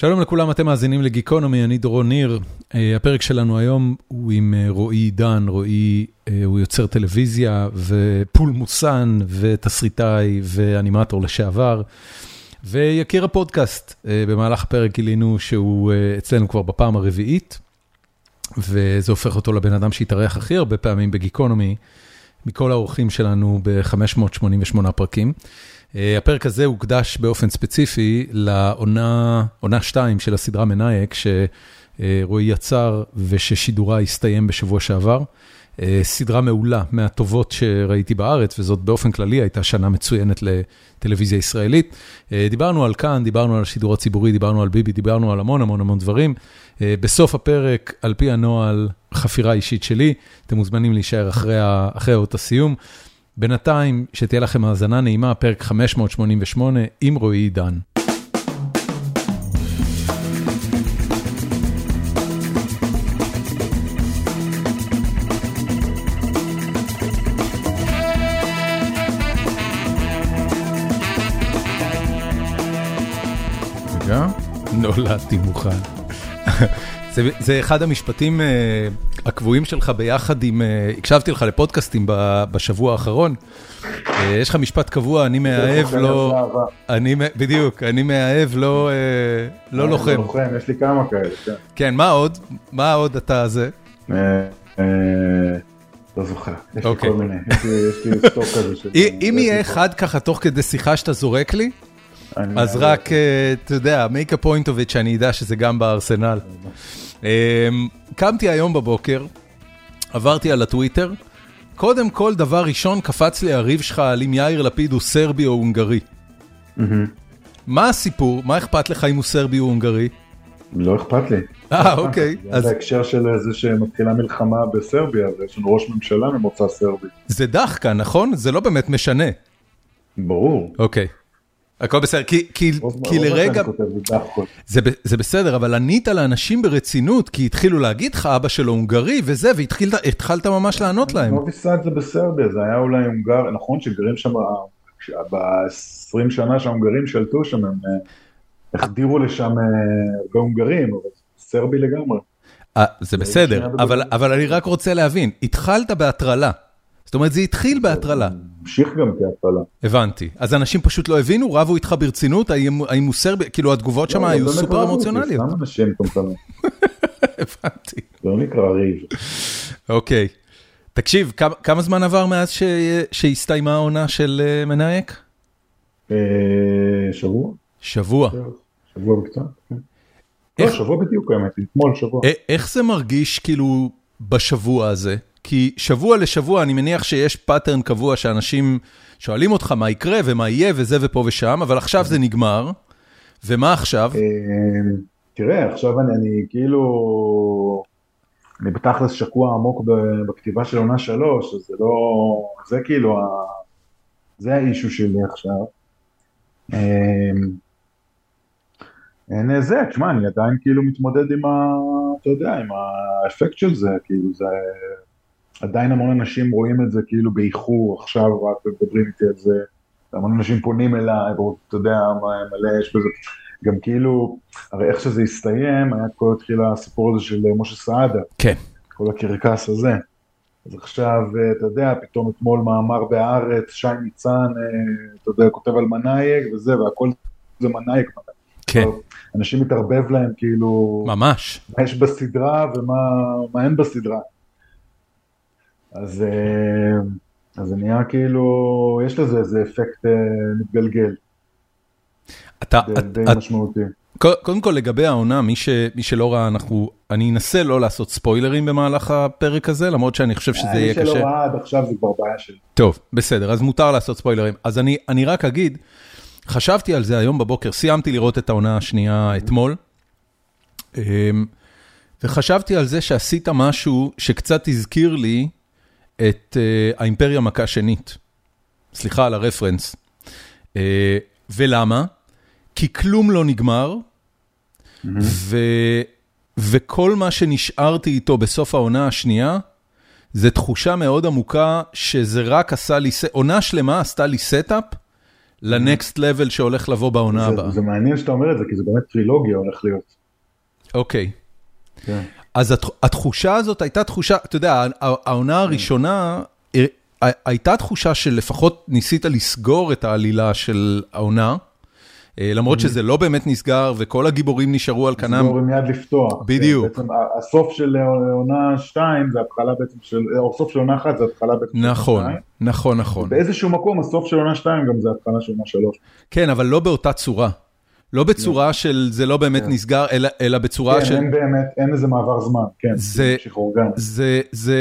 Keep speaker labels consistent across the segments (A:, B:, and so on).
A: שלום לכולם, אתם מאזינים לגיקונומי, אני דורון ניר. הפרק שלנו היום הוא עם רועי עידן, רועי הוא יוצר טלוויזיה ופולמוסן ותסריטאי ואנימטור לשעבר, ויקיר הפודקאסט. במהלך הפרק גילינו שהוא אצלנו כבר בפעם הרביעית, וזה הופך אותו לבן אדם שהתארח הכי הרבה פעמים בגיקונומי, מכל האורחים שלנו ב-588 פרקים. הפרק הזה הוקדש באופן ספציפי לעונה 2 של הסדרה מנאייק, שרועי יצר וששידורה הסתיים בשבוע שעבר. סדרה מעולה, מהטובות שראיתי בארץ, וזאת באופן כללי הייתה שנה מצוינת לטלוויזיה ישראלית. דיברנו על כאן, דיברנו על השידור הציבורי, דיברנו על ביבי, דיברנו על המון המון המון דברים. בסוף הפרק, על פי הנוהל, חפירה אישית שלי, אתם מוזמנים להישאר אחרי אות הסיום. בינתיים, שתהיה לכם האזנה נעימה, פרק 588 עם רועי עידן. רגע, נולדתי מוכן. זה אחד המשפטים הקבועים שלך ביחד עם, הקשבתי לך לפודקאסטים בשבוע האחרון, יש לך משפט קבוע, אני מאהב לא, בדיוק, אני מאהב לא לוחם.
B: יש לי כמה כאלה, כן.
A: כן, מה עוד? מה עוד אתה זה?
B: לא זוכר, יש לי כל מיני, יש לי סטוק כזה.
A: אם יהיה אחד ככה תוך כדי שיחה שאתה זורק לי, אז רק, אתה יודע, make a point of it שאני אדע שזה גם בארסנל. קמתי היום בבוקר, עברתי על הטוויטר, קודם כל דבר ראשון קפץ לי הריב שלך על אם יאיר לפיד הוא סרבי או הונגרי. מה הסיפור? מה אכפת לך אם הוא סרבי או הונגרי?
B: לא אכפת לי.
A: אה, אוקיי.
B: זה בהקשר של זה שמתחילה מלחמה בסרביה, ויש לנו ראש ממשלה ממוצא סרבי.
A: זה דחקה, נכון? זה לא באמת משנה.
B: ברור.
A: אוקיי. הכל בסדר, כי לרגע, זה בסדר, אבל ענית לאנשים ברצינות, כי התחילו להגיד לך אבא שלו הונגרי וזה, והתחלת ממש לענות להם.
B: ניסה את זה בסרביה, זה היה אולי הונגר, נכון שגרים שם, ב-20 שנה שההונגרים שלטו שם, הם החדירו לשם הרבה הונגרים, אבל סרבי לגמרי.
A: זה בסדר, אבל אני רק רוצה להבין, התחלת בהטרלה. זאת אומרת, זה התחיל בהטרלה.
B: המשיך גם כהטרלה.
A: הבנתי. אז אנשים פשוט לא הבינו, רבו איתך ברצינות, האם הוא סרבי, כאילו התגובות שם היו סופר אמוציונליות.
B: סתם אנשים קומפנים.
A: הבנתי.
B: זה לא נקרא ריב.
A: אוקיי. תקשיב, כמה זמן עבר מאז שהסתיימה העונה של מנאייק?
B: שבוע.
A: שבוע.
B: שבוע וקצת, כן. לא, שבוע בדיוק האמת, אתמול שבוע.
A: איך זה מרגיש כאילו בשבוע הזה? כי שבוע לשבוע אני מניח שיש pattern קבוע שאנשים שואלים אותך מה יקרה ומה יהיה וזה ופה ושם, אבל עכשיו זה נגמר, ומה עכשיו?
B: תראה, עכשיו אני כאילו, אני בתכלס שקוע עמוק בכתיבה של עונה שלוש, אז זה לא, זה כאילו, זה ה issue שלי עכשיו. אין זה, תשמע, אני עדיין כאילו מתמודד עם ה... אתה יודע, עם האפקט של זה, כאילו זה... עדיין המון אנשים רואים את זה כאילו באיחור, עכשיו רק מדברים איתי על זה, המון אנשים פונים אליי, ואתה יודע, מלא יש בזה, גם כאילו, הרי איך שזה הסתיים, היה כל התחיל הסיפור הזה של משה סעדה.
A: כן.
B: כל הקרקס הזה. אז עכשיו, אתה יודע, פתאום אתמול מאמר בהארץ, שי ניצן, אתה יודע, כותב על מנאייק וזה, והכל זה מנאייק.
A: כן.
B: אנשים מתערבב להם כאילו...
A: ממש.
B: מה יש בסדרה ומה אין בסדרה. אז, אז זה נהיה כאילו, יש לזה איזה אפקט מתגלגל.
A: אתה,
B: די
A: את,
B: משמעותי.
A: קודם כל לגבי העונה, מי, ש, מי שלא ראה, אנחנו, אני אנסה לא לעשות ספוילרים במהלך הפרק הזה, למרות שאני חושב שזה יהיה קשה.
B: מי שלא ראה עד עכשיו זה כבר בעיה שלי.
A: טוב, בסדר, אז מותר לעשות ספוילרים. אז אני, אני רק אגיד, חשבתי על זה היום בבוקר, סיימתי לראות את העונה השנייה אתמול, וחשבתי על זה שעשית משהו שקצת הזכיר לי, את uh, האימפריה מכה שנית. סליחה על הרפרנס. Uh, ולמה? כי כלום לא נגמר. ו, וכל מה שנשארתי איתו בסוף העונה השנייה, זה תחושה מאוד עמוקה שזה רק עשה לי, עונה שלמה עשתה לי setup ל next level שהולך לבוא בעונה
B: זה-
A: הבאה.
B: זה מעניין שאתה אומר את זה, כי זה באמת טרילוגיה הולך להיות.
A: אוקיי.
B: כן.
A: אז הת- התחושה הזאת הייתה תחושה, אתה יודע, העונה הראשונה, אה, הייתה תחושה שלפחות ניסית לסגור את העלילה של העונה, אה, למרות שזה לא באמת נסגר וכל הגיבורים נשארו על כנם.
B: לסגור עם יד לפתוח.
A: בדיוק.
B: כן, בעצם הסוף של עונה 2 זה התחלה בעצם של, או הסוף של עונה 1 זה התחלה בעצם של עונה
A: נכון,
B: 2.
A: נכון, נכון.
B: באיזשהו מקום הסוף של עונה 2 גם זה התחלה של עונה 3.
A: כן, אבל לא באותה צורה. לא בצורה של זה לא באמת נסגר, אלא- אלא בצורה
B: כן,
A: של...
B: אין באמת, אין איזה מעבר זמן, כן,
A: זה-
B: ממשיך אורגני.
A: זה, זה,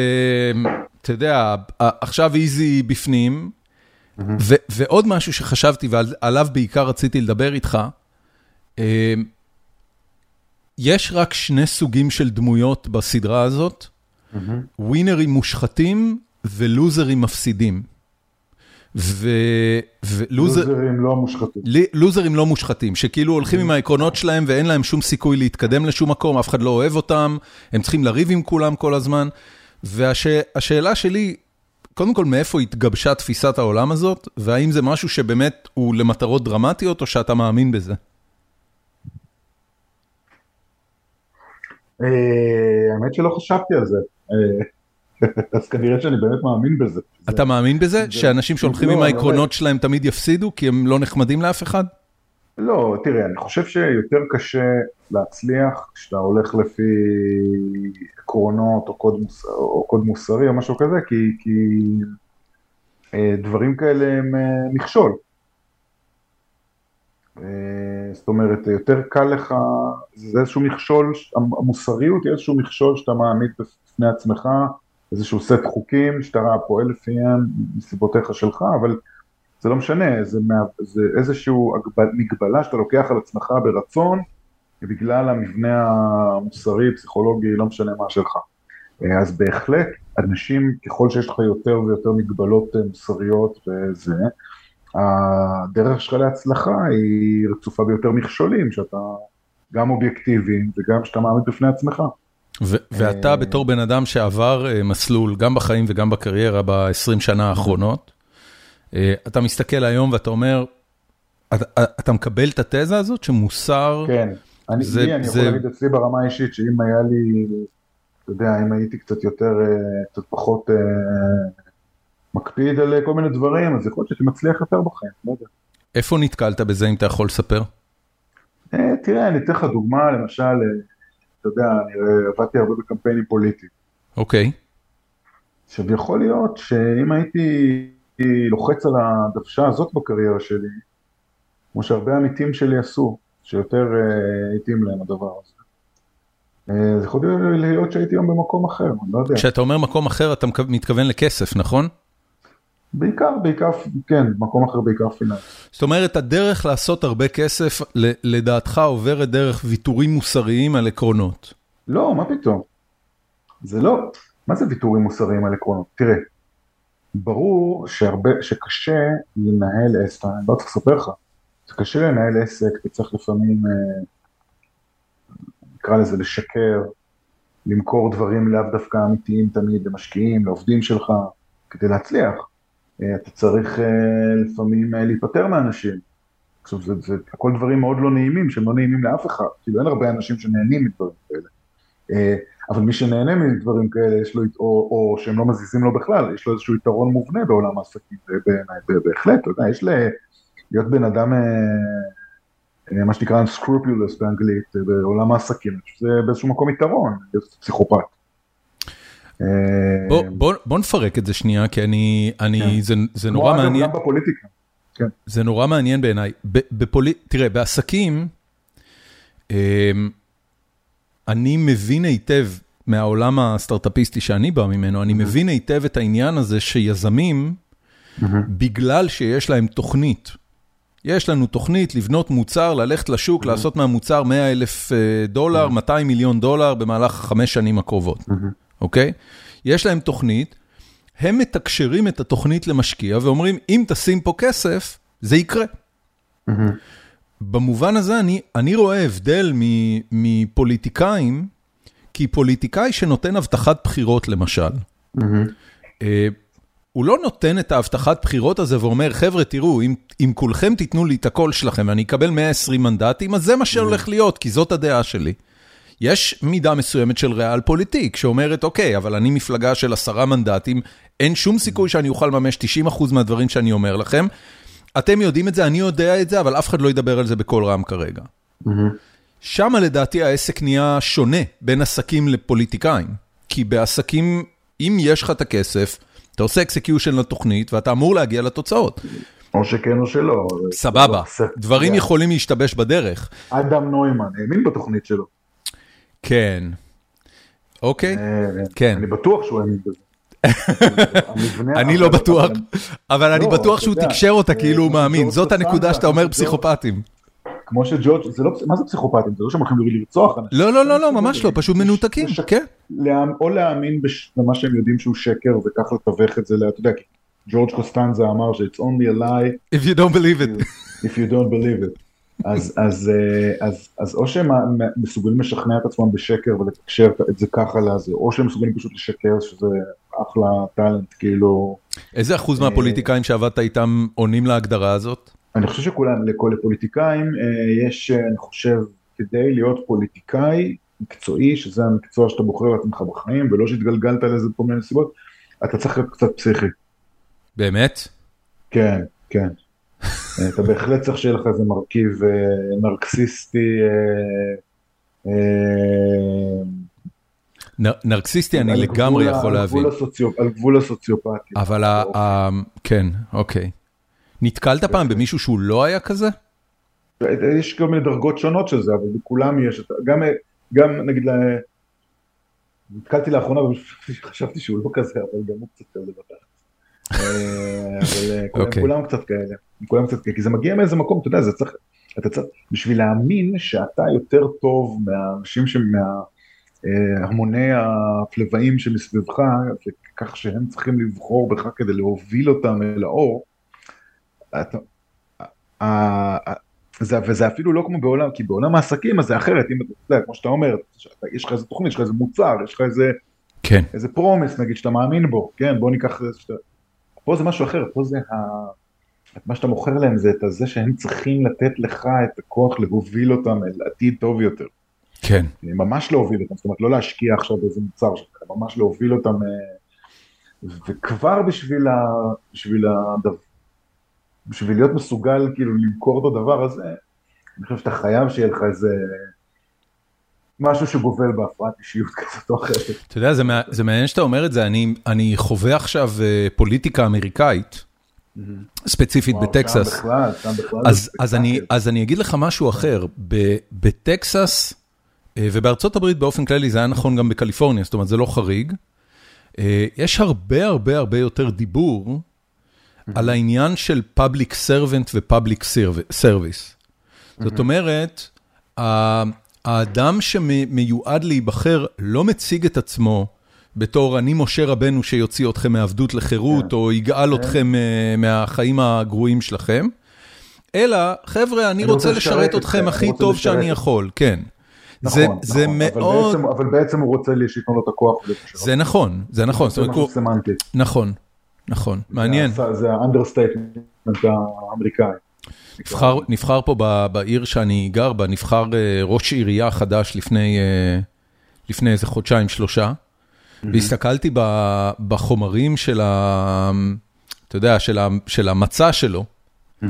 A: אתה יודע, עכשיו איזי בפנים, ו, ועוד משהו שחשבתי ועליו בעיקר רציתי לדבר איתך, אה, יש רק שני סוגים של דמויות בסדרה הזאת, ווינרים מושחתים ולוזרים מפסידים. ו- ולוזר...
B: לוזרים לא מושחתים.
A: לוזרים לא מושחתים, שכאילו הולכים עם העקרונות שלהם ואין להם שום סיכוי להתקדם לשום מקום, אף אחד לא אוהב אותם, הם צריכים לריב עם כולם כל הזמן. והשאלה שלי, קודם כל, מאיפה התגבשה תפיסת העולם הזאת, והאם זה משהו שבאמת הוא למטרות דרמטיות, או שאתה מאמין בזה?
B: אה, האמת שלא חשבתי על זה. אז כנראה שאני באמת מאמין בזה.
A: אתה מאמין בזה?
B: זה-
A: שאנשים שהולכים
B: לא,
A: עם העקרונות שלהם תמיד יפסידו, כי הם לא נחמדים לאף אחד?
B: לא, תראה, אני חושב שיותר קשה להצליח כשאתה הולך לפי עקרונות או קוד, מוס... או קוד מוסרי או משהו כזה, כי, כי אה, דברים כאלה הם אה, מכשול. אה, זאת אומרת, יותר קל לך, זה איזשהו מכשול, המוסריות היא איזשהו מכשול שאתה מעמיד בפני עצמך, איזשהו סט חוקים שאתה פועל לפיהם מסיבותיך שלך, אבל זה לא משנה, זה, מה, זה איזושהי מגבלה שאתה לוקח על עצמך ברצון, בגלל המבנה המוסרי, פסיכולוגי, לא משנה מה שלך. אז בהחלט, אנשים, ככל שיש לך יותר ויותר מגבלות מוסריות וזה, הדרך שלך להצלחה היא רצופה ביותר מכשולים, שאתה גם אובייקטיבי וגם שאתה מעמיד בפני עצמך.
A: ואתה בתור בן אדם שעבר מסלול, גם בחיים וגם בקריירה ב-20 שנה האחרונות, אתה מסתכל היום ואתה אומר, אתה, מקבל את התזה הזאת שמוסר...
B: כן, אני, זה, לי, אני זה... יכול להגיד אצלי ברמה האישית שאם היה לי, אתה יודע, אם הייתי קצת יותר, קצת פחות מקפיד על כל מיני דברים, אז יכול להיות שהייתי מצליח יותר בחיים, לא יודע.
A: איפה נתקלת בזה, אם אתה יכול לספר?
B: תראה, אני אתן לך דוגמה, למשל, אתה יודע, אני עבדתי הרבה בקמפיינים פוליטיים.
A: אוקיי.
B: עכשיו, יכול להיות שאם הייתי לוחץ על הדוושה הזאת בקריירה שלי, כמו שהרבה עמיתים שלי עשו, שיותר התאים להם הדבר הזה. זה יכול להיות שהייתי היום במקום אחר, אני לא יודע.
A: כשאתה אומר מקום אחר, אתה מתכוון לכסף, נכון?
B: בעיקר, בעיקר, כן, מקום אחר בעיקר פיננסי.
A: זאת אומרת, הדרך לעשות הרבה כסף, לדעתך, עוברת דרך ויתורים מוסריים על עקרונות.
B: לא, מה פתאום? זה לא, מה זה ויתורים מוסריים על עקרונות? תראה, ברור שהרבה, שקשה לנהל עסק, אני לא צריך לספר לך, זה קשה לנהל עסק, אתה צריך לפעמים, נקרא לזה לשקר, למכור דברים לאו דווקא אמיתיים תמיד למשקיעים, לעובדים שלך, כדי להצליח. אתה צריך לפעמים להיפטר מאנשים. עכשיו, זה, זה הכל דברים מאוד לא נעימים, שהם לא נעימים לאף אחד, כאילו אין הרבה אנשים שנהנים מדברים כאלה. אבל מי שנהנה מדברים כאלה, יש לו, או, או שהם לא מזיזים לו בכלל, יש לו איזשהו יתרון מובנה בעולם העסקים, בעיניי, בהחלט, אתה יודע, יש להיות בן אדם, מה שנקרא unscrupulous באנגלית, בעולם העסקים, זה באיזשהו מקום יתרון, להיות פסיכופת.
A: בוא, בוא, בוא נפרק את זה שנייה, כי אני, אני, זה, זה נורא
B: כמו
A: מעניין.
B: גם בפוליטיקה. כן.
A: זה נורא מעניין בעיניי. בפולי... תראה, בעסקים, אני מבין היטב מהעולם הסטארט-אפיסטי שאני בא ממנו, אני מבין היטב את העניין הזה שיזמים, בגלל שיש להם תוכנית, יש לנו תוכנית לבנות מוצר, ללכת לשוק, לעשות מהמוצר 100 אלף דולר, 200 מיליון דולר במהלך חמש שנים הקרובות, אוקיי? יש להם תוכנית, הם מתקשרים את התוכנית למשקיע ואומרים, אם תשים פה כסף, זה יקרה. במובן הזה אני, אני רואה הבדל מפוליטיקאים, כי פוליטיקאי שנותן הבטחת בחירות למשל, הוא לא נותן את ההבטחת בחירות הזה ואומר, חבר'ה, תראו, אם, אם כולכם תיתנו לי את הקול שלכם ואני אקבל 120 מנדטים, אז זה מה שהולך להיות, כי זאת הדעה שלי. יש מידה מסוימת של ריאל פוליטיק, שאומרת, אוקיי, אבל אני מפלגה של עשרה מנדטים, אין שום סיכוי שאני אוכל לממש 90% מהדברים שאני אומר לכם. אתם יודעים את זה, אני יודע את זה, אבל אף אחד לא ידבר על זה בקול רם כרגע. שם לדעתי העסק נהיה שונה בין עסקים לפוליטיקאים. כי בעסקים, אם יש לך את הכסף, אתה עושה execution לתוכנית ואתה אמור להגיע לתוצאות.
B: או שכן או שלא.
A: סבבה, דברים יכולים להשתבש בדרך.
B: אדם נוימן האמין בתוכנית שלו.
A: כן. אוקיי, כן.
B: אני בטוח שהוא האמין בזה.
A: אני לא בטוח, אבל אני בטוח שהוא תקשר אותה כאילו הוא מאמין, זאת הנקודה שאתה אומר פסיכופטים.
B: כמו שג'ורג', מה זה פסיכופטים? זה לא שהם הולכים לרצוח אנשים.
A: לא, לא, לא, לא, ממש לא, פשוט מנותקים, כן.
B: או להאמין במה שהם יודעים שהוא שקר וככה לתווך את זה, אתה יודע, ג'ורג' קוסטנזה אמר ש-it's only a lie.
A: If you don't believe it.
B: If you don't believe it. אז, אז, אז, אז או שהם מסוגלים לשכנע את עצמם בשקר ולתקשר את זה ככה לזה, או שהם מסוגלים פשוט לשקר שזה אחלה טאלנט, כאילו...
A: איזה אחוז מהפוליטיקאים שעבדת איתם עונים להגדרה הזאת?
B: אני חושב שכולם, לכל הפוליטיקאים, יש, אני חושב, כדי להיות פוליטיקאי מקצועי, שזה המקצוע שאתה בוחר לעצמך בחיים, ולא שהתגלגלת לזה בכל מיני סיבות, אתה צריך להיות קצת פסיכי.
A: באמת?
B: כן, כן. אתה בהחלט צריך שיהיה לך איזה מרכיב נרקסיסטי.
A: נרקסיסטי אני לגמרי יכול להבין.
B: על גבול הסוציופטי.
A: אבל כן, אוקיי. נתקלת פעם במישהו שהוא לא היה כזה?
B: יש כל מיני דרגות שונות של זה, אבל בכולם יש, גם נגיד, נתקלתי לאחרונה וחשבתי שהוא לא כזה, אבל גם הוא קצת כזה בתחת. אבל אוקיי. כולם קצת כאלה, כולם קצת כאלה, כי זה מגיע מאיזה מקום, אתה יודע, זה צריך, אתה צריך, בשביל להאמין שאתה יותר טוב מהאנשים מהמוני הפלוואים שמסביבך, וכך שהם צריכים לבחור בך כדי להוביל אותם אל האור, אתה, זה, וזה אפילו לא כמו בעולם, כי בעולם העסקים אז זה אחרת, אם אתה יודע, כמו שאתה אומר, יש לך איזה תוכנית, יש לך איזה מוצר, יש לך איזה,
A: כן.
B: איזה פרומס נגיד שאתה מאמין בו, כן, בוא ניקח, שאתה, פה זה משהו אחר, פה זה ה... מה שאתה מוכר להם זה את זה שהם צריכים לתת לך את הכוח להוביל אותם אל עתיד טוב יותר.
A: כן.
B: ממש להוביל אותם, זאת אומרת לא להשקיע עכשיו באיזה מוצר שלך, ממש להוביל אותם, וכבר בשביל, ה... בשביל, הדבר, בשביל להיות מסוגל כאילו למכור את הדבר הזה, אני חושב שאתה חייב שיהיה לך איזה משהו שגובל בהפרעת אישיות כזאת או אחרת.
A: אתה יודע, זה מעניין שאתה אומר את זה, אני חווה עכשיו פוליטיקה אמריקאית, ספציפית בטקסס.
B: שם בכלל, שם בכלל.
A: אז אני אגיד לך משהו אחר, בטקסס ובארצות הברית באופן כללי, זה היה נכון גם בקליפורניה, זאת אומרת זה לא חריג, יש הרבה הרבה הרבה יותר דיבור על העניין של public servant ו-public service. זאת אומרת, האדם שמיועד להיבחר לא מציג את עצמו בתור אני משה רבנו שיוציא אתכם מעבדות לחירות, או יגאל אתכם מהחיים הגרועים שלכם, אלא חבר'ה, אני רוצה לשרת אתכם הכי טוב שאני יכול, כן.
B: נכון, נכון, זה מאוד... אבל בעצם הוא רוצה שייתנו לו את הכוח.
A: זה נכון, זה נכון.
B: זה משהו סמנטי.
A: נכון, נכון, מעניין.
B: זה ה understatement האמריקאי.
A: נבחר, נבחר פה בעיר שאני גר בה, נבחר ראש עירייה חדש לפני, לפני איזה חודשיים, שלושה, mm-hmm. והסתכלתי בחומרים של, ה, אתה יודע, של, ה, של המצע שלו. Mm-hmm.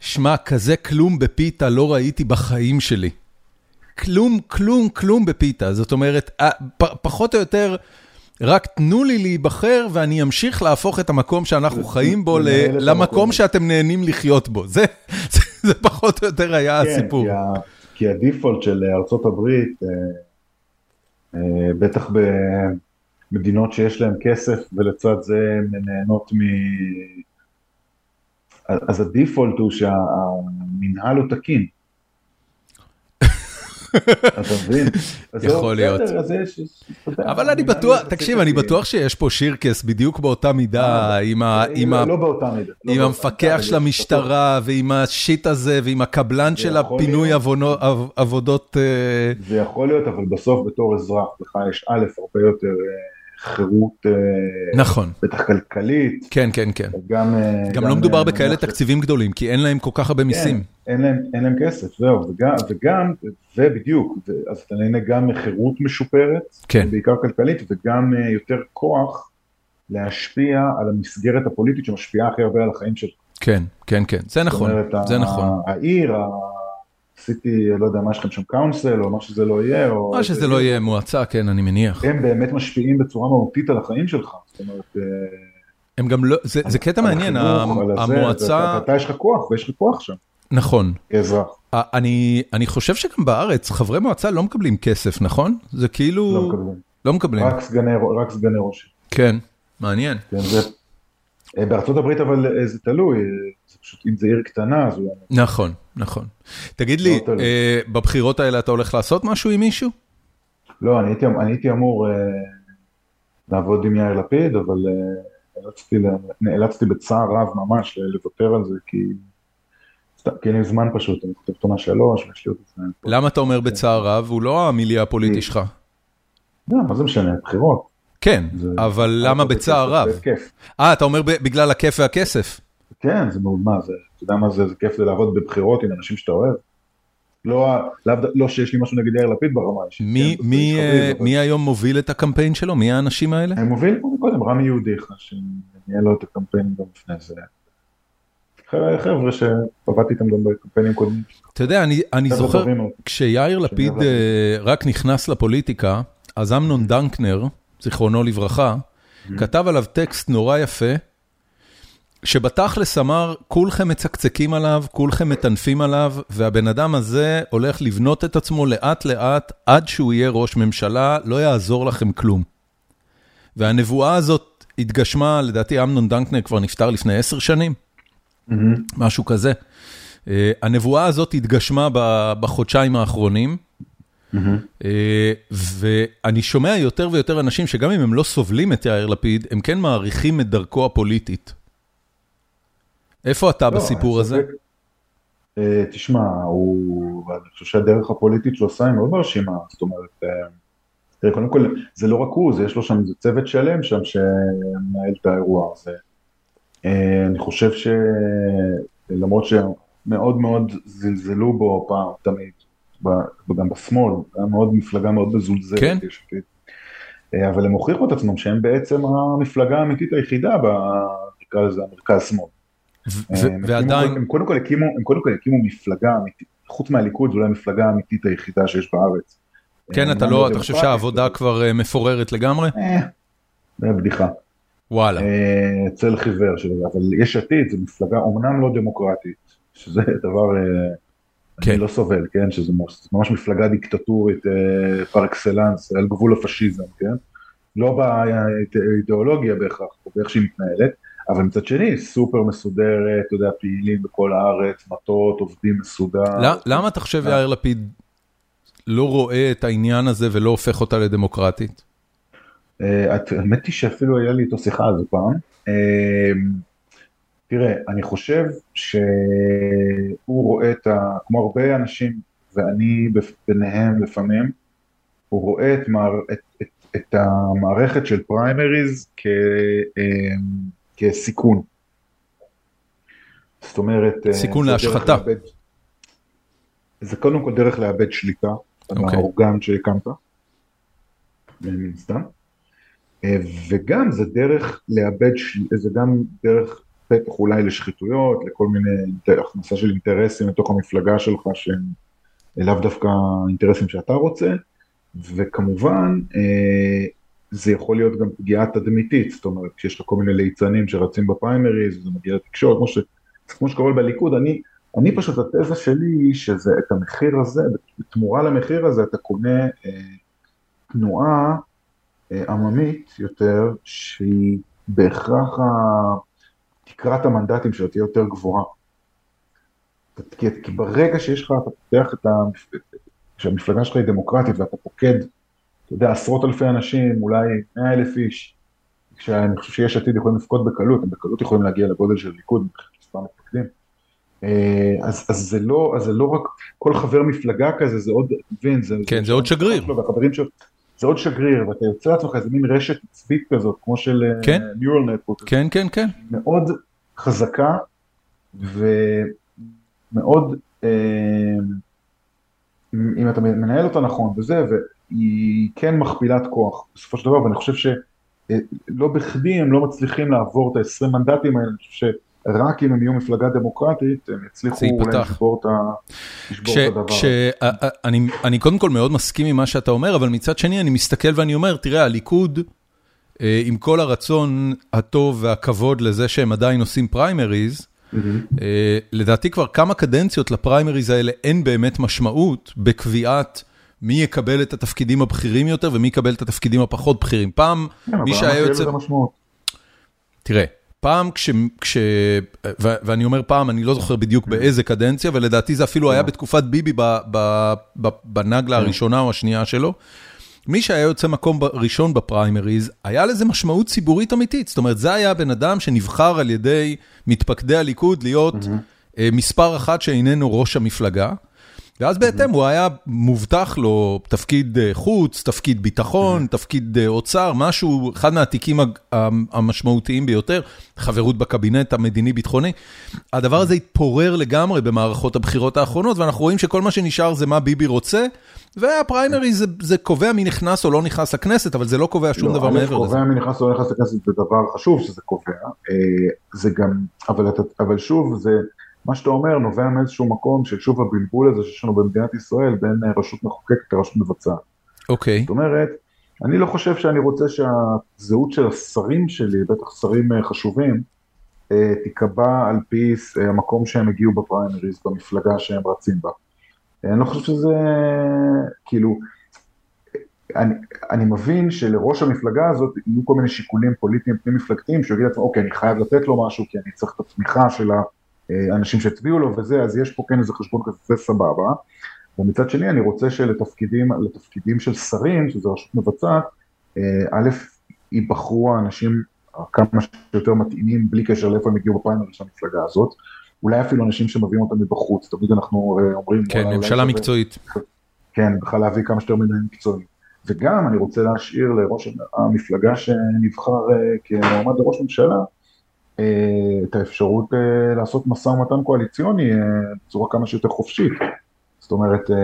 A: שמע, כזה כלום בפיתה לא ראיתי בחיים שלי. כלום, כלום, כלום בפיתה. זאת אומרת, פחות או יותר... רק תנו לי להיבחר ואני אמשיך להפוך את המקום שאנחנו חיים בו למקום שאתם נהנים לחיות בו. זה פחות או יותר היה הסיפור.
B: כן, כי הדיפולט של ארצות הברית, בטח במדינות שיש להן כסף ולצד זה הן נהנות מ... אז הדיפולט הוא שהמנהל הוא תקין. אתה מבין?
A: יכול להיות. אבל אני בטוח, תקשיב, אני בטוח שיש פה שירקס בדיוק באותה מידה, עם המפקח של המשטרה, ועם השיט הזה, ועם הקבלן של הפינוי עבודות.
B: זה יכול להיות, אבל בסוף בתור אזרח, לך יש א', הרבה יותר חירות,
A: נכון,
B: בטח כלכלית.
A: כן, כן, כן.
B: גם,
A: גם לא מדובר בכאלה תקציבים גדולים, כי אין להם כל כך הרבה מיסים.
B: כן, אין להם, אין להם כסף, זהו, וגם, וגם, ובדיוק, אז אתה נהנה גם מחירות משופרת,
A: כן.
B: בעיקר כלכלית, וגם יותר כוח להשפיע על המסגרת הפוליטית שמשפיעה הכי הרבה על החיים שלך.
A: כן, כן, כן, זה נכון, זה נכון.
B: העיר, עשיתי, לא יודע, מה יש לכם שם קאונסל, או מה שזה לא יהיה, או...
A: מה שזה לא יהיה, מועצה, כן, אני מניח.
B: הם באמת משפיעים בצורה מהותית על החיים שלך, זאת אומרת...
A: הם גם לא, זה, זה קטע מעניין, המועצה...
B: אתה יש לך כוח, ויש לך כוח שם.
A: נכון.
B: כאזרח.
A: אני, אני חושב שגם בארץ, חברי מועצה לא מקבלים כסף, נכון? זה כאילו...
B: לא מקבלים.
A: לא מקבלים.
B: רק סגני, רק סגני ראש.
A: כן, מעניין.
B: כן, זה... בארצות הברית אבל זה תלוי, פשוט אם זה עיר קטנה אז הוא...
A: נכון, נכון. תגיד לי, בבחירות האלה אתה הולך לעשות משהו עם מישהו?
B: לא, אני הייתי אמור לעבוד עם יאיר לפיד, אבל נאלצתי בצער רב ממש לוותר על זה, כי אין לי זמן פשוט, אני כותב תונה שלוש, ויש לי עוד זמן.
A: למה אתה אומר בצער רב? הוא לא המיליה הפוליטי שלך.
B: לא, מה זה משנה, בחירות.
A: כן, אבל למה בצער רב? אה, אתה אומר בגלל הכיף והכסף.
B: כן, זה מאוד מה, זה, אתה יודע מה זה, זה כיף זה לעבוד בבחירות עם אנשים שאתה אוהב. לא, לא שיש לי משהו נגד יאיר לפיד ברמה האישית.
A: מי, כן, מי, מי היום מוביל את הקמפיין שלו? מי האנשים האלה?
B: הם מובילים קודם, רמי יהודיך, שניהל לו את הקמפיין גם לפני זה. חבר'ה שעבדתי איתם גם בקמפיינים קודמים.
A: אתה יודע, אני, אני זוכר, כשיאיר לפיד רק נכנס לפוליטיקה, אז אמנון דנקנר, זיכרונו לברכה, כתב עליו טקסט נורא יפה, שבתכלס אמר, כולכם מצקצקים עליו, כולכם מטנפים עליו, והבן אדם הזה הולך לבנות את עצמו לאט לאט, עד שהוא יהיה ראש ממשלה, לא יעזור לכם כלום. והנבואה הזאת התגשמה, לדעתי אמנון דנקנר כבר נפטר לפני עשר שנים, משהו כזה. הנבואה הזאת התגשמה בחודשיים האחרונים, ואני שומע יותר ויותר אנשים שגם אם הם לא סובלים את יאיר לפיד, הם כן מעריכים את דרכו הפוליטית. איפה אתה בסיפור הזה?
B: תשמע, אני חושב שהדרך הפוליטית שהוא עשה היא מאוד מרשימה, זאת אומרת, תראה, קודם כל, זה לא רק הוא, יש לו שם צוות שלם שם שמנהל את האירוע הזה. אני חושב שלמרות שמאוד מאוד זלזלו בו פעם, תמיד, וגם בשמאל, היה מאוד מפלגה מאוד מזולזלת,
A: כן.
B: אבל הם הוכיחו את עצמם שהם בעצם המפלגה האמיתית היחידה, נקרא לזה המרכז-שמאל.
A: ועדיין...
B: הם קודם כל הקימו, הם קודם כל הקימו מפלגה אמיתית, חוץ מהליכוד זו אולי המפלגה האמיתית היחידה שיש בארץ.
A: כן, אתה לא, אתה חושב שהעבודה כבר מפוררת לגמרי?
B: זה בדיחה.
A: וואלה.
B: צל חיוור, אבל יש עתיד זו מפלגה אומנם לא דמוקרטית, שזה דבר, אני לא סובל, כן, שזה ממש מפלגה דיקטטורית פר אקסלנס, על גבול הפשיזם, כן? לא באידיאולוגיה בהכרח, באיך שהיא מתנהלת. אבל מצד שני, סופר מסודרת, אתה יודע, פעילים בכל הארץ, מטות, עובדים מסודר.
A: למה אתה חושב יאיר לפיד לא רואה את העניין הזה ולא הופך אותה לדמוקרטית?
B: האמת היא שאפילו היה לי איתו שיחה על זה פעם. תראה, אני חושב שהוא רואה את ה... כמו הרבה אנשים, ואני ביניהם לפעמים, הוא רואה את, מער... את, את, את המערכת של פריימריז כ... כסיכון. זאת אומרת...
A: סיכון להשחתה.
B: לאבד, זה קודם כל דרך לאבד שליטה על okay. האורגן שהקמת, מן סתם, וגם זה דרך לאבד, זה גם דרך פתח אולי לשחיתויות, לכל מיני הכנסה של אינטרסים לתוך המפלגה שלך שהם לאו דווקא אינטרסים שאתה רוצה, וכמובן זה יכול להיות גם פגיעה תדמיתית, זאת אומרת, כשיש לך כל מיני ליצנים שרצים בפריימריז, זה מגיע לתקשורת, כמו, ש, כמו שקורה בליכוד, אני, אני פשוט, התזה שלי היא שזה, את המחיר הזה, בתמורה למחיר הזה אתה קונה אה, תנועה אה, עממית יותר, שהיא בהכרח תקרת המנדטים שלה תהיה יותר גבוהה. כי, כי ברגע שיש לך, אתה פותח את ה... כשהמפלגה שלך היא דמוקרטית ואתה פוקד אתה יודע, עשרות אלפי אנשים, אולי מאה אלף איש, כשאני חושב שיש עתיד יכולים לפקוד בקלות, הם בקלות יכולים להגיע לגודל של ליכוד מבחינת מספר מפקדים. אז, אז, זה לא, אז זה לא רק, כל חבר מפלגה כזה זה עוד, מבין, זה...
A: כן, זה, זה עוד שגריר.
B: שלו, והחברים שלו, זה עוד שגריר, ואתה יוצא לעצמך איזה מין רשת עצבית כזאת, כמו של
A: כן.
B: Neural Network,
A: כן, כן, כן.
B: מאוד חזקה ומאוד, אה, אם אתה מנהל אותה נכון וזה, והיא כן מכפילת כוח בסופו של דבר, ואני חושב שלא בכדי הם לא מצליחים לעבור את ה-20 מנדטים האלה, אני חושב שרק אם הם יהיו מפלגה דמוקרטית, הם יצליחו אולי. לשבור את ה- לשבור
A: כש,
B: את הדבר.
A: כש, אה, אה, אני, אני קודם כל מאוד מסכים עם מה שאתה אומר, אבל מצד שני אני מסתכל ואני אומר, תראה, הליכוד, אה, עם כל הרצון הטוב והכבוד לזה שהם עדיין עושים פריימריז. אה, לדעתי כבר כמה קדנציות לפריימריז האלה אין באמת משמעות בקביעת מי יקבל את התפקידים הבכירים יותר ומי יקבל את התפקידים הפחות בכירים. פעם,
B: כן,
A: מי שהיה יוצא... תראה, פעם כש... כש ו- ואני אומר פעם, אני לא זוכר בדיוק באיזה קדנציה, ולדעתי זה אפילו היה בתקופת ביבי ב- ב- ב- בנגלה הראשונה או השנייה שלו. מי שהיה יוצא מקום ראשון בפריימריז, היה לזה משמעות ציבורית אמיתית. זאת אומרת, זה היה הבן אדם שנבחר על ידי מתפקדי הליכוד להיות אה, מספר אחת שאיננו ראש המפלגה. ואז בהתאם הוא היה מובטח לו תפקיד אה, חוץ, תפקיד ביטחון, תפקיד אה, אוצר, משהו, אחד מהתיקים המשמעותיים ביותר, חברות בקבינט המדיני-ביטחוני. הדבר הזה התפורר לגמרי במערכות הבחירות האחרונות, ואנחנו רואים שכל מה שנשאר זה מה ביבי רוצה, והפריימרי זה, זה קובע מי נכנס או לא נכנס לכנסת, אבל זה לא קובע שום
B: לא,
A: דבר מעבר לזה.
B: קובע מי נכנס או לא נכנס לכנסת זה דבר חשוב שזה קובע, אה, זה גם, אבל, אבל שוב, זה, מה שאתה אומר נובע מאיזשהו מקום של שוב הבלבול הזה שיש לנו במדינת ישראל בין אה, רשות מחוקקת לרשות מבצעת.
A: אוקיי,
B: זאת אומרת, אני לא חושב שאני רוצה שהזהות של השרים שלי, בטח שרים אה, חשובים, אה, תיקבע על פי המקום שהם הגיעו בפריימריז במפלגה שהם רצים בה. אני לא חושב שזה, כאילו, אני, אני מבין שלראש המפלגה הזאת יהיו כל מיני שיקולים פוליטיים פנים מפלגתיים, שהוא יגיד לעצמו, אוקיי, אני חייב לתת לו משהו, כי אני צריך את התמיכה של האנשים שהצביעו לו וזה, אז יש פה כן איזה חשבון כזה, זה סבבה. ומצד שני, אני רוצה שלתפקידים לתפקידים של שרים, שזו רשות מבצעת, אה, א', ייבחרו האנשים כמה שיותר מתאימים, בלי קשר לאיפה הם הגיעו בפריימריז של המפלגה הזאת. אולי אפילו אנשים שמביאים אותם מבחוץ, תמיד אנחנו אה, אומרים...
A: כן, ממשלה מקצועית.
B: כן, בכלל להביא כמה שיותר מנהלים מקצועיים. וגם אני רוצה להשאיר לראש המפלגה שנבחר אה, כמועמד לראש ממשלה, אה, את האפשרות אה, לעשות משא ומתן קואליציוני אה, בצורה כמה שיותר חופשית. זאת אומרת, אה,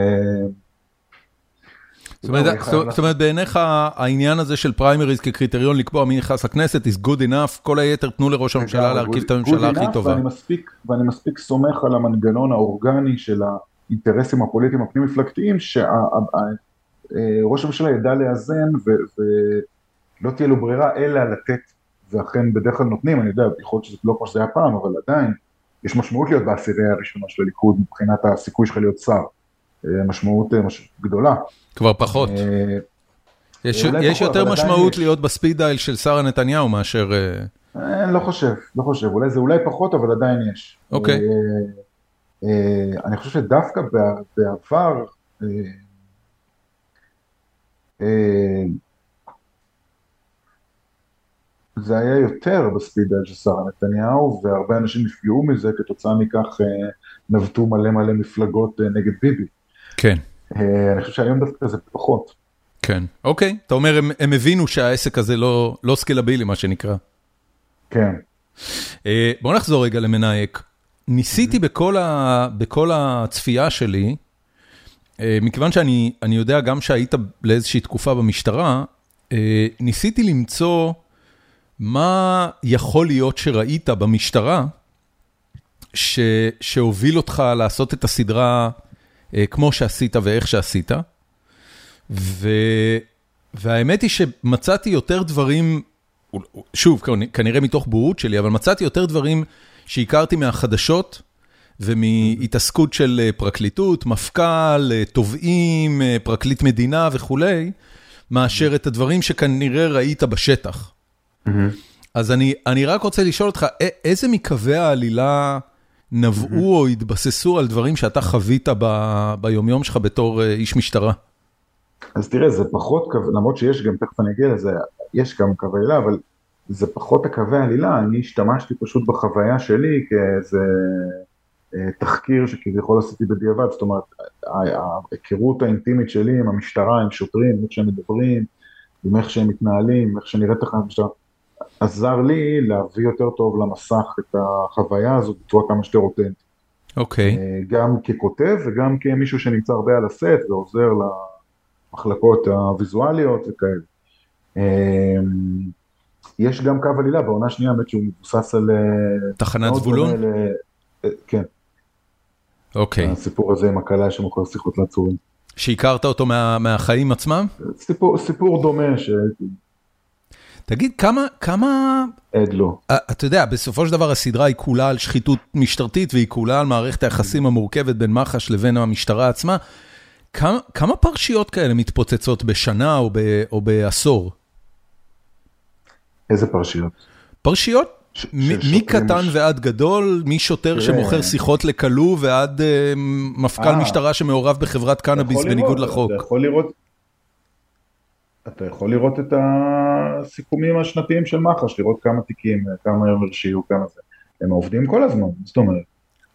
A: זאת אומרת, זאת אומרת, בעיניך העניין הזה של פריימריז כקריטריון לקבוע מי נכנס לכנסת is good enough, כל היתר תנו לראש הממשלה להרכיב את הממשלה הכי טובה.
B: ואני מספיק, ואני מספיק סומך על המנגנון האורגני של האינטרסים הפוליטיים הפנים מפלגתיים, שראש הממשלה ידע לאזן ולא תהיה לו ברירה אלא לתת, ואכן בדרך כלל נותנים, אני יודע, יכול להיות שזה לא כמו שזה היה פעם, אבל עדיין, יש משמעות להיות בעשירייה הראשונה של הליכוד מבחינת הסיכוי שלך להיות שר. אה, משמעות אה, מש... גדולה.
A: כבר פחות.
B: אה,
A: יש יש
B: פחות,
A: יותר משמעות
B: יש.
A: להיות בספיד דייל של שרה נתניהו מאשר... אה,
B: לא חושב, לא חושב, אולי זה אולי פחות, אבל עדיין יש.
A: אוקיי.
B: אה, אה, אני חושב שדווקא בע- בעבר, אה, אה, זה היה יותר בספיד של שרה נתניהו, והרבה אנשים נפגעו מזה, כתוצאה מכך אה, נבטו מלא מלא מפלגות אה, נגד ביבי.
A: כן,
B: אה, אני חושב שהיום דווקא זה פחות.
A: כן. אוקיי, אתה אומר הם- הם הבינו שהעסק הזה לא לא סקלבילי, מה שנקרא.
B: כן.
A: אה, בוא נחזור רגע למנאייק. ניסיתי בכל ה- בכל הצפייה שלי, מכיוון שאני אני יודע גם שהיית לאיזושהי תקופה במשטרה, ניסיתי למצוא מה יכול להיות שראית במשטרה, שהוביל אותך לעשות את הסדרה אה, כמו שעשית ואיך שעשית. והאמת היא שמצאתי יותר דברים, שוב, כנראה מתוך בורות שלי, אבל מצאתי יותר דברים שהכרתי מהחדשות ומהתעסקות של אה, פרקליטות, מפכ"ל, אה, תובעים, פרקליט מדינה וכולי, מאשר את הדברים שכנראה ראית בשטח. אז אני, אני רק רוצה לשאול אותך, איזה מקווי העלילה נבעו או התבססו על דברים שאתה חווית ב, ביומיום שלך בתור אה, איש משטרה?
B: אז תראה, זה פחות, קו- למרות שיש גם, תכף אני אגיע לזה, יש גם קווי עלילה, אבל זה פחות הקווי עלילה, אני השתמשתי פשוט בחוויה שלי כאיזה תחקיר שכביכול עשיתי בדיעבד, זאת אומרת, ההיכרות האינטימית שלי עם המשטרה, עם שוטרים, איך שהם מדברים, עם איך שהם מתנהלים, איך שנראית תחנת משטרה, עזר לי להביא יותר טוב למסך את החוויה הזאת בצורה כמה שיותר אותנטית.
A: אוקיי.
B: Okay. גם ככותב וגם כמישהו שנמצא הרבה על הסט ועוזר למחלקות הוויזואליות וכאלה. יש גם קו עלילה בעונה שנייה, באמת שהוא מבוסס על...
A: תחנת זבולון?
B: כן.
A: אוקיי.
B: הסיפור הזה עם הכלה שמוכר שיחות לעצורים.
A: שהכרת אותו מה, מהחיים עצמם?
B: סיפור, סיפור דומה שהייתי.
A: תגיד, כמה, כמה...
B: עד לא.
A: אתה יודע, בסופו של דבר הסדרה היא כולה על שחיתות משטרתית והיא כולה על מערכת היחסים המורכבת בין מח"ש לבין המשטרה עצמה. כמה, כמה פרשיות כאלה מתפוצצות בשנה או, ב, או בעשור?
B: איזה פרשיות?
A: פרשיות מקטן ועד גדול, משוטר שמוכר שיחות לכלוא ועד מפכ"ל משטרה שמעורב בחברת קנאביס בניגוד לחוק.
B: אתה יכול לראות, אתה יכול לראות את הסיכומים השנתיים של מח"ש, לראות כמה תיקים, כמה הם הרשיעו, כמה זה. הם עובדים כל הזמן, זאת אומרת.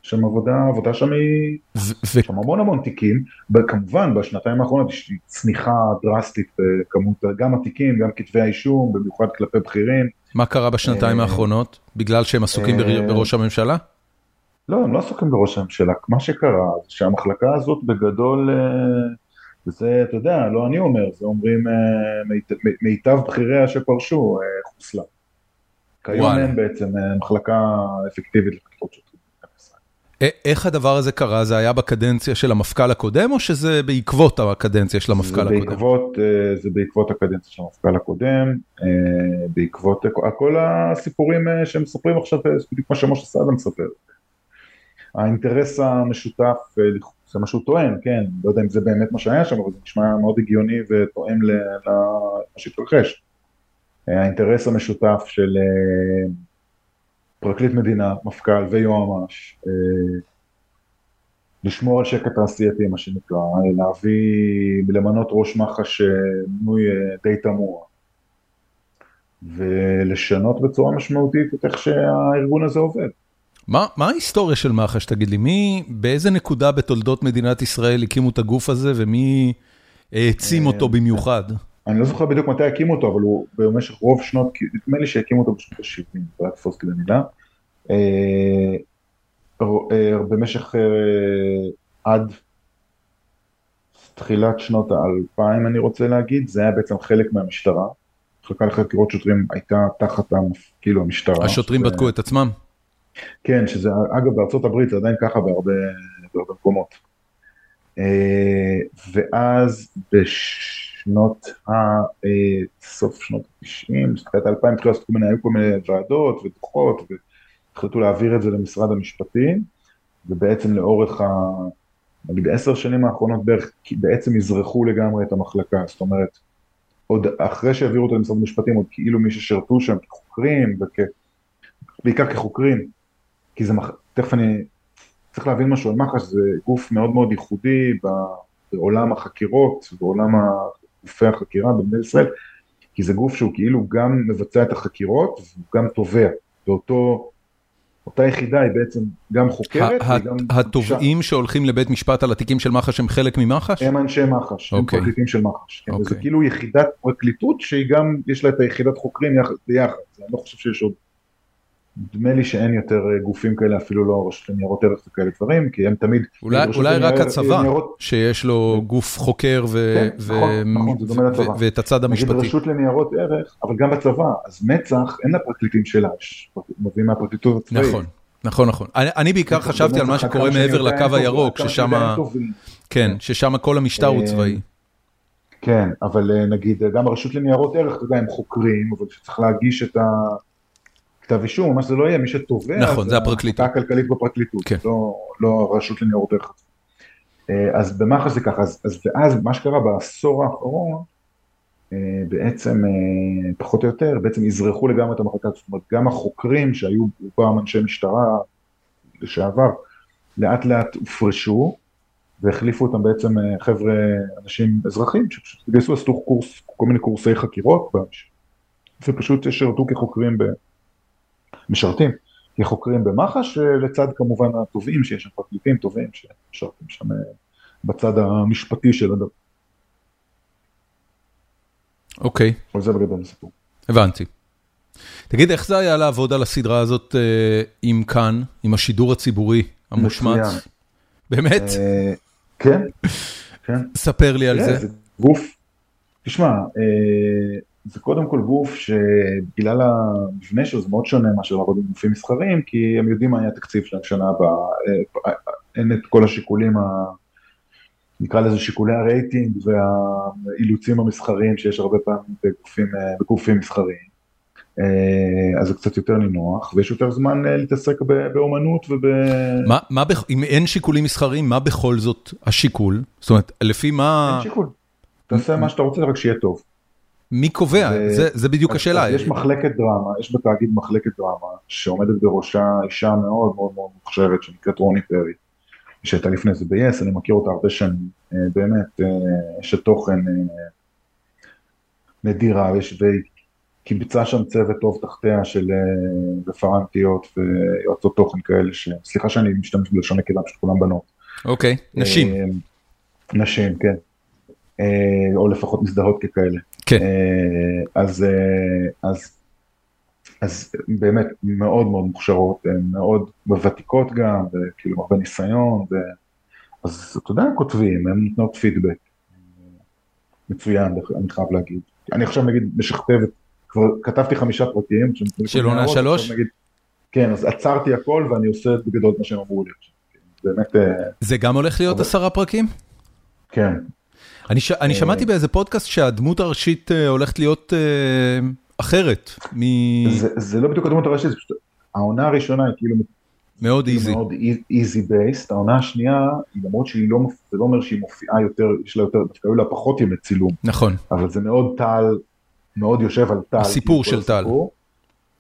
B: יש שם עבודה, עבודה שם היא, יש שם המון המון תיקים, וכמובן בשנתיים האחרונות יש צניחה דרסטית בכמות, גם התיקים, גם כתבי האישום, במיוחד כלפי בכירים.
A: מה קרה בשנתיים האחרונות? בגלל שהם עסוקים בראש הממשלה?
B: לא, הם לא עסוקים בראש הממשלה, מה שקרה זה שהמחלקה הזאת בגדול, וזה, אתה יודע, לא אני אומר, זה אומרים מיטב בכיריה שפרשו, חוסלה. כיום אין בעצם מחלקה אפקטיבית שוטרים.
A: איך הדבר הזה קרה? זה היה בקדנציה של המפכ"ל הקודם, או שזה בעקבות הקדנציה של המפכ"ל הקודם?
B: בעקבות, זה בעקבות הקדנציה של המפכ"ל הקודם, בעקבות כל הסיפורים שהם מספרים עכשיו, בדיוק מה שמשה סעדה מספר. האינטרס המשותף, זה מה שהוא טוען, כן, לא יודע אם זה באמת מה שהיה שם, אבל זה נשמע מאוד הגיוני ותואם למה שהתרחש. האינטרס המשותף של פרקליט מדינה, מפכ"ל ויועמ"ש, לשמור על שקט תעשייתי מה שנקרא, להביא, למנות ראש מח"ש מינוי די תמוה ולשנות בצורה משמעותית את איך שהארגון הזה עובד.
A: מה, מה ההיסטוריה של מח"ש, תגיד לי, מי, באיזה נקודה בתולדות מדינת ישראל הקימו את הגוף הזה ומי העצים אותו במיוחד?
B: אני לא זוכר בדיוק מתי הקימו אותו, אבל הוא במשך רוב שנות, נדמה לי שהקימו אותו בשנות ה-70, זה היה תפוס כדי מילה. במשך עד תחילת שנות האלפיים אני רוצה להגיד, זה היה בעצם חלק מהמשטרה. מחלקה לחקירות שוטרים הייתה תחת כאילו המשטרה.
A: השוטרים בדקו את עצמם?
B: כן, שזה אגב בארצות הברית זה עדיין ככה בהרבה מקומות. ואז בש... שנות ה... סוף שנות ה-90, תחילת ה-2000, התחילו לעשות כל מיני, היו כל מיני ועדות ודוחות, והחליטו להעביר את זה למשרד המשפטים, ובעצם לאורך ה... נגיד עשר שנים האחרונות בערך, בעצם אזרחו לגמרי את המחלקה, זאת אומרת, עוד אחרי שהעבירו אותו למשרד המשפטים, עוד כאילו מי ששירתו שם כחוקרים, וכ... בעיקר כחוקרים, כי זה, מח... תכף אני צריך להבין משהו על מח"ש, זה גוף מאוד מאוד ייחודי בעולם החקירות, בעולם גופי החקירה במדינת ישראל, כי זה גוף שהוא כאילו גם מבצע את החקירות והוא גם תובע, ואותו, אותה יחידה היא בעצם גם חוקרת וגם...
A: התובעים שהולכים לבית משפט על התיקים של מח"ש הם חלק ממח"ש?
B: הם אנשי מח"ש, הם פרקליטים של מח"ש, זה כאילו יחידת פרקליטות שהיא גם, יש לה את היחידת חוקרים ביחד, אני לא חושב שיש עוד נדמה לי שאין יותר גופים כאלה, אפילו לא רשות לניירות ערך וכאלה דברים, כי הם תמיד...
A: אולי רק הצבא, שיש לו גוף חוקר ואת הצד המשפטי.
B: נגיד רשות לניירות ערך, אבל גם בצבא, אז מצ"ח אין לה פרקליטים שלה, מביאים מהפרקליטות הצבאית.
A: נכון, נכון, נכון. אני בעיקר חשבתי על מה שקורה מעבר לקו הירוק, כן, ששם כל המשטר הוא צבאי.
B: כן, אבל נגיד, גם הרשות לניירות ערך, אתה יודע, הם חוקרים, אבל שצריך להגיש את ה... כתב אישום, מה שזה לא יהיה, מי שתובע,
A: נכון, זה הפרקליטות.
B: המחלקה הכלכלית בפרקליטות, כן. לא, לא הרשות לניירות ערך. אז במח"ש זה ככה, אז, אז ואז מה שקרה בעשור האחרון, בעצם פחות או יותר, בעצם אזרחו לגמרי את המחלקה, זאת אומרת גם החוקרים שהיו פעם אנשי משטרה לשעבר, לאט לאט הופרשו, והחליפו אותם בעצם חבר'ה, אנשים אזרחים, שפשוט התגייסו, עשו קורס, כל מיני קורסי חקירות, ופשוט שירתו כחוקרים ב... משרתים כחוקרים במח"ש, לצד כמובן התובעים, שיש שם פרקליטים טובים שמשרתים שם בצד המשפטי של הדבר.
A: אוקיי.
B: אבל זה בגדול הסיפור.
A: הבנתי. תגיד, איך זה היה לעבוד על הסדרה הזאת עם כאן, עם השידור הציבורי המושמץ?
B: מצוין.
A: באמת?
B: כן, כן.
A: ספר לי על זה.
B: זה גוף, תשמע, זה קודם כל גוף שבגלל המבנה שלו זה מאוד שונה מאשר לעבוד עם גופים מסחריים, כי הם יודעים מה היה התקציב שלהם שנה הבאה, אין את כל השיקולים, ה... נקרא לזה שיקולי הרייטינג והאילוצים המסחריים שיש הרבה פעמים בגופים, בגופים מסחריים. אז זה קצת יותר נינוח, ויש יותר זמן להתעסק באומנות וב...
A: מה, מה, אם אין שיקולים מסחריים, מה בכל זאת השיקול? זאת אומרת, לפי מה...
B: אין שיקול. תעשה מה שאתה רוצה, רק שיהיה טוב.
A: מי קובע? זה, זה בדיוק השאלה.
B: יש מחלקת דרמה, יש בתאגיד מחלקת דרמה, שעומדת בראשה אישה מאוד מאוד מאוד מוכשרת, שנקראת רוני פרי, שהייתה לפני זה ב-yes, אני מכיר אותה הרבה שנים, באמת, יש תוכן נדירה, והיא קיבצה שם צוות טוב תחתיה של רפרנטיות ויועצות תוכן כאלה, סליחה שאני משתמש בלשון נקבה, פשוט כולם בנות.
A: אוקיי, נשים.
B: נשים, כן. או לפחות מזדהות ככאלה.
A: כן.
B: אז, אז, אז באמת מאוד מאוד מוכשרות, מאוד ותיקות גם, וכאילו הרבה ניסיון, ו... אז אתה יודע, הם כותבים, הם נותנות פידבק. מצוין, אני חייב להגיד. אני עכשיו נגיד משכתב, כבר כתבתי חמישה פרקים.
A: של עונה שלוש?
B: כן, אז עצרתי הכל ואני עושה בגדול את מה שהם אמרו לי עכשיו. באמת...
A: זה גם הולך להיות עשרה פרקים?
B: כן.
A: אני, ש... אני שמעתי באיזה פודקאסט שהדמות הראשית הולכת להיות אה, אחרת. מ...
B: זה, זה לא בדיוק הדמות הראשית, זה פשוט, העונה הראשונה היא כאילו...
A: מאוד איזי.
B: מאוד איזי בייסט, העונה השנייה, למרות שהיא לא, זה לא אומר שהיא מופיעה יותר, יש לה יותר, דווקא היו לה פחות ימי צילום.
A: נכון.
B: אבל זה מאוד טל, מאוד יושב על טל.
A: הסיפור של טל.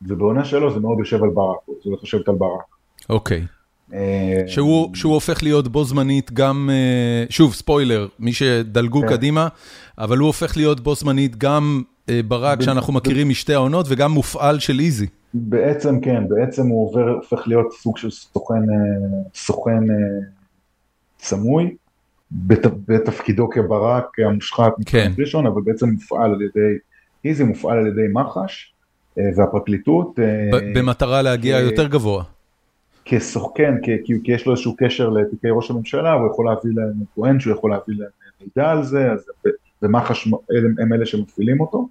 B: ובעונה שלו זה מאוד יושב על ברק, זה הולך לשבת על ברק.
A: אוקיי. שהוא שהוא הופך להיות בו זמנית גם, שוב ספוילר, מי שדלגו קדימה, אבל הוא הופך להיות בו זמנית גם ברק שאנחנו מכירים משתי העונות וגם מופעל של איזי.
B: בעצם כן, בעצם הוא עובר, הופך להיות סוג של סוכן, סוכן סמוי, בתפקידו כברק המושחת,
A: כן.
B: ראשון, אבל בעצם מופעל על ידי, איזי מופעל על ידי מח"ש והפרקליטות.
A: במטרה להגיע יותר גבוה.
B: כסוכן, כי יש לו איזשהו קשר לתיקי ראש הממשלה, הוא יכול להביא להם, הוא טוען שהוא יכול להביא להם מידע על זה, אז, ומח"ש הם אלה שמפעילים אותו,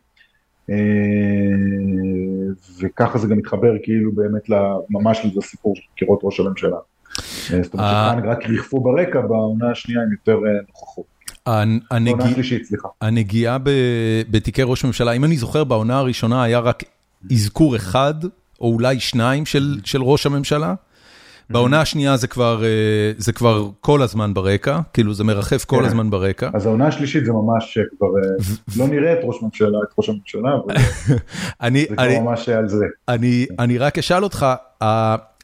B: וככה זה גם מתחבר כאילו באמת ממש לסיפור של חקירות ראש הממשלה. זאת אומרת שכאן רק ריחפו ברקע, בעונה השנייה עם יותר נוכחות.
A: הנגיעה בתיקי ראש הממשלה, אם אני זוכר בעונה הראשונה היה רק אזכור אחד, או אולי שניים של ראש הממשלה. בעונה השנייה זה כבר, זה כבר כל הזמן ברקע, כאילו זה מרחף כל הזמן ברקע.
B: אז העונה השלישית זה ממש כבר, לא נראה את ראש הממשלה, את ראש הממשלה, אבל זה כבר ממש על זה.
A: אני רק אשאל אותך,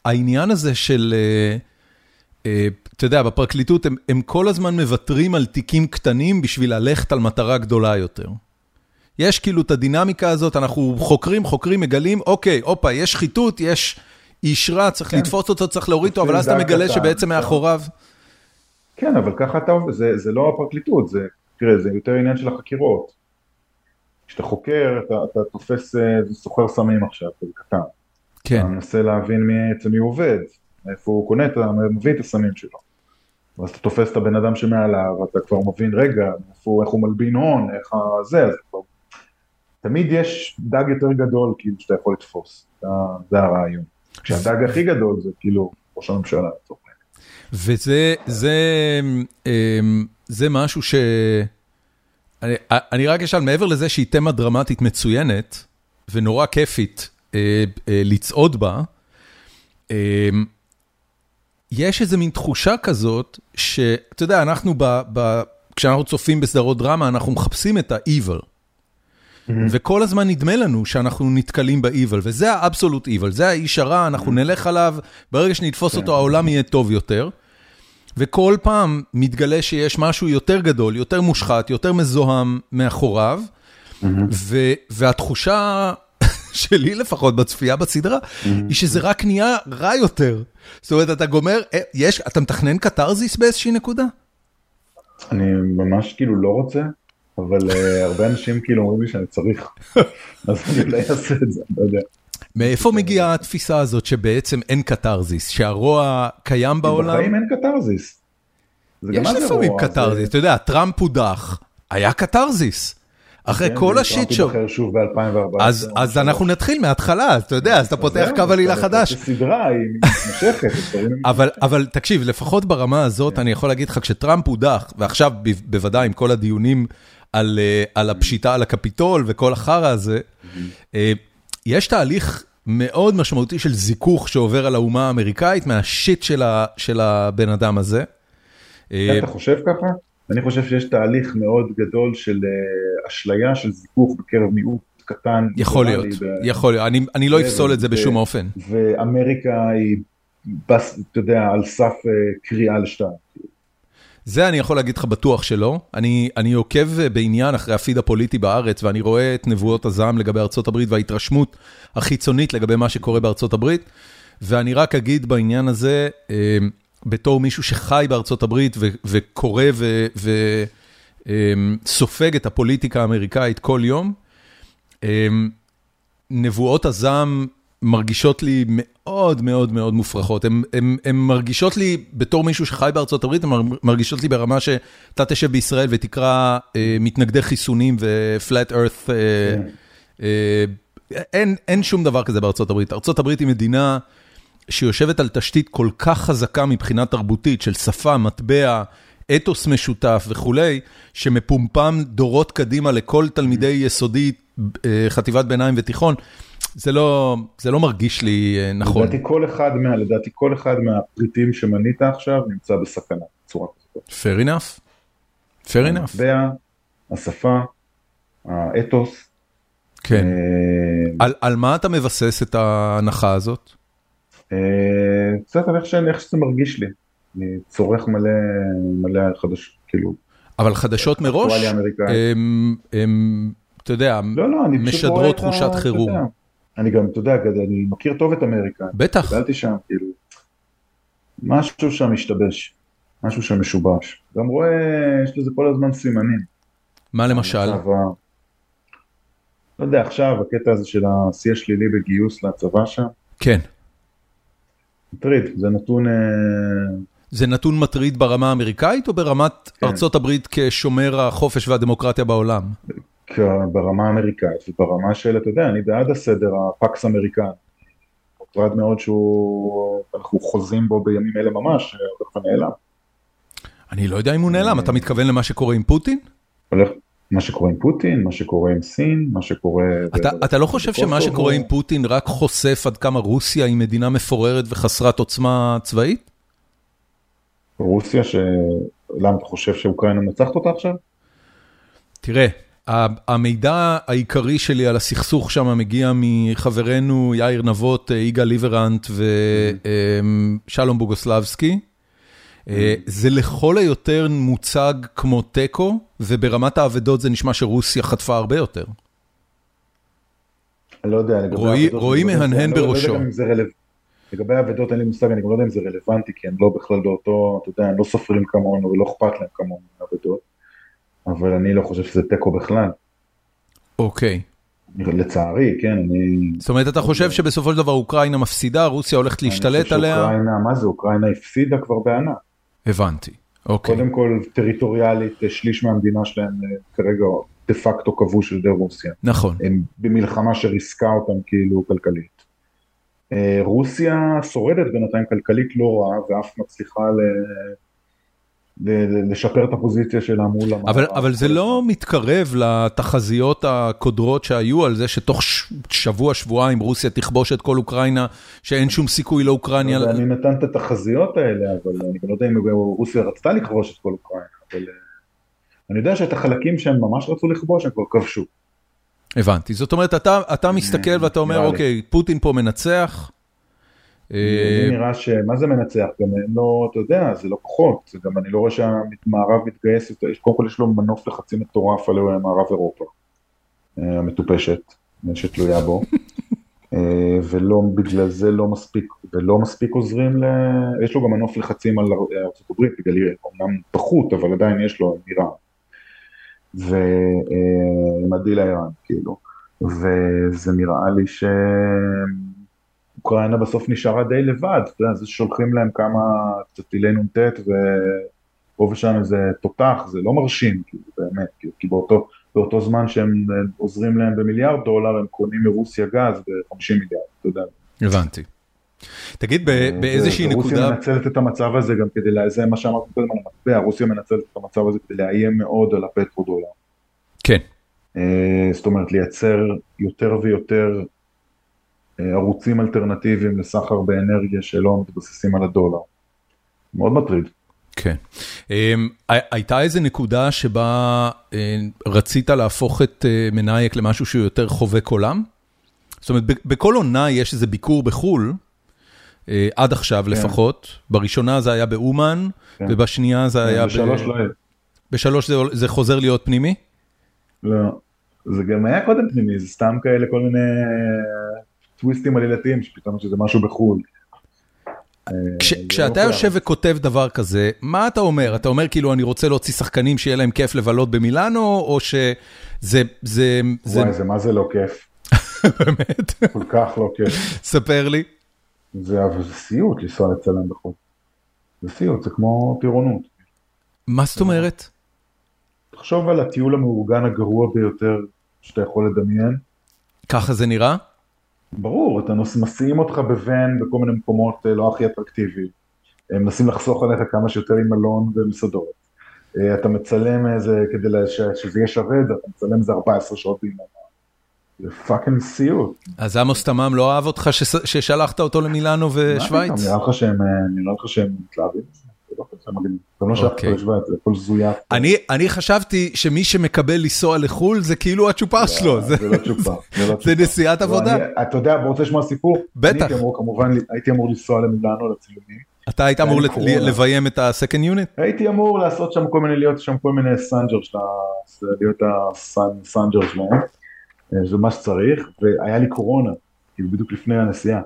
A: העניין הזה של, אתה יודע, בפרקליטות הם כל הזמן מוותרים על תיקים קטנים בשביל ללכת על מטרה גדולה יותר. יש כאילו את הדינמיקה הזאת, אנחנו חוקרים, חוקרים, מגלים, אוקיי, הופה, יש שחיתות, יש... אישרה, צריך לתפוס אותו, צריך להוריד אותו, אבל אז אתה מגלה שבעצם מאחוריו...
B: כן, אבל ככה אתה, זה לא הפרקליטות, זה, תראה, זה יותר עניין של החקירות. כשאתה חוקר, אתה תופס סוחר סמים עכשיו, זה קטן.
A: כן.
B: אתה מנסה להבין אצל מי הוא עובד, איפה הוא קונה, אתה מביא את הסמים שלו. ואז אתה תופס את הבן אדם שמעליו, אתה כבר מבין, רגע, איך הוא מלבין הון, איך זה, אז כבר... תמיד יש דג יותר גדול, כאילו, שאתה יכול לתפוס, זה הרעיון. כשהדג הכי גדול זה כאילו ראש הממשלה.
A: וזה זה, זה משהו ש... אני, אני רק אשאל, מעבר לזה שהיא תמה דרמטית מצוינת, ונורא כיפית אה, אה, לצעוד בה, אה, יש איזה מין תחושה כזאת, שאתה יודע, אנחנו, ב, ב, כשאנחנו צופים בסדרות דרמה, אנחנו מחפשים את ה-evil. וכל הזמן נדמה לנו שאנחנו נתקלים ב-evil, וזה ה-absolute evil, זה האיש הרע, אנחנו נלך עליו, ברגע שנתפוס אותו העולם יהיה טוב יותר. וכל פעם מתגלה שיש משהו יותר גדול, יותר מושחת, יותר מזוהם מאחוריו, והתחושה שלי לפחות בצפייה בסדרה, היא שזה רק נהיה רע יותר. זאת אומרת, אתה גומר, אה, יש, אתה מתכנן קתרזיס באיזושהי נקודה?
B: אני ממש כאילו לא רוצה, אבל אה, הרבה אנשים כאילו אומרים לי שאני צריך, אז אני אולי אעשה את זה, לא יודע.
A: מאיפה מגיעה התפיסה הזאת שבעצם אין קתרזיס, שהרוע קיים בעולם?
B: בחיים אין קתרזיס.
A: יש לפעמים קתרזיס, אתה יודע, טראמפ הודח, היה קתרזיס. אחרי
B: כן,
A: כל השיט שואו.
B: ייבחר שוב ב-2014.
A: אז, אז אנחנו נתחיל מההתחלה, אתה יודע, אז אתה פותח קו עלילה חדש.
B: סדרה היא מתמשכת.
A: אבל, אבל תקשיב, לפחות ברמה הזאת, אני יכול להגיד לך, כשטראמפ הודח, ועכשיו בוודאי עם כל הדיונים על, אה, על הפשיטה על הקפיטול וכל החרא הזה, אה, יש תהליך מאוד משמעותי של זיכוך שעובר על האומה האמריקאית מהשיט של, ה, של הבן אדם הזה. אה,
B: אתה חושב ככה? אני חושב שיש תהליך מאוד גדול של אשליה של זיכוך בקרב מיעוט קטן.
A: יכול להיות,
B: ב-
A: יכול להיות, אני, אני לא אפסול את זה בשום אופן.
B: ואמריקה היא, אתה יודע, על סף אה, קריאה לשתיים.
A: זה אני יכול להגיד לך בטוח שלא. אני, אני עוקב אה, בעניין אחרי הפיד הפוליטי בארץ, ואני רואה את נבואות הזעם לגבי ארצות הברית וההתרשמות החיצונית לגבי מה שקורה בארצות הברית, ואני רק אגיד בעניין הזה, אה, בתור מישהו שחי בארצות ו- וקורא וסופג את הפוליטיקה האמריקאית כל יום, אה, נבואות הזעם מרגישות לי מאוד מאוד מאוד מופרכות. הן מרגישות לי, בתור מישהו שחי בארצות הברית, הן מרגישות לי ברמה שאתה תשב בישראל ותקרא אה, מתנגדי חיסונים ו-flat earth, אה,
B: כן.
A: אה, אין, אין שום דבר כזה בארצות הברית. ארצות הברית היא מדינה שיושבת על תשתית כל כך חזקה מבחינה תרבותית של שפה, מטבע, אתוס משותף וכולי, שמפומפם דורות קדימה לכל תלמידי יסודי, אה, חטיבת ביניים ותיכון. זה לא, זה לא מרגיש לי אה, נכון.
B: לדעתי כל אחד מה, לדעתי כל אחד מהפריטים שמנית עכשיו נמצא בסכנה, בצורה כזאת.
A: fair enough. fair enough.
B: המטבע, השפה, האתוס.
A: כן.
B: אה,
A: על, על מה אתה מבסס את ההנחה הזאת?
B: אה, קצת על איך שזה מרגיש לי. אני צורך מלא, מלא חדש, כאילו,
A: אבל חדשות מראש. הם, הם, אתה יודע,
B: לא, לא,
A: משדרות תחושת חירום.
B: אני גם, אתה יודע, אני מכיר טוב את אמריקה.
A: בטח.
B: גדלתי שם, כאילו, משהו שם משתבש, משהו שם משובש. גם רואה, יש לזה כל הזמן סימנים.
A: מה למשל?
B: המצב לא יודע, עכשיו הקטע הזה של השיא השלילי בגיוס לצבא שם,
A: כן.
B: מטריד, זה נתון, אה,
A: זה נתון מטריד ברמה האמריקאית או ברמת
B: כן.
A: ארצות הברית כשומר החופש והדמוקרטיה בעולם?
B: ברמה האמריקאית וברמה של, אתה יודע, אני בעד הסדר הפקס אמריקני. מוטרד מאוד שהוא, אנחנו חוזים בו בימים אלה ממש, הולך ונעלם.
A: אני לא יודע אם הוא נעלם, אתה מתכוון למה שקורה עם פוטין?
B: הולך, מה שקורה עם פוטין, מה שקורה עם סין, מה שקורה...
A: אתה,
B: ב-
A: אתה לא חושב שמה. שקורה עם פוטין רק חושף עד כמה רוסיה היא מדינה מפוררת וחסרת עוצמה צבאית?
B: רוסיה, ש... למה אתה חושב שאוקראינה מנצחת אותה עכשיו?
A: תראה, המידע העיקרי שלי על הסכסוך שם מגיע מחברנו יאיר נבות, אה, יגאל ליברנט ושלום בוגוסלבסקי. אה, זה לכל היותר מוצג כמו תיקו, וברמת האבדות זה נשמע שרוסיה חטפה הרבה יותר.
B: אני לא יודע, לגבי
A: רועי-
B: האבדות,
A: רועי
B: לא
A: מהנהן
B: לא- לא
A: בראשו.
B: לגבי האבדות אין לי מושג, אני גם לא יודע אם זה רלוונטי, כי הם לא בכלל באותו, אתה יודע, הם לא סופרים כמונו ולא אכפת להם כמונו מהאבדות, אבל אני לא חושב שזה תיקו בכלל,
A: אוקיי.
B: לצערי, כן, אני...
A: זאת אומרת, אתה חושב שבסופו של דבר אוקראינה מפסידה, רוסיה הולכת
B: אני
A: להשתלט
B: חושב
A: עליה?
B: שאוקראינה, מה זה, אוקראינה הפסידה כבר בענק.
A: הבנתי, אוקיי.
B: קודם כל, טריטוריאלית, שליש מהמדינה שלהם אה, כרגע דה פקטו כבוש על ידי רוסיה.
A: נכון.
B: הם במלחמה שריסקה אותם כאילו כלכלית. אה, רוסיה שורדת בינתיים כלכלית לא רע ואף מצליחה ל... לשפר את הפוזיציה שלה מול המערב.
A: אבל, אבל זה לא. מתקרב לתחזיות הקודרות שהיו על זה שתוך שבוע, שבועיים רוסיה תכבוש את כל אוקראינה, שאין שום סיכוי לאוקראינה.
B: לא מי נתן את התחזיות האלה, אבל אני לא יודע אם רוסיה רצתה לכבוש את כל אוקראינה, אבל אה, אני יודע שאת החלקים שהם ממש רצו לכבוש הם כבר כבשו.
A: הבנתי, זאת אומרת, אתה, אתה מסתכל ואתה אומר. אוקיי, פוטין פה מנצח. אה,
B: לי נראה שמה זה מנצח, גם אין לו, אתה יודע, זה לא כוחות, זה גם אני לא רואה שהמערב מתגייס, קודם כל יש לו מנוף לחצים מטורף על מערב אירופה, אה, המטופשת, שתלויה בו, ולא, בגלל זה לא מספיק, ולא מספיק עוזרים ל... יש לו גם מנוף לחצים על ארה"ב, בגלל אומנם פחות, אבל עדיין יש לו אמירה. ועם הדיל האיראן, כאילו. וזה נראה לי שאוקראינה בסוף נשארה די לבד, אתה יודע, זה שולחים להם כמה קצת טילי נ"ט ופה ושם איזה תותח, זה לא מרשים, כאילו, באמת, כאילו, כי באותו, באותו זמן שהם עוזרים להם במיליארד דולר, הם קונים מרוסיה גז ב-50 מיליארד, אתה יודע.
A: הבנתי. תגיד, באיזושהי נקודה...
B: רוסיה מנצלת את המצב הזה גם כדי, זה מה שאמרתי קודם על המטבע, רוסיה מנצלת את המצב הזה כדי לאיים מאוד על הפטרו-דולר.
A: כן.
B: זאת אומרת, לייצר יותר ויותר ערוצים אלטרנטיביים לסחר באנרגיה שלא מתבססים על הדולר. מאוד מטריד.
A: כן. הייתה איזה נקודה שבה רצית להפוך את מנאייק למשהו שהוא יותר חובק עולם? זאת אומרת, בכל עונה יש איזה ביקור בחו"ל, עד עכשיו לפחות, בראשונה זה היה באומן, ובשנייה זה היה...
B: בשלוש לא היה.
A: בשלוש זה חוזר להיות פנימי?
B: לא, זה גם היה קודם פנימי, זה סתם כאלה כל מיני טוויסטים עלילתיים, שפתאום שזה משהו בחו"ל.
A: כשאתה יושב וכותב דבר כזה, מה אתה אומר? אתה אומר כאילו אני רוצה להוציא שחקנים שיהיה להם כיף לבלות במילאנו, או שזה...
B: וואי, זה מה זה לא כיף.
A: באמת?
B: כל כך לא כיף.
A: ספר לי.
B: זה סיוט לנסוע לצלם בחו"ל. זה סיוט, זה כמו טירונות.
A: מה זאת אומרת?
B: תחשוב על הטיול המאורגן הגרוע ביותר שאתה יכול לדמיין.
A: ככה זה נראה?
B: ברור, אתה נוס, מסיעים אותך בוון בכל מיני מקומות לא הכי אטרקטיביים. הם מנסים לחסוך עליך כמה שיותר עם מלון ומסעדות. אתה מצלם איזה, כדי שזה יהיה שווה, אתה מצלם איזה 14 שעות ביממה. זה fucking סיוט.
A: אז עמוס תמם לא אהב אותך ששלחת אותו למילאנו ושוויץ?
B: נראה לך שהם מתלהבים?
A: אני חשבתי שמי שמקבל לנסוע לחו"ל זה כאילו הצ'ופר שלו, זה נסיעת עבודה.
B: אתה יודע, רוצה לשמוע סיפור?
A: בטח.
B: כמובן הייתי אמור לנסוע למילאנו לצילומים.
A: אתה היית אמור לביים את ה-Second Unit?
B: הייתי אמור לעשות שם כל מיני, להיות שם כל מיני סנג'ר, להיות הסנג'ר שלהם, זה מה שצריך, והיה לי קורונה, כאילו בדיוק לפני הנסיעה.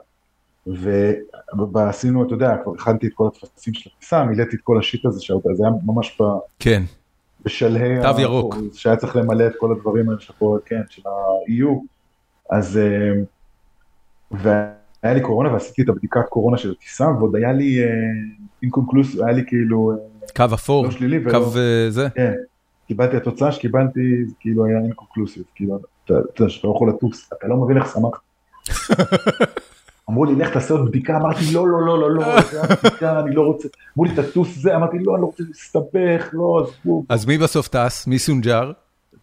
B: ועשינו, אתה יודע, כבר הכנתי את כל הטפסים של הטיסה, מילאתי את כל ה shit הזה, שזה היה ממש
A: כן.
B: בשלהי,
A: תו ירוק,
B: שהיה צריך למלא את כל הדברים האלה שפה, כן, של ה-EU, אז, והיה לי קורונה ועשיתי את הבדיקת קורונה של הטיסה, ועוד היה לי אינקונקלוס, היה לי כאילו,
A: קו אפור,
B: לא שלילי,
A: קו זה,
B: כן, קיבלתי, התוצאה שקיבלתי, כאילו היה אינקונקלוסיב, כאילו, אתה יודע, שאתה לא יכול לטוס, אתה לא מבין איך שמחת. אמרו לי, לך תעשה עוד בדיקה, אמרתי, לא, לא, לא, לא, לא, זה הבדיקה, אני לא רוצה, אמרו לי, תטוס זה, אמרתי, לא, אני לא רוצה להסתבך, לא, עזבו.
A: אז מי בסוף טס? מי סונג'ר?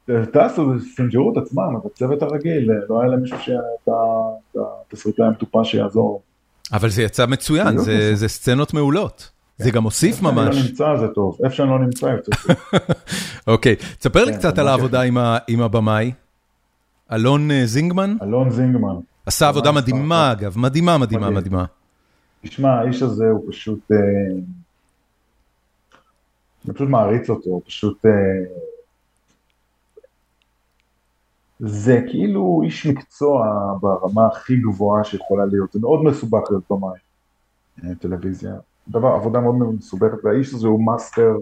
B: טסו, סונג'רו את עצמם, את הצוות הרגיל, לא היה להם מישהו שהיה את התסריטאי המטופש שיעזור.
A: אבל זה יצא מצוין, זה סצנות מעולות. זה גם הוסיף ממש.
B: איפה שאני לא נמצא זה טוב, איפה שאני לא נמצא יוצא טוב.
A: אוקיי, תספר לי קצת על העבודה עם הבמאי. אלון זינגמן?
B: אלון זינגמן.
A: עשה עבודה מדהימה אגב, מדהימה, מדהימה, מדהימה.
B: תשמע, האיש הזה הוא פשוט, אני פשוט מעריץ אותו, הוא פשוט, זה כאילו איש מקצוע ברמה הכי גבוהה שיכולה להיות, זה מאוד מסובך להיות במאי, טלוויזיה, דבר, עבודה מאוד מסובכת, והאיש הזה הוא מאסטר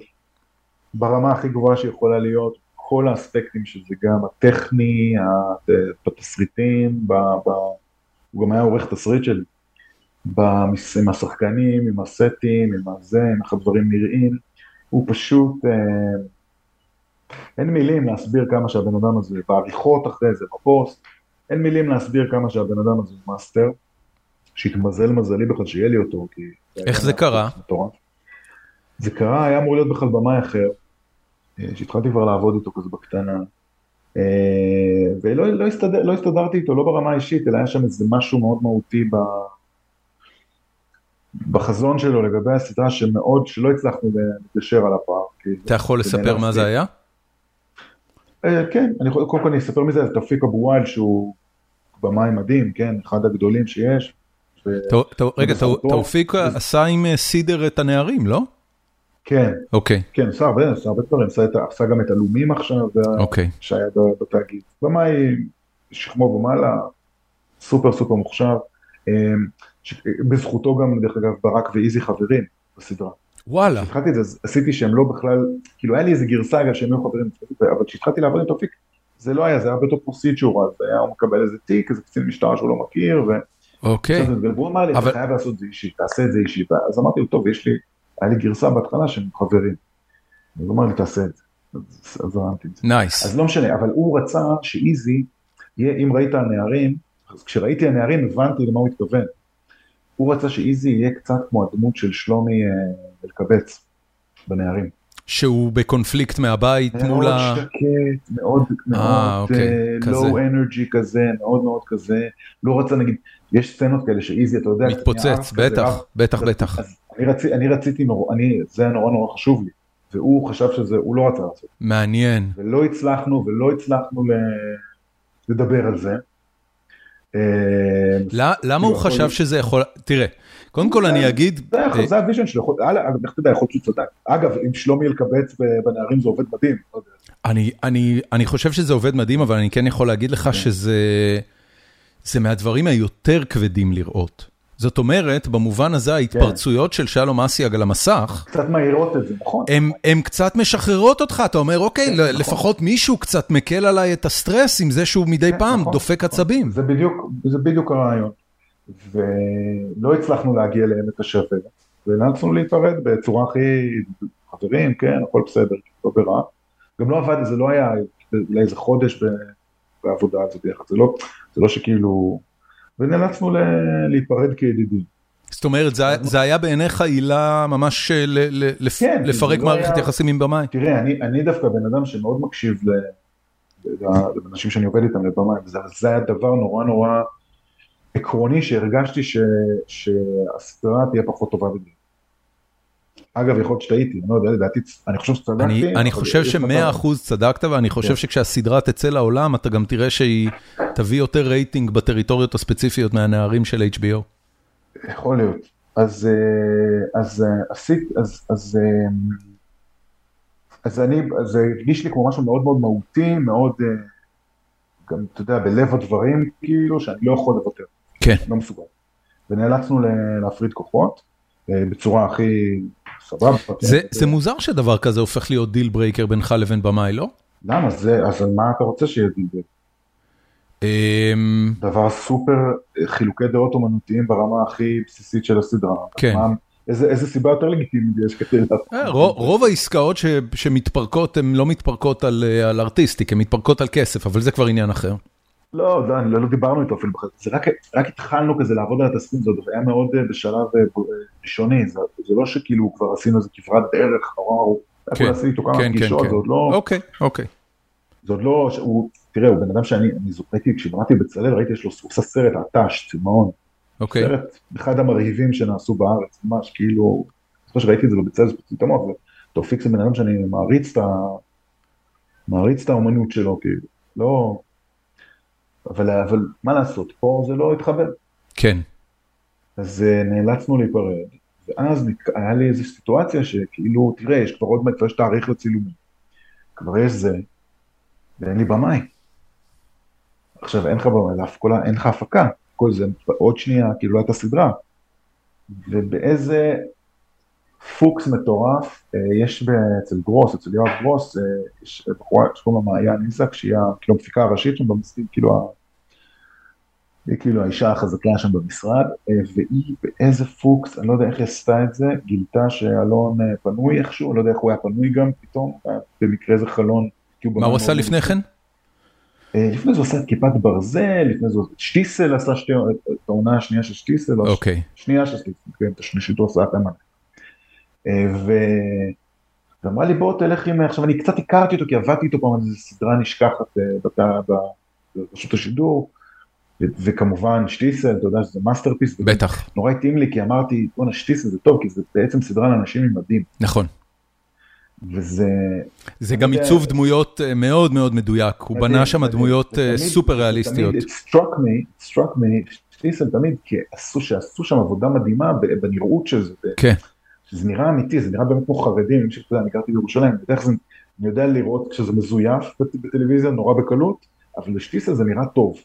B: ברמה הכי גבוהה שיכולה להיות, כל האספקטים של זה, גם הטכני, בתסריטים, ב, ב, הוא גם היה עורך תסריט שלי, עם השחקנים, עם הסטים, עם הזה, עם איך הדברים נראים, הוא פשוט, אה, אין מילים להסביר כמה שהבן אדם הזה, בעריכות אחרי זה, בפוסט, אין מילים להסביר כמה שהבן אדם הזה הוא מאסטר, שהתמזל מזלי בכלל שיהיה לי אותו, כי...
A: איך זה קרה?
B: זה קרה, היה אמור להיות בכלל במאי אחר, שהתחלתי כבר לעבוד איתו כזה בקטנה, ולא לא הסתדר, לא הסתדרתי איתו, לא ברמה האישית, אלא היה שם איזה משהו מאוד מהותי ב... בחזון שלו לגבי הסדרה שמאוד, שלא הצלחנו לגשר על הפער.
A: אתה יכול לספר מה זה היה?
B: כן, אני יכול, קודם כל אני אספר מזה, זה תופיק אבו וואל שהוא במאי מדהים, כן, אחד הגדולים שיש.
A: רגע, תופיק עשה עם סידר את הנערים, לא?
B: כן,
A: אוקיי.
B: כן, עשה הרבה, עשה הרבה דברים, עשה גם את הלומים עכשיו,
A: אוקיי.
B: שהיה בתאגיד. במאי שכמו ומעלה, סופר סופר מוכשר. בזכותו גם, דרך אגב, ברק ואיזי חברים בסדרה.
A: וואלה.
B: כשהתחלתי את זה, עשיתי שהם לא בכלל, כאילו היה לי איזה גרסה אגב שהם היו חברים, אבל כשהתחלתי לעבוד עם תופיק, זה לא היה, זה היה בתור פרוסיצ'ור, אז היה, הוא מקבל איזה תיק, איזה קצין משטרה שהוא לא מכיר, ו...
A: אוקיי.
B: והוא אמר לי, אתה חייב לעשות את זה אישי, תעשה את זה אישי, אז אמרתי לו, טוב, יש לי, היה לי גרסה בהתחלה שהם חברים. אז הוא אמר לי, תעשה את זה. אז הרמתי את זה.
A: nice.
B: אז לא משנה, אבל הוא רצה שאיזי, אם ראית הנערים, אז כשראיתי הנערים הבנתי למה הוא התכוון. הוא רצה שאיזי יהיה קצת כמו הדמות של שלומי אלקבץ בנערים.
A: שהוא בקונפליקט מהבית מול ה...
B: מאוד שקט, מאוד מאוד low energy כזה, מאוד מאוד כזה. לא רצה נגיד, יש סצנות כאלה שאיזי, אתה יודע...
A: מתפוצץ, בטח, בטח, בטח.
B: אני רציתי, זה היה נורא נורא חשוב לי. והוא חשב שזה, הוא לא רצה לעשות.
A: מעניין.
B: ולא הצלחנו, ולא הצלחנו לדבר על זה.
A: למה הוא חשב שזה יכול, תראה, קודם כל אני אגיד...
B: זה ה vision שלו, איך אתה יודע, יכול להיות שהוא צדק. אגב, אם שלומי אלקבץ בנערים זה עובד מדהים.
A: אני חושב שזה עובד מדהים, אבל אני כן יכול להגיד לך שזה מהדברים היותר כבדים לראות. זאת אומרת, במובן הזה ההתפרצויות של שלום אסיאג על המסך,
B: קצת מהירות את זה, נכון?
A: הן קצת משחררות אותך, אתה אומר, אוקיי, לפחות מישהו קצת מקל עליי את הסטרס עם זה שהוא מדי פעם דופק עצבים.
B: זה בדיוק הרעיון. ולא הצלחנו להגיע לעמק השווה, ונאלצנו להיפרד בצורה הכי חברים, כן, הכל בסדר, לא ברע. גם לא עבד, זה לא היה לאיזה חודש בעבודה הזאת ביחד, זה לא שכאילו... ונאלצנו להיפרד כידידים.
A: זאת אומרת, זה היה בעיניך עילה ממש כן, לפרק לא מערכת יחסים עם במאי?
B: תראה, אני דווקא בן אדם שמאוד מקשיב לאנשים שאני עובד איתם לבמאי, וזה היה דבר נורא נורא עקרוני שהרגשתי שהסדרה תהיה פחות טובה בגלל. אגב, יכול להיות שטעיתי, אני לא יודע, לדעתי, אני חושב שצדקתי.
A: אני חושב שמאה אחוז צדקת, ואני חושב כן. שכשהסדרה תצא לעולם, אתה גם תראה שהיא תביא יותר רייטינג בטריטוריות הספציפיות מהנערים של HBO.
B: יכול להיות. אז עשית, אז אני, זה הרגיש לי כמו משהו מאוד מאוד מהותי, מאוד, גם, אתה יודע, בלב הדברים, כאילו, שאני לא יכול לוותר.
A: כן.
B: לא מסוגל. ונאלצנו להפריד כוחות, בצורה הכי... סבבה.
A: זה מוזר שדבר כזה הופך להיות deal breaker בינך לבין במאי, לא?
B: למה? זה, אז מה אתה רוצה שיהיה deal breaker?
A: אמ,
B: דבר סופר חילוקי דעות אומנותיים ברמה הכי בסיסית של הסדרה.
A: כן.
B: איזה סיבה יותר לגיטימית יש כדי לעשות?
A: אה, רוב העסקאות שמתפרקות הן לא מתפרקות על artistic, הן מתפרקות על כסף, אבל זה כבר עניין אחר.
B: לא, לא, לא דיברנו איתו אפילו, זה רק, רק התחלנו כזה לעבוד על התסכית, זה היה מאוד אה, בשלב אה, ראשוני, זה, זה לא שכאילו כבר עשינו איזה כברת דרך נורא ארוך, כן, עשיתי איתו כמה
A: כן,
B: פגישות,
A: כן,
B: זה עוד לא,
A: אוקיי, אוקיי.
B: זה עוד לא, הוא, תראה, הוא בן אדם שאני, אני זוכרתי, כשבראתי בצלאל, ראיתי יש לו, הוא עושה סרט עטש, צמאון,
A: אוקיי.
B: סרט אחד המרהיבים שנעשו בארץ, ממש, כאילו, אני חושב שראיתי את זה בבצלאל, זה המוח, ותופיק זה בן אדם שאני. מעריץ את האומנות שלו, כאילו, לא... אבל, אבל מה לעשות, פה זה לא התחבר.
A: כן.
B: אז uh, נאלצנו להיפרד, ואז היה לי איזו סיטואציה שכאילו, תראה, יש כבר עוד מעט, כבר יש תאריך לצילומים. כבר יש זה, ואין לי במאי. עכשיו, אין לך במאי, אין לך הפקה. כל זה, עוד שנייה, כאילו לא הייתה סדרה. ובאיזה פוקס מטורף, אה, יש אצל גרוס, אצל יואב גרוס, אה, יש בחורה שקוראים לה מעיין איזק, שהיא כאילו המפיקה הראשית שם במשרד, כאילו, היא כאילו האישה החזקה שם במשרד, אה, והיא באיזה פוקס, אני לא יודע איך היא עשתה את זה, גילתה שאלון פנוי איכשהו, אני לא יודע איך הוא היה פנוי גם פתאום, במקרה איזה חלון.
A: מה הוא עשה לפני כן?
B: לפני זה הוא עשה את כיפת ברזל, לפני זה שטיסל עשה את העונה השנייה של שטיסל,
A: אוקיי.
B: שנייה של שטיסל, כן, את השלישית הוא עשה את המנה. ואמרה לי בוא תלך עם, עכשיו אני קצת הכרתי אותו כי עבדתי איתו פעם איזו סדרה נשכחת ברשות השידור, וכמובן שטיסל, אתה יודע שזה masterpiece,
A: בטח,
B: נורא התאים לי כי אמרתי בואנה שטיסל זה טוב כי זה בעצם סדרה לאנשים עם מדים,
A: נכון,
B: וזה,
A: זה גם עיצוב דמויות מאוד מאוד מדויק, הוא בנה שם דמויות סופר ריאליסטיות.
B: it struck me, struck me, שטיסל תמיד, כי עשו, שעשו שם עבודה מדהימה בנראות של זה.
A: כן.
B: זה נראה אמיתי, זה נראה באמת כמו חרדים, אני גרתי בירושלים, אני יודע, אני יודע לראות כשזה מזויף בטלוויזיה נורא בקלות, אבל לשטיסה זה נראה טוב.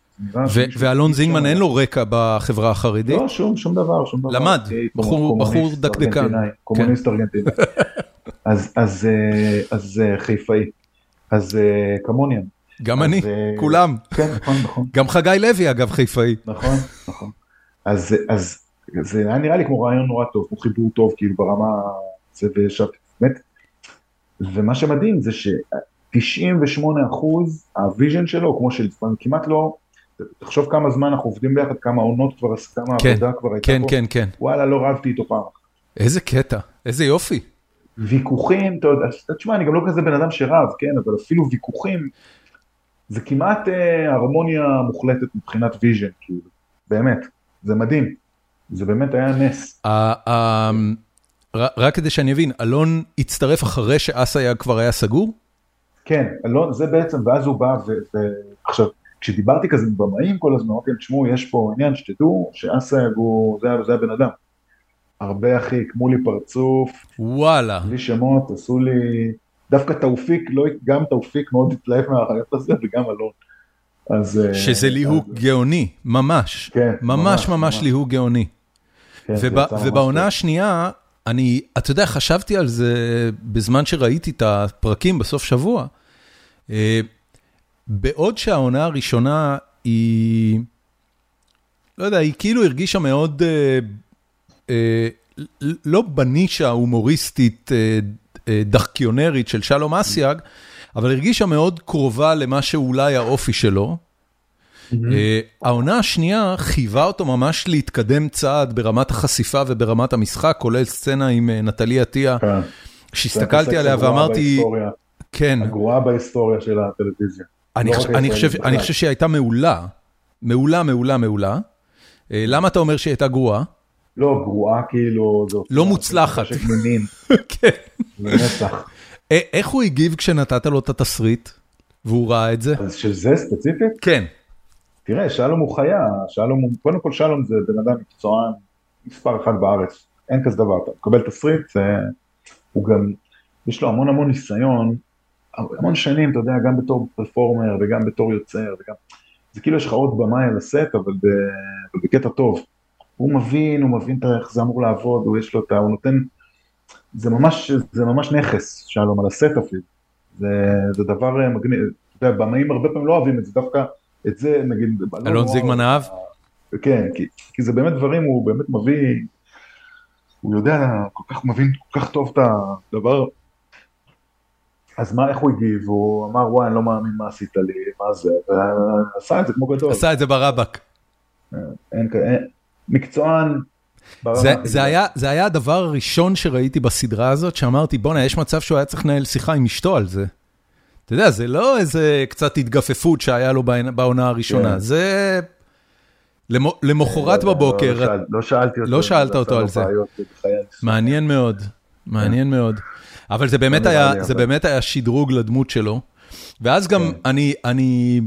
A: ואלון זינגמן אין לו רקע בחברה החרדית?
B: לא, שום, שום דבר, שום דבר.
A: למד, בחור, בחור דקדקן.
B: קומוניסט ארגנטינאי. אז, אז, אז חיפאי, אז כמוני.
A: גם אני, כולם.
B: כן, נכון, נכון.
A: גם חגי לוי אגב חיפאי.
B: נכון, נכון. אז, אז זה היה נראה לי כמו רעיון נורא טוב, כמו חיבור טוב, כאילו ברמה, זה וישבתי, באמת. ומה שמדהים זה ש-98 אחוז, ה vision שלו, כמו של כמעט לא, תחשוב כמה זמן אנחנו עובדים ביחד, כמה עונות כבר, כמה
A: כן,
B: עבודה כבר הייתה
A: כן,
B: פה.
A: כן, כן.
B: וואלה, לא רבתי איתו פעם.
A: איזה קטע, איזה יופי.
B: ויכוחים, אתה יודע, תשמע, אני גם לא כזה בן אדם שרב, כן, אבל אפילו ויכוחים, זה כמעט אה, הרמוניה מוחלטת מבחינת vision, כאילו, באמת, זה מדהים. זה באמת היה נס.
A: רק כדי שאני אבין, אלון הצטרף אחרי שאסייג כבר היה סגור?
B: כן, אלון, זה בעצם, ואז הוא בא, ועכשיו, כשדיברתי כזה עם במאים כל הזמן, אמרתי להם, תשמעו, יש פה עניין שתדעו, שאסייג הוא, זה הבן אדם. הרבה אחי, עקמו לי פרצוף,
A: וואלה,
B: בלי שמות, עשו לי, דווקא תאופיק, לא, גם תאופיק מאוד התלהב מהרעיון הזה, וגם אלון. אז...
A: שזה ליהוק גאוני, ממש.
B: כן.
A: ממש ממש ליהוק גאוני.
B: כן,
A: ובעונה השנייה, אני, אתה יודע, חשבתי על זה בזמן שראיתי את הפרקים בסוף שבוע. בעוד שהעונה הראשונה היא, לא יודע, היא כאילו הרגישה מאוד, לא בנישה ההומוריסטית דחקיונרית של שלום אסיאג, אבל הרגישה מאוד קרובה למה שאולי האופי שלו. העונה השנייה חייבה אותו ממש להתקדם צעד ברמת החשיפה וברמת המשחק, כולל סצנה עם נטלי עטיה, שהסתכלתי עליה ואמרתי, כן.
B: הגרועה בהיסטוריה של הטלוויזיה.
A: אני חושב שהיא הייתה מעולה, מעולה, מעולה, מעולה. למה אתה אומר שהיא הייתה גרועה?
B: לא, גרועה כאילו...
A: לא מוצלחת.
B: כן. זה נצח.
A: איך הוא הגיב כשנתת לו את התסריט, והוא ראה את זה?
B: אז של זה ספציפית?
A: כן.
B: תראה, שלום הוא חיה, שלום הוא, קודם כל שלום זה בן אדם מקצוען מספר אחד בארץ, אין כזה דבר, אתה מקבל תסריט, זה, הוא גם, יש לו המון המון ניסיון, המון שנים, אתה יודע, גם בתור פרפורמר וגם בתור יוצר, וגם, זה כאילו יש לך עוד במאי על הסט, אבל, ב, אבל בקטע טוב. הוא מבין, הוא מבין איך זה אמור לעבוד, הוא יש לו את ה... הוא נותן... זה ממש, זה ממש נכס, שלום, על הסט אפילו. זה, זה דבר מגניב, אתה יודע, במאים הרבה פעמים לא אוהבים את זה, דווקא את זה, נגיד...
A: אלון זיגמן אהב?
B: כן, כי, כי זה באמת דברים, הוא באמת מביא, הוא יודע, כל כך מבין כל כך טוב את הדבר. אז מה, איך הוא הגיב? הוא אמר, וואי, אני לא מאמין מה עשית לי, מה זה, ועשה את זה כמו גדול.
A: עשה את זה ברבק.
B: אין, אין, מקצוען.
A: זה, זה, היה, זה היה הדבר הראשון שראיתי בסדרה הזאת, שאמרתי, בואנה, יש מצב שהוא היה צריך לנהל שיחה עם אשתו על זה. אתה יודע, זה לא איזה קצת התגפפות שהיה לו בעונה הראשונה, כן. זה... למחרת בבוקר...
B: לא, לא שאלתי אותו,
A: לא שאלת אותו על זה. מעניין מאוד, מעניין מאוד. אבל זה באמת היה, זה באמת היה שדרוג לדמות שלו. ואז גם אני, אני,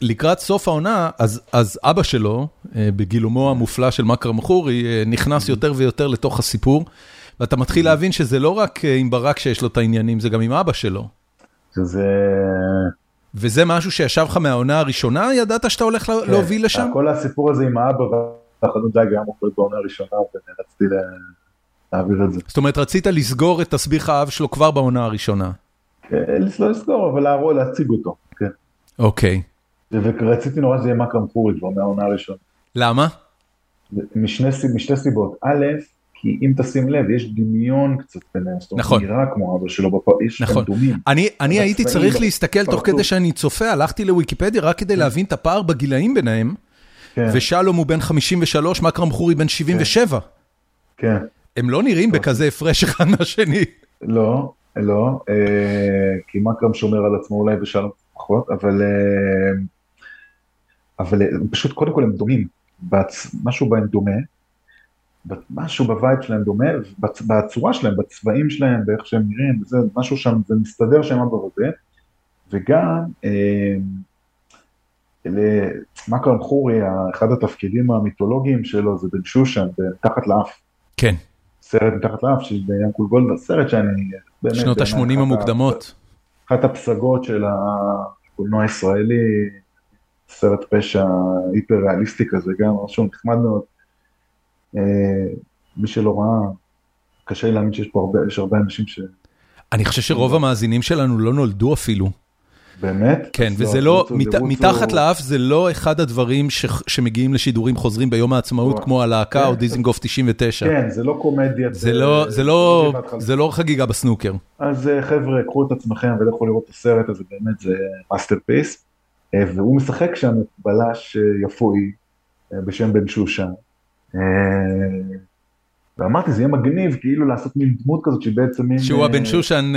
A: לקראת סוף העונה, אז אבא שלו, בגילומו המופלא של מכרם חורי, נכנס יותר ויותר לתוך הסיפור, ואתה מתחיל להבין שזה לא רק עם ברק שיש לו את העניינים, זה גם עם אבא שלו.
B: שזה...
A: וזה משהו שישב לך מהעונה הראשונה? ידעת שאתה הולך להוביל לשם?
B: כל הסיפור הזה עם האבא והחנות דג היה מוכרת בעונה הראשונה, ורציתי להעביר את זה.
A: זאת אומרת, רצית לסגור את תסביך האב שלו כבר בעונה הראשונה.
B: לא לסגור, אבל להציג אותו, כן.
A: אוקיי.
B: ורציתי נורא שזה יהיה מכרם חורי כבר מהעונה הראשונה.
A: למה?
B: משתי סיבות. א', כי אם תשים לב, יש דמיון קצת ביניהם, זאת אומרת,
A: נכון.
B: נראה כמו אבא שלו, יש
A: נכון.
B: דומים.
A: אני, אני הייתי צריך להסתכל תוך כדי שאני צופה, הלכתי לוויקיפדיה רק כדי להבין את הפער בגילאים ביניהם,
B: כן.
A: ושלום הוא בן 53, מכרם חורי בן 77.
B: כן.
A: הם לא נראים בכזה הפרש אחד מהשני.
B: לא, לא, אה, כי מכרם שומר על עצמו אולי ושלום פחות, אבל, אה, אבל אה, פשוט קודם כל הם דומים, בצ... משהו בהם דומה. משהו ב vibe שלהם דומה, בצורה שלהם, בצבעים שלהם, באיך שהם נראים, זה משהו שם, זה מסתדר שם אבא וזה, וגם אה, מכרם חורי, אחד התפקידים המיתולוגיים שלו זה בן שושן, מתחת לאף.
A: כן.
B: סרט מתחת לאף של ינקול גולדברג, סרט שאני...
A: באמת, שנות ה-80 המוקדמות.
B: אחת הפסגות של קולנוע ישראלי, סרט פשע היפר ריאליסטי כזה, גם משהו נחמד מאוד. אה, מי שלא ראה, קשה לי להאמין שיש פה הרבה, יש הרבה אנשים ש...
A: אני חושב שרוב המאזינים שלנו לא נולדו אפילו.
B: באמת?
A: כן, וזה לא, מתחת לאף זה לא אחד הדברים שמגיעים לשידורים חוזרים ביום העצמאות, כמו הלהקה או דיזינגוף 99.
B: כן, זה לא קומדיה.
A: זה לא חגיגה בסנוקר.
B: אז חבר'ה, קחו את עצמכם ולכו לראות את הסרט הזה, באמת זה masterpiece. והוא משחק שם בלש יפואי בשם בן שושן. ואמרתי, זה יהיה מגניב, כאילו לעשות מין דמות כזאת שהיא בעצם מין...
A: שהוא הבן שושן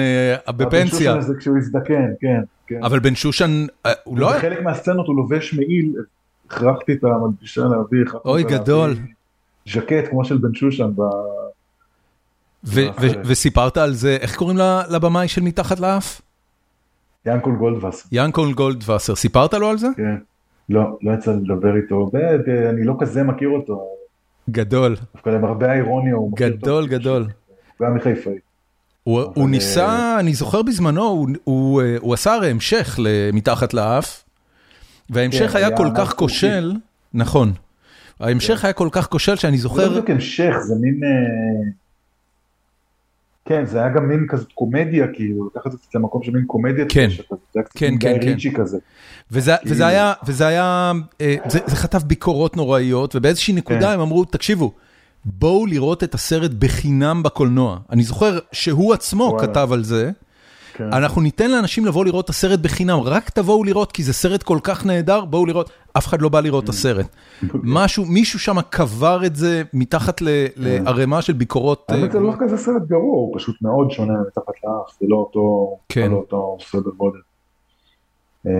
A: בפנסיה. הבן שושן
B: הזה כשהוא יזדקן, כן. כן.
A: אבל בן שושן, הוא לא...
B: בחלק מהסצנות הוא לובש מעיל, הכרחתי את המלבישה להביא,
A: אוי, גדול.
B: ז'קט כמו של בן שושן.
A: וסיפרת על זה, איך קוראים לבמאי של מתחת לאף?
B: ינקול גולדווסר.
A: ינקול גולדווסר, סיפרת לו על זה?
B: כן. לא, לא יצא לדבר איתו, אני לא כזה מכיר אותו.
A: גדול.
B: דווקא הוא
A: מכיר אותו. גדול, גדול.
B: הוא היה מחיפאי.
A: הוא ניסה, אני זוכר בזמנו, הוא עשה הרי המשך למתחת לאף, וההמשך כן, היה כל כך כושל, נכון, ההמשך כן. היה כל כך כושל שאני זוכר... זה
B: לא בדיוק המשך, זה מין... כן, זה היה גם מין כזאת קומדיה, כאילו, לקחת את זה למקום של מין קומדיה,
A: כן, כן, כן, כן.
B: כזה.
A: וזה כאילו- היה, וזה היה, אה, זה חטף ביקורות נוראיות, ובאיזושהי נקודה כן. הם אמרו, תקשיבו, בואו לראות את הסרט בחינם בקולנוע. אני זוכר שהוא עצמו כתב על זה. כן. אנחנו ניתן לאנשים לבוא לראות את הסרט בחינם, רק תבואו לראות, כי זה סרט כל כך נהדר, בואו לראות. אף אחד לא בא לראות את הסרט. משהו, מישהו שם קבר את זה מתחת כן. לערימה של ביקורות.
B: האמת זה לא כזה סרט גרוע, הוא פשוט מאוד שונה מתחת לאף, זה לא אותו כן. לא סדר גודל. אה,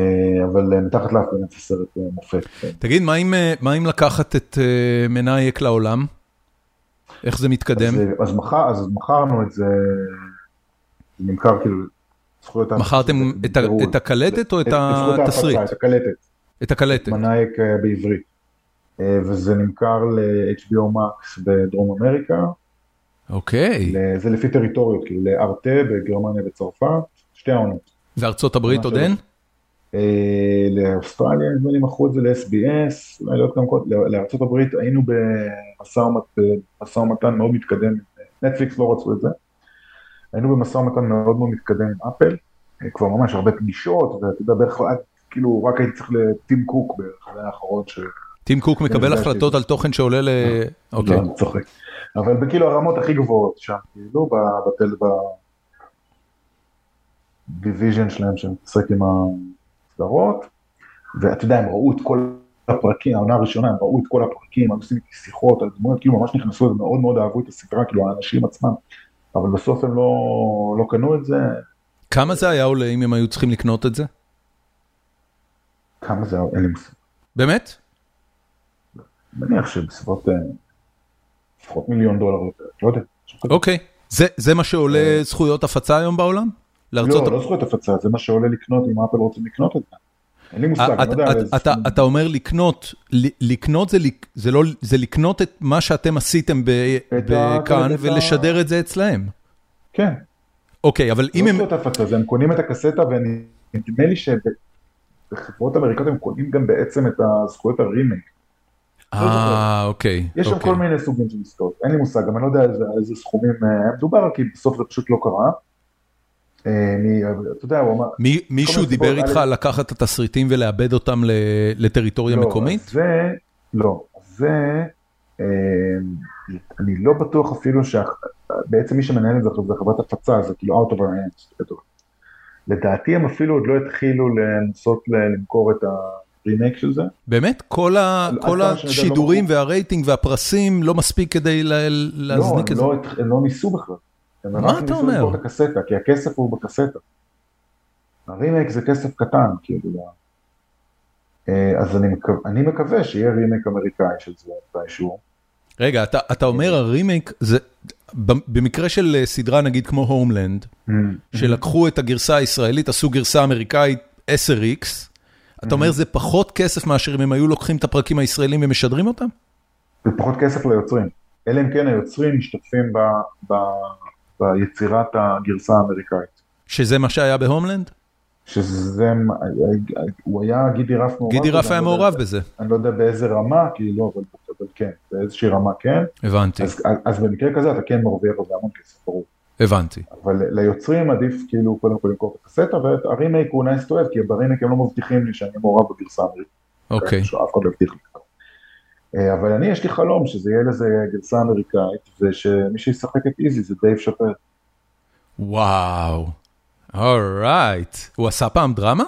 B: אבל מתחת לאף באמת זה סרט אה, מופת.
A: תגיד, מה אם לקחת את מנאייק לעולם? איך זה מתקדם?
B: אז, אז, מכר, אז מכרנו את זה, זה נמכר כאילו.
A: מכרתם את, את הקלטת או את, התסריט?
B: את הקלטת.
A: את הקלטת.
B: מנאייק אה, בעברית. אה, וזה נמכר ל-HBO Max בדרום אמריקה.
A: אוקיי.
B: זה לפי טריטוריות, כאילו לארטה בגרמניה וצרפת, שתי העונות.
A: וארצות הברית עוד אין?
B: אה, לאוסטרליה נדמה לי מכרו את זה ל-SBS, אולי לא יודעת גם לארה"ב היינו במשא ומתן מאוד מתקדם, נטפליקס לא רצו את זה, היינו במשא ומתן מאוד מאוד מתקדם עם אפל, אה, כבר ממש הרבה פגישות, ואתה יודע בערך, כאילו רק הייתי צריך לטים קוק בערך, זה האחרון ש...
A: טים קוק מקבל החלטות על תוכן שעולה ל...
B: לא, אוקיי. לא, אני צוחק. אבל כאילו הרמות הכי גבוהות שם, כאילו, בדיוויז'ן שלהם שמתעסק עם ה... סדרות, ואתה יודע, הם ראו את כל הפרקים, העונה הראשונה, הם ראו את כל הפרקים, הם עושים איתי שיחות, הדמויות כאילו ממש נכנסו, הם מאוד מאוד אהבו את הסדרה, כאילו האנשים עצמם, אבל בסוף הם לא, לא קנו את זה.
A: כמה זה היה עולה אם הם היו צריכים לקנות את זה?
B: כמה זה היה, אין לי מושג.
A: באמת?
B: מניח שבסביבות, אה, לפחות מיליון דולר לא יודע.
A: אוקיי, זה מה שעולה אה. זכויות הפצה היום בעולם?
B: לארצות... לא, לא זכויות הפצה, זה מה שעולה לקנות אם אפל רוצים לקנות את זה. אין לי מושג, אני לא יודע.
A: אתה אומר לקנות, לקנות לא- זה לקנות את מה שאתם עשיתם בכאן ולשדר את זה אצלהם.
B: כן.
A: אוקיי, אבל אם הם...
B: לא הפצה, הם קונים את הקסטה ונדמה לי שבחברות אמריקאיות הם קונים גם בעצם את הזכויות הרימייק.
A: אה, אוקיי.
B: יש שם כל אוקיי. מיני סוגים של עסקאות, אין לי מושג, גם אני לא יודע איזה סכומים אה, מדובר, כי בסוף זה פשוט לא קרה. אה, אתה יודע, הוא אמר...
A: מישהו דיבר איתך על לקחת את התסריטים ולאבד אותם לטריטוריה
B: לא,
A: מקומית?
B: זה, לא, זה, אה, אני לא בטוח אפילו שבעצם מי שמנהל את זה זה חברת הפצה, זה כאילו out of our hands. לדעתי הם אפילו עוד לא התחילו לנסות למכור את הרימייק של זה.
A: באמת? כל השידורים והרייטינג והפרסים לא מספיק כדי להזניק את זה?
B: לא, הם לא ניסו בכלל.
A: מה אתה אומר?
B: את הקסטה, כי הכסף הוא בקסטה. הרימייק זה כסף קטן, כאילו. אה, אז אני, מקו... אני מקווה שיהיה רימייק אמריקאי של זה מתישהו.
A: רגע, אתה, אתה אומר הרימייק, זה, במקרה של אה, סדרה נגיד כמו הומלנד, mm-hmm. שלקחו את הגרסה הישראלית, עשו גרסה אמריקאית 10X, אתה אומר mm-hmm. זה פחות כסף מאשר אם הם היו לוקחים את הפרקים הישראלים ומשדרים אותם?
B: זה פחות כסף ליוצרים. אלא אם כן היוצרים משתתפים ב, ב, ביצירת הגרסה האמריקאית.
A: שזה מה שהיה בהומלנד?
B: שזה, הוא היה גידי רף מעורב.
A: גידי רף היה
B: לא יודע-
A: מעורב בזה,
B: אני לא יודע באיזה רמה, כאילו, אבל, אבל כן, באיזושהי רמה כן.
A: הבנתי,
B: אז, אז במקרה כזה אתה כן מרוויח בזה המון כסף, ברור.
A: הבנתי.
B: אבל ליוצרים עדיף כאילו קודם כל למכור את הקסטה, והרימייק הוא nice to have, כי ברימייק הם לא מבטיחים לי שאני מעורב בגרסה האמריקאית.
A: אוקיי,
B: שאף אחד לא הבטיח לי. אה, אבל אני, יש לי חלום שזה יהיה לזה גרסה אמריקאית, ושמי שישחק את איזי זה דייב שאפל.
A: וואו, all right. הוא עשה פעם דרמה?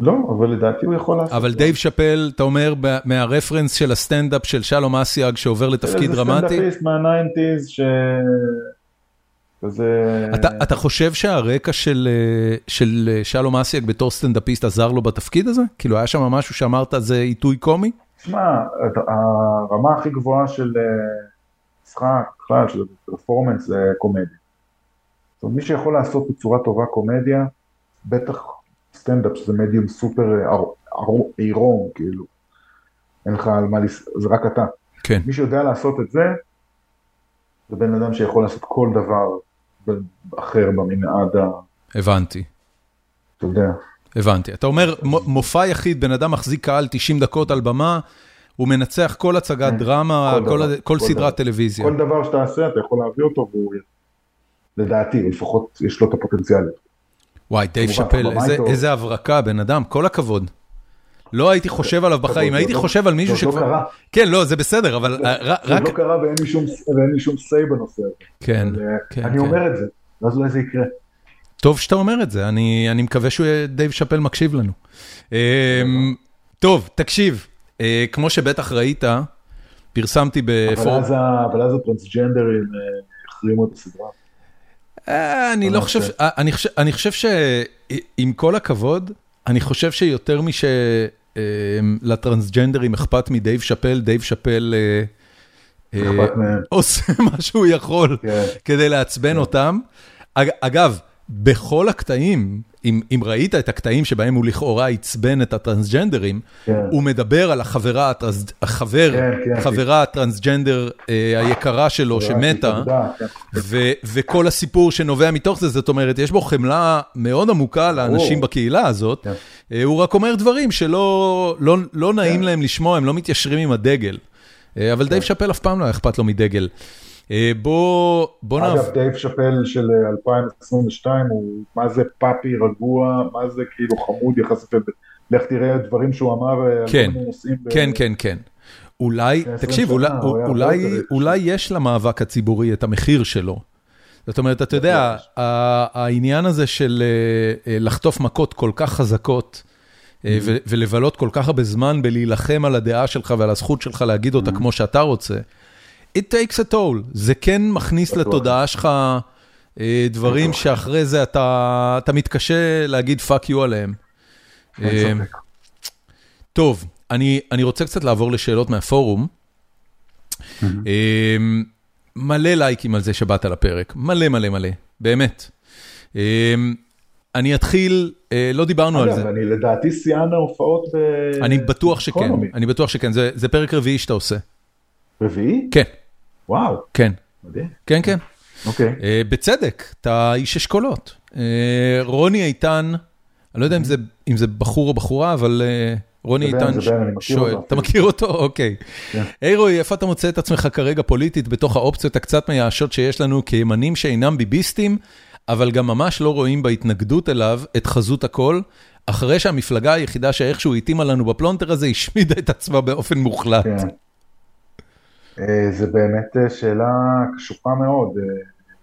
B: לא, אבל לדעתי הוא יכול לעשות.
A: אבל דייב שאפל, אתה אומר, מה reference של הסטנדאפ של שלום אסיאג שעובר לתפקיד דרמטי?
B: זה סטנדאפיסט מה nineties ש... כזה...
A: אתה, אתה חושב שהרקע של, אה, של אה, שלום אסיאג בתור סטנדאפיסט עזר לו בתפקיד הזה? כאילו היה שם משהו שאמרת זה עיתוי קומי?
B: תשמע, הרמה הכי גבוהה של אה, משחק, בכלל, של performance זה קומדיה. זאת אומרת, מי שיכול לעשות בצורה טובה קומדיה, בטח סטנדאפ, שזה מדיום סופר עירום, כאילו. אין לך על מה, לס... זה רק אתה.
A: כן.
B: מי שיודע לעשות את זה, זה בן אדם שיכול לעשות כל דבר אחר במנעד ה...
A: הבנתי,
B: אתה יודע.
A: הבנתי. אתה אומר, מופע יחיד, בן אדם מחזיק קהל 90 דקות על במה, הוא מנצח כל הצגת
B: כן,
A: דרמה,
B: כל
A: כל,
B: דבר,
A: כל
B: כל
A: סדרת
B: דבר.
A: טלוויזיה.
B: כל דבר שתעשה, אתה יכול להביא אותו, והוא... לדעתי, לפחות יש לו את הפוטנציאל.
A: וואי, דייב שאפל, איזה. איזה הברקה, בן אדם, כל הכבוד. לא הייתי חושב עליו בחיים,
B: זה
A: הייתי
B: לא-
A: חושב על מישהו
B: זה עוד לא. קרה.
A: כן, לא, זה בסדר, אבל
B: זה-
A: אה,
B: זה
A: רק...
B: עוד לא קרה ואין לי שום- say בנושא הזה.
A: כן,
B: אה,
A: כן,
B: אני
A: כן.
B: אומר את זה, ואז אולי זה יקרה.
A: טוב שאתה אומר את זה, אני, אני מקווה שדייב שאפל מקשיב לנו. אמ, טוב, תקשיב, אה, כמו שבטח ראית, פרסמתי
B: אבל
A: בפורום...
B: אבל אז הטרנסג'נדרים החרימו את הסדרה.
A: אני לא
B: לא
A: חושב. אה, אני חושב, אני חושב שעם כל הכבוד, אני חושב שיותר משלטרנסג'נדרים אכפת מדייב שאפל, דייב שאפל אה, אה. עושה מה שהוא יכול
B: כן.
A: כדי לעצבן אותם. אג- אגב, בכל הקטעים, אם, אם ראית את הקטעים שבהם הוא לכאורה עצבן את הטרנסג'נדרים,
B: כן.
A: הוא מדבר על החברה, הטרנס, החבר,
B: כן, כן.
A: חברה הטרנסג'נדר אה, היקרה שלו שמתה.
B: כן.
A: ו- וכל הסיפור שנובע מתוך זה, זאת אומרת, יש בו חמלה מאוד עמוקה לאנשים
B: ברור.
A: בקהילה הזאת.
B: כן.
A: אה, הוא רק אומר דברים שלא לא, לא נעים
B: כן.
A: להם לשמוע, הם לא מתיישרים עם הדגל. אה, אבל דייב שאפל אף פעם לא היה אכפת לו מדגל. אה, בוא, בוא נעב...
B: אגב, דייב שאפל של אה, 2022 הוא מה זה puppy רגוע, מה זה כאילו חמוד יחסית, לך תראה דברים שהוא אמר על
A: כן,
B: מיני נושאים. ב-
A: כן, כן, כן. אולי,
B: 20
A: תקשיב,
B: שנה.
A: אולי יש למאבק הציבורי את המחיר שלו. זאת אומרת, אתה יודע, העניין הזה של אה, אה, לחטוף מכות כל כך חזקות, אה, ו- ולבלות כל כך הרבה זמן בלהילחם על הדעה שלך ועל הזכות שלך להגיד אותה כמו שאתה רוצה, it takes a toll. זה כן מכניס. לתודעה שלך דברים. שאחרי זה אתה אתה מתקשה להגיד fuck you עליהם. טוב, אני, אני רוצה קצת לעבור לשאלות מהפורום. אמ, מלא לייקים על זה שבאת לפרק, מלא מלא מלא, באמת. אמ, אני אתחיל, אה, לא דיברנו על
B: אגב,
A: זה,
B: אני לדעתי שיאן ההופעות ב...
A: אני בטוח שכן. אני בטוח שכן, זה פרק רביעי שאתה עושה.
B: רביעי?
A: כן,
B: וואו,
A: כן,
B: מדהים.
A: כן, כן.
B: אוקיי.
A: אה, בצדק, אתה איש אשכולות. אה, רוני איתן, אני לא יודע אם זה, אם זה בחור או בחורה, אבל רוני איתן שואל, אתה. מכיר אותו? אוקיי.
B: כן.
A: היי רועי, איפה אתה מוצא את עצמך כרגע פוליטית בתוך האופציות הקצת מייאשות שיש לנו כימנים שאינם ביביסטים, אבל גם ממש לא רואים בהתנגדות אליו את חזות הכל, אחרי שהמפלגה היחידה שאיכשהו התאימה לנו בפלונטר הזה השמידה את עצמה באופן מוחלט.
B: כן. אה, זה באמת אה, שאלה קשוחה מאוד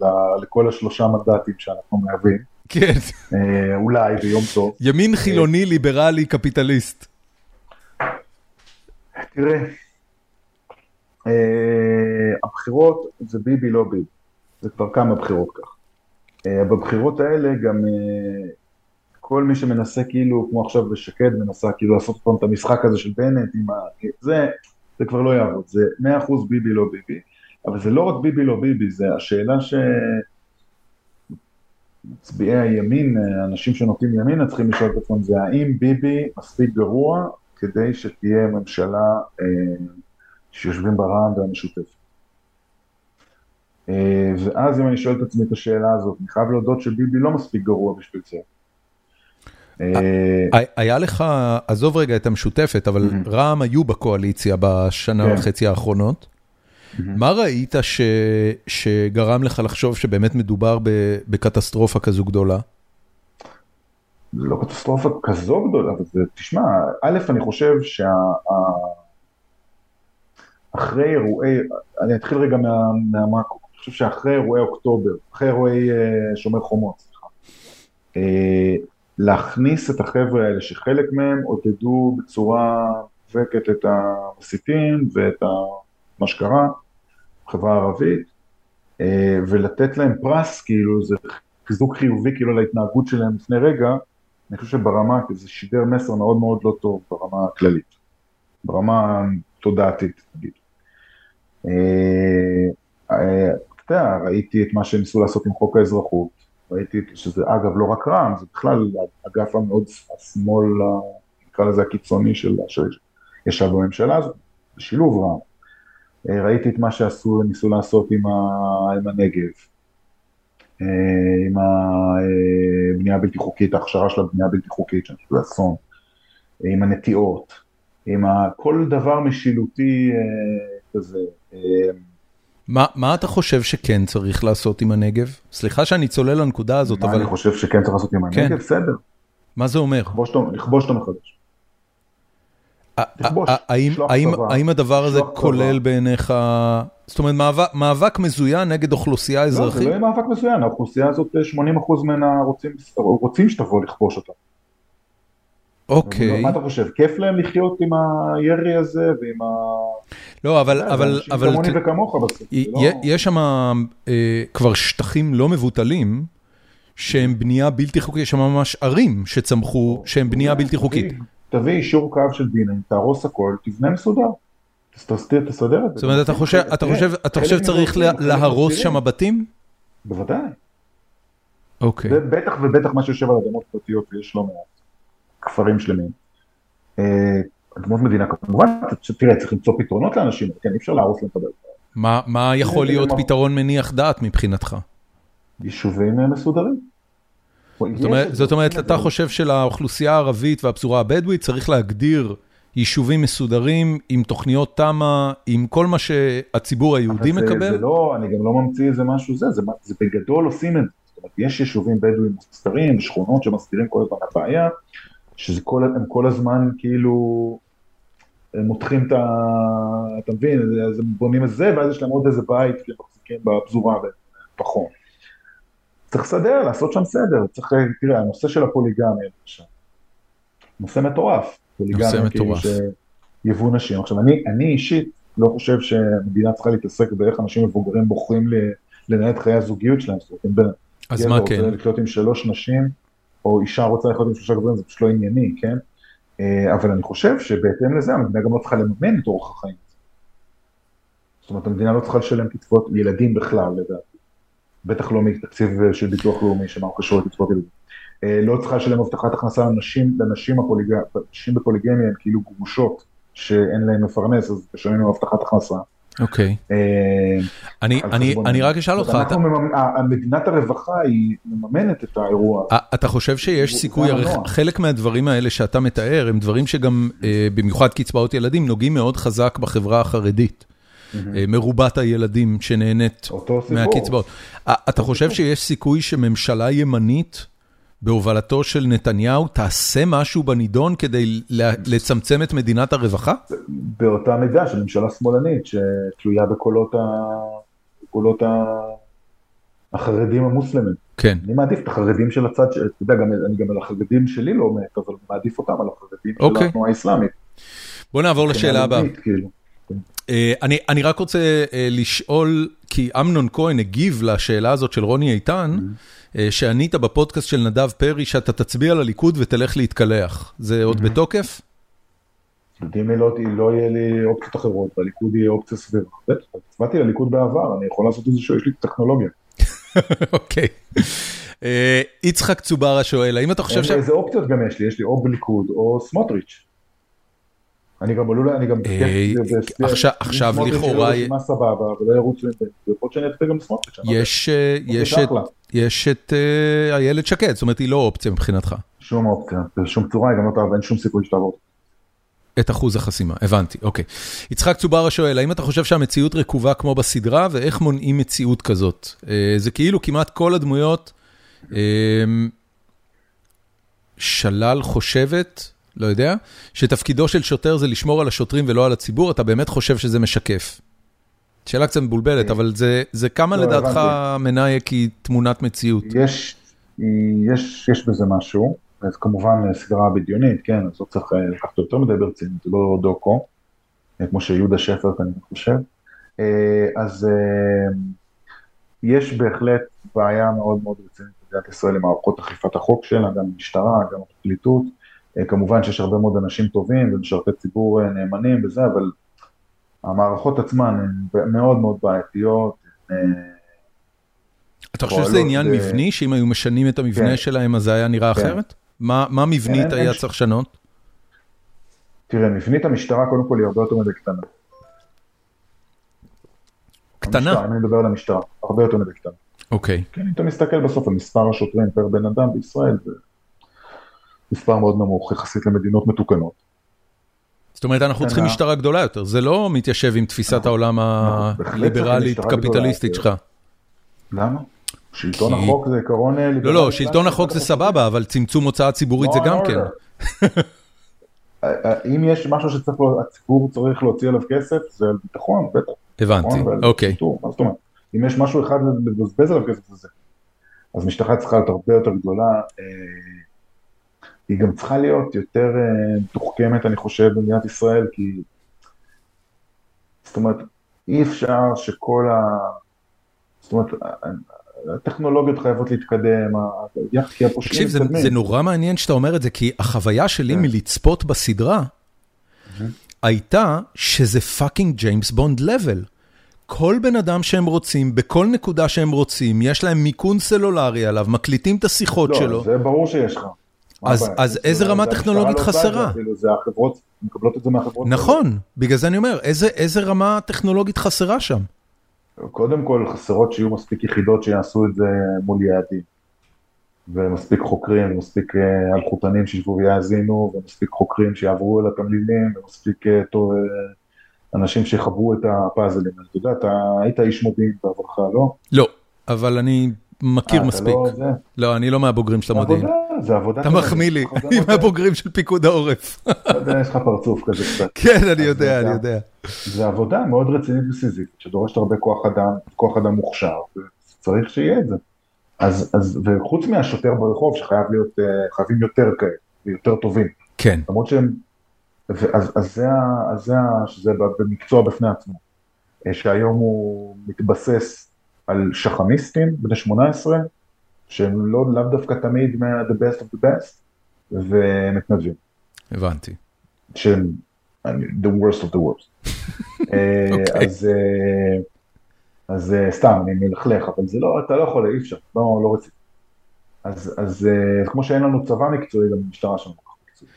B: אה, לכל השלושה מנדטים שאנחנו מהווים.
A: כן,
B: אולי ביום טוב.
A: ימין חילוני, ליברלי, קפיטליסט.
B: תראה, אה, הבחירות זה ביבי לא ביבי, זה כבר כמה בחירות כך. אה, בבחירות האלה גם אה, כל מי שמנסה כאילו, כמו עכשיו בשקד מנסה כאילו לעשות פעם את המשחק הזה של בנט עם ה... זה, זה כבר לא יעבוד, זה 100% ביבי לא ביבי, אבל זה לא רק ביבי לא ביבי, זה השאלה שמצביעי הימין, אה, אנשים שנוטים ימינה צריכים לשאול את עצמם, זה האם ביבי מספיק גרוע כדי שתהיה ממשלה אה, שיושבים ברע"מ והמשותפת. אה, ואז אם אני שואל את עצמי את השאלה הזאת, אני חייב להודות שביבי לא מספיק גרוע בשביל זה.
A: היה לך, עזוב רגע את המשותפת, אבל רע"מ היו בקואליציה בשנה וחצי האחרונות. מה ראית שגרם לך לחשוב שבאמת מדובר בקטסטרופה כזו גדולה?
B: זה לא קטסטרופה כזו גדולה, אבל זה, תשמע, א', אני חושב שאחרי אירועי, אני אתחיל רגע מהמאקרו, אני חושב שאחרי אירועי אוקטובר, אחרי אירועי שומר חומות, סליחה, להכניס את החבר'ה האלה, שחלק מהם עודדו בצורה מובהקת את המסיתים ואת מה שקרה, בחברה הערבית, ולתת להם פרס, כאילו זה חיזוק חיובי כאילו להתנהגות שלהם לפני רגע, אני חושב שברמה, זה שידר מסר מאוד מאוד לא טוב ברמה הכללית, ברמה תודעתית, נגיד. אתה יודע, ראיתי את מה שהם ניסו לעשות עם חוק האזרחות, ראיתי שזה אגב לא רק רע"מ, זה בכלל אגף המאוד השמאל, נקרא לזה הקיצוני של, שישב בממשלה הזאת, בשילוב רע"מ. ראיתי את מה שעשו, ניסו לעשות עם, ה, עם הנגב, עם הבנייה הבלתי חוקית, ההכשרה של הבנייה הבלתי חוקית, שאני חושב אסון, עם הנטיעות, עם ה, כל דבר משילותי כזה.
A: מה, מה אתה חושב שכן צריך לעשות עם הנגב? סליחה שאני צולל לנקודה הזאת,
B: מה
A: אבל...
B: אני חושב שכן צריך לעשות עם הנגב?
A: כן.
B: בסדר.
A: מה זה אומר?
B: לכבוש אותו מחדש. לכבוש,
A: האם,
B: לשלוח
A: האם, הדבר הזה. כולל בעיניך, זאת אומרת מאבק, מזוין נגד אוכלוסייה
B: לא, זה
A: אזרחית?
B: לא מאבק מצוין, האוכלוסייה הזאת 80% ממנה רוצים, שתבוא לכבוש אותה.
A: אוקיי,
B: מה אתה חושב, כיף להם לחיות עם הירי הזה ועם ה...
A: לא אבל, אבל, אבל
B: כמוני וכמוך בסוף. לא-
A: יש שם אה, כבר שטחים לא מבוטלים שהם בנייה בלתי חוקית, יש שם ממש ערים שצמחו שהם בנייה בלתי חוקית.
B: תביא- אישור קו של בינה, תהרוס הכל, תבנה מסודר. תסדר את זה.
A: זאת אומרת, אתה חושב, אתה חושב, אתה חושב צריך להרוס. שם בתים?
B: בוודאי.
A: אוקיי.
B: ובטח ובטח מה שיושב על אדמות פרטיות, ויש לא מעט כפרים שלמים. אה, אדמות מדינה, כמובן, תראה, צריך למצוא פתרונות לאנשים, כן, אי אפשר להרוס להם את.
A: מה מה יכול להיות פתרון מניח דעת מבחינתך?
B: יישובים אה, מסודרים.
A: זאת אומרת, זאת אומרת, אתה חושב שלאוכלוסייה הערבית והפזורה הבדואית צריך להגדיר יישובים מסודרים עם תוכניות תמ"א, עם כל מה שהציבור היהודי
B: אבל זה-
A: מקבל?
B: זה לא, אני גם לא ממציא איזה משהו זה, זה, זה בגדול עושים את זה. זאת אומרת, יש יישובים בדואים מסתרים, שכונות שמסתירים כל הזמן הבעיה, שזה כל, הם כל הזמן כאילו, מותחים את ה... אתה מבין, אז הם בונים את זה, ואז יש להם עוד איזה בית, כי הם מחזיקים בפזורה, בפחון. צריך לסדר, לעשות שם סדר, צריך, תראה, הנושא של הפוליגמיה, למשל, נושא מטורף, פוליגמיה,
A: נושא
B: כאילו,
A: מטורף.
B: שיבוא נשים. עכשיו, אני, אני אישית לא חושב שהמדינה צריכה להתעסק באיך אנשים מבוגרים בוחרים לנהל את חיי הזוגיות שלהם, זאת אומרת,
A: אז מה
B: רוצה
A: כן?
B: לחיות עם שלוש נשים, או אישה רוצה לחיות עם שלושה גברים, זה פשוט לא ענייני, כן? אה, אבל אני חושב שבהתאם לזה המדינה גם לא צריכה לממן את אורח החיים. זאת אומרת, המדינה לא צריכה לשלם קצבאות ילדים בכלל, לדעתי. בטח לא מתקציב אה, של ביטוח לאומי, שמה הוא קשור לקצבאות ילדים. אה, לא צריכה לשלם הבטחת הכנסה לנשים, לנשים הפוליג... נשים בפוליגמיה הן כאילו גרושות, שאין להן מפרנס, אז משלמים הבטחת הכנסה.
A: אוקיי.
B: אה,
A: אני-. רק אשאל אותך, אתה-
B: מממ- המדינת הרווחה היא מממנת את האירוע.
A: אתה חושב שיש סיכוי. חלק מהדברים האלה שאתה מתאר הם דברים שגם, במיוחד קצבאות ילדים, נוגעים מאוד חזק בחברה החרדית. אה, מרובת הילדים שנהנית. מהקצבאות. אה, אתה חושב שיש סיכוי שממשלה ימנית, בהובלתו של נתניהו, תעשה משהו בנידון כדי לצמצם את מדינת הרווחה?
B: באותה מידה של ממשלה שמאלנית שתלויה בקולות, ה... בקולות ה... החרדים המוסלמים.
A: כן.
B: אני מעדיף את החרדים של הצד, אתה יודע, גם, אני גם על החרדים שלי לא מת, אבל מעדיף אותם על החרדים של
A: אוקיי.
B: התנועה האסלאמית.
A: בוא נעבור לשאלה הבאה.
B: כאילו.
A: אה, אני, אני רק רוצה אה, לשאול, כי אמנון כהן הגיב לשאלה הזאת של רוני איתן, אה, שענית בפודקאסט של נדב פרי שאתה תצביע לליכוד ותלך להתקלח. זה עוד בתוקף?
B: אם לא, לא יהיה לי אופציות אחרות, והליכוד יהיה אופציה סבירה. בטח, הצבעתי לליכוד בעבר, אני יכול לעשות איזשהו, יש לי טכנולוגיה.
A: אוקיי. יצחק צוברה שואל, האם אתה חושב ש...
B: איזה אופציות גם יש לי? יש לי או בליכוד או סמוטריץ'. אני גם עלול, אני גם...
A: אה, עכשיו- לכאורה. יש, יש את, אה, איילת שקד, זאת אומרת היא לא אופציה מבחינתך.
B: שום אופציה, בשום צורה, גם לא תעבור, אין שום סיכוי שתעבור.
A: את אחוז החסימה, הבנתי, אוקיי. יצחק צוברה שואל, האם אתה חושב שהמציאות רקובה כמו בסדרה, ואיך מונעים מציאות כזאת? אה, זה כאילו כמעט כל הדמויות, שלל חושבת, לא יודע, שתפקידו של שוטר זה לשמור על השוטרים ולא על הציבור, אתה באמת חושב שזה משקף? שאלה קצת מבולבלת,
B: אה,
A: אבל זה, זה כמה
B: לא,
A: לדעתך. מנאייק היא תמונת מציאות?
B: יש, יש, יש בזה משהו, אז כמובן סדרה בדיונית, כן, אז לא צריך אה, לקחת יותר מדי ברצינות, זה לא דוקו, אה, כמו שיהודה שפר אני חושב. אז יש בהחלט בעיה מאוד מאוד רצינית במדינת ישראל עם מערכות אכיפת החוק שלה, גם המשטרה, גם הפרקליטות. אה, כמובן שיש הרבה מאוד אנשים טובים ומשרתי ציבור אה, נאמנים וזה, אבל המערכות עצמן הן מאוד מאוד בעייתיות. אה,
A: אתה חושב שזה עניין
B: ב-
A: מבני, שאם היו משנים את המבנה
B: כן.
A: שלהם אז זה היה נראה
B: כן.
A: אחרת? מה מה מבנית
B: אין-
A: היה
B: אין
A: צריך לשנות?
B: תראה, מבנית המשטרה קודם כל היא הרבה יותר מדי קטנה.
A: קטנה?
B: המשטרה, אני מדבר על המשטרה, הרבה יותר מדי קטנה.
A: אוקיי.
B: כן, אם אתה מסתכל בסוף על מספר השוטרים פר בן אדם בישראל, זה מספר מאוד נמוך יחסית למדינות מתוקנות.
A: זאת אומרת, אנחנו צריכים משטרה גדולה יותר, זה לא מתיישב עם תפיסת
B: אנחנו-
A: העולם
B: בהחלט
A: הליברלית קפיטליסטית שלך.
B: למה? שלטון
A: כי-
B: החוק זה עיקרון אה,
A: לא. לא, שלטון החוק זה סבבה, אבל צמצום הוצאה ציבורית זה
B: Law
A: גם
B: and
A: כן.
B: אה, אה, אם יש משהו שהציבור צריך להוציא עליו כסף, זה על ביטחון, בטח.
A: הבנתי, אוקיי.
B: מה זאת אומרת? אם יש משהו אחד לבזבז עליו כסף זה זה. אז משטרה צריכה להיות הרבה יותר גדולה. היא גם צריכה להיות יותר אה, מתוחכמת, אני חושב, במדינת ישראל, כי... זאת אומרת, אי אפשר שכל ה... זאת אומרת, הטכנולוגיות חייבות להתקדם, כי הפושעים
A: תקשיב, זה-
B: מתקדמים.
A: נורא מעניין שאתה אומר את זה, כי החוויה שלי
B: כן.
A: מלצפות בסדרה הייתה שזה fucking ג'יימס בונד level. כל בן אדם שהם רוצים, בכל נקודה שהם רוצים, יש להם מיכון סלולרי עליו, מקליטים את השיחות
B: לא,
A: שלו.
B: זה ברור שיש לך.
A: אז- איזה
B: זה-
A: רמה טכנולוגית
B: לא
A: חסרה?
B: זה החברות, מקבלות את זה מהחברות.
A: נכון, בגלל זה אני אומר, איזה, איזה רמה טכנולוגית חסרה שם?
B: קודם כל חסרות שיהיו מספיק יחידות שיעשו את זה מול יעדים. ומספיק חוקרים, ומספיק אה, אלחוטנים שישבו ויאזינו, ומספיק חוקרים שיעברו על התמלילים, ומספיק אה, טוב, אה, אנשים שיחברו את הפאזלים. אתה יודע, אתה היית איש מודיעין בעברך, לא?
A: לא, אבל אני מכיר
B: אה, אתה
A: מספיק.
B: לא זה?
A: לא, אני לא מהבוגרים של
B: זה
A: המודיעין.
B: זה עבודה.
A: אתה מחמיא לי, אני. מהבוגרים של פיקוד העורף.
B: לא יודע, יש לך פרצוף כזה קצת.
A: כן, אני יודע,
B: אתה-
A: אני יודע.
B: זה עבודה מאוד רצינית וסיזיפית, שדורשת הרבה כוח אדם, כוח אדם מוכשר, וצריך שיהיה את זה. אז, וחוץ מהשוטר ברחוב, שחייב להיות, אה, חייבים יותר כאלה, ויותר טובים.
A: כן,
B: למרות שהם, אז, אז זה, אז זה, ה- שזה ב- במקצוע בפני עצמו. אה, שהיום הוא מתבסס על שחמיסטים, בני 18, שהם לא, לאו דווקא תמיד מה-the best of the best, ומתנדבים.
A: הבנתי.
B: שהם the worst of the worst. אה,
A: אוקיי.
B: אז, אה, אז אה, סתם, אני מלכלך, אבל זה לא, אתה לא יכול, אי אפשר, לא, לא רציתי. אז, אז כמו שאין לנו צבא מקצועי, גם המשטרה שלנו לא מקצועית.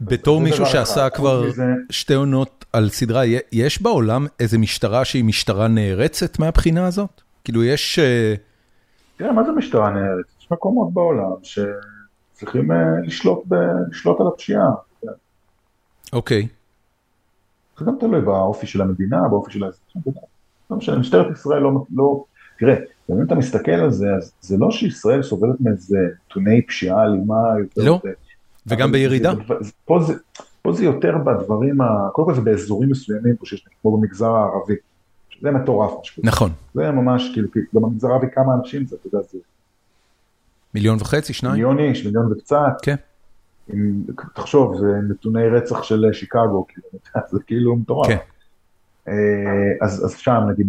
A: בתור מישהו שעשה
B: אחד.
A: כבר שתי עונות על סדרה, יש בעולם איזה משטרה שהיא משטרה נערצת מהבחינה הזאת? כאילו יש... אה,
B: תראה, מה זה משטרה נהרת? יש מקומות בעולם שצריכים אה, לשלוט, ב, לשלוט על הפשיעה.
A: אוקיי,
B: זה גם תלוי באופי של המדינה, באופי של האזרחים. לא משנה, משטרת ישראל לא, לא, תראה, אם אתה מסתכל על זה, אז זה לא שישראל סובלת מאיזה נתוני פשיעה אלימה יותר...
A: לא. וגם בירידה.
B: פה זה, פה זה יותר בדברים, ה... קודם כל זה באזורים מסוימים פה שיש, כמו במגזר הערבי. זה מטורף מה שקורה.
A: נכון.
B: זה ממש, כאילו, גם במגזר הערבי כמה אנשים זה, אתה יודע, זה
A: מיליון וחצי, שניים?
B: מיליון איש, מיליון וקצת.
A: כן.
B: עם, תחשוב, זה נתוני רצח של שיקגו, כאילו, זה כאילו מטורף.
A: כן.
B: אה, אז, אז שם, נגיד,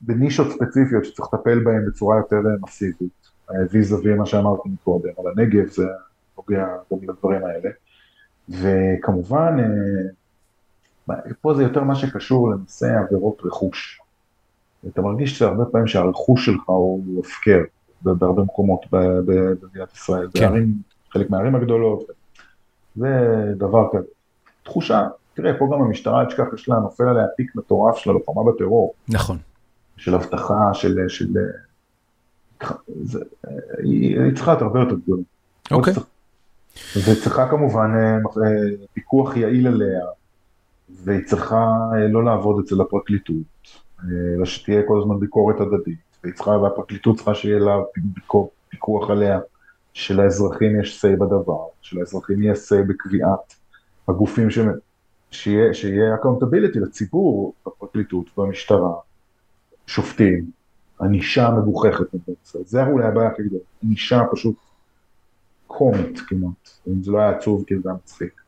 B: בנישות ספציפיות שצריך לטפל בהן בצורה יותר אה, מסיבית, אה, ויזה ומה שאמרתי מקודם, על הנגב זה נוגע גם לדברים האלה. וכמובן, אה, פה זה יותר מה שקשור לנושא עבירות רכוש. אתה מרגיש שהרבה פעמים שהרכוש שלך הוא הפקר בהרבה מקומות במדינת ישראל,
A: כן.
B: בערים, חלק מהערים הגדולות, זה דבר כזה. תחושה, תראה, פה גם המשטרה, אל תשכח, יש לה, נופל עליה תיק מטורף של הלוחמה בטרור,
A: נכון.
B: של אבטחה, של... של זה, היא, היא צריכה להיות הרבה יותר גדולה.
A: אוקיי.
B: וצריכה כמובן פיקוח יעיל עליה, והיא צריכה לא לעבוד אצל הפרקליטות, אלא שתהיה כל הזמן ביקורת הדדית, והיא צריכה, והפרקליטות צריכה שיהיה לה פיקוח עליה, שלאזרחים יש say בדבר, שלאזרחים יהיה say בקביעת הגופים ש... שיהיה, שיהיה accountability לציבור, בפרקליטות, במשטרה, שופטים, ענישה מגוחכת זה אולי הבעיה הכי גדולה, ענישה פשוט קומית כמעט, אם זה לא היה עצוב כי זה היה מצחיק.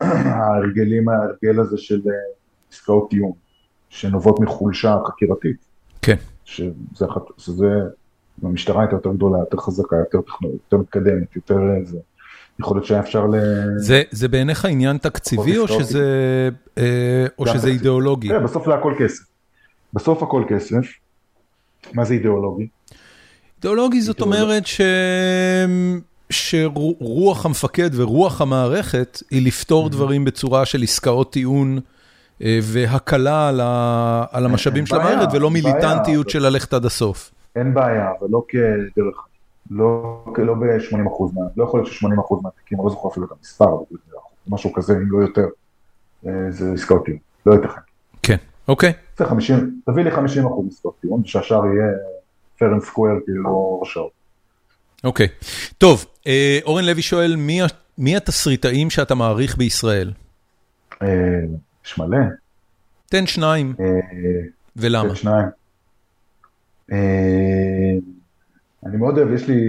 B: ההרגלים, ההרגל הזה של אה, עסקאות טיעון, שנובעות מחולשה חקירתית.
A: כן.
B: שזה, שזה, המשטרה הייתה יותר גדולה, יותר חזקה, יותר טכנולוגית, יותר מתקדמת, יותר איזה. אה, יכול להיות שהיה אפשר ל...
A: זה, זה בעיניך עניין תקציבי או שזה, אה, או שזה. אידיאולוגי?
B: כן, בסוף זה הכל כסף. בסוף הכל כסף. מה זה אידיאולוגי?
A: אידיאולוגי זאת אומרת ש... שרוח המפקד ורוח המערכת היא לפתור mm-hmm. דברים בצורה של עסקאות טיעון אה, והקלה על המשאבים של המערכת ולא מיליטנטיות של ללכת עד הסוף.
B: אין בעיה, אבל לא כדרך, לא, לא ב-80% מה, לא יכול להיות ש-80% מהתיקים, אני לא זוכר אפילו את המספר, משהו כזה, אם לא יותר, אה, זה עסקאות טיעון, לא ייתכן.
A: כן, אוקיי.
B: תביא לי 50% עסקאות טיעון, ושהשאר יהיה fair and square, כאילו הרשאות.
A: אוקיי, טוב, אה, אורן לוי שואל, מי התסריטאים שאתה מעריך בישראל?
B: יש מלא.
A: תן שניים. ולמה?
B: תן שניים. אני מאוד אוהב, יש לי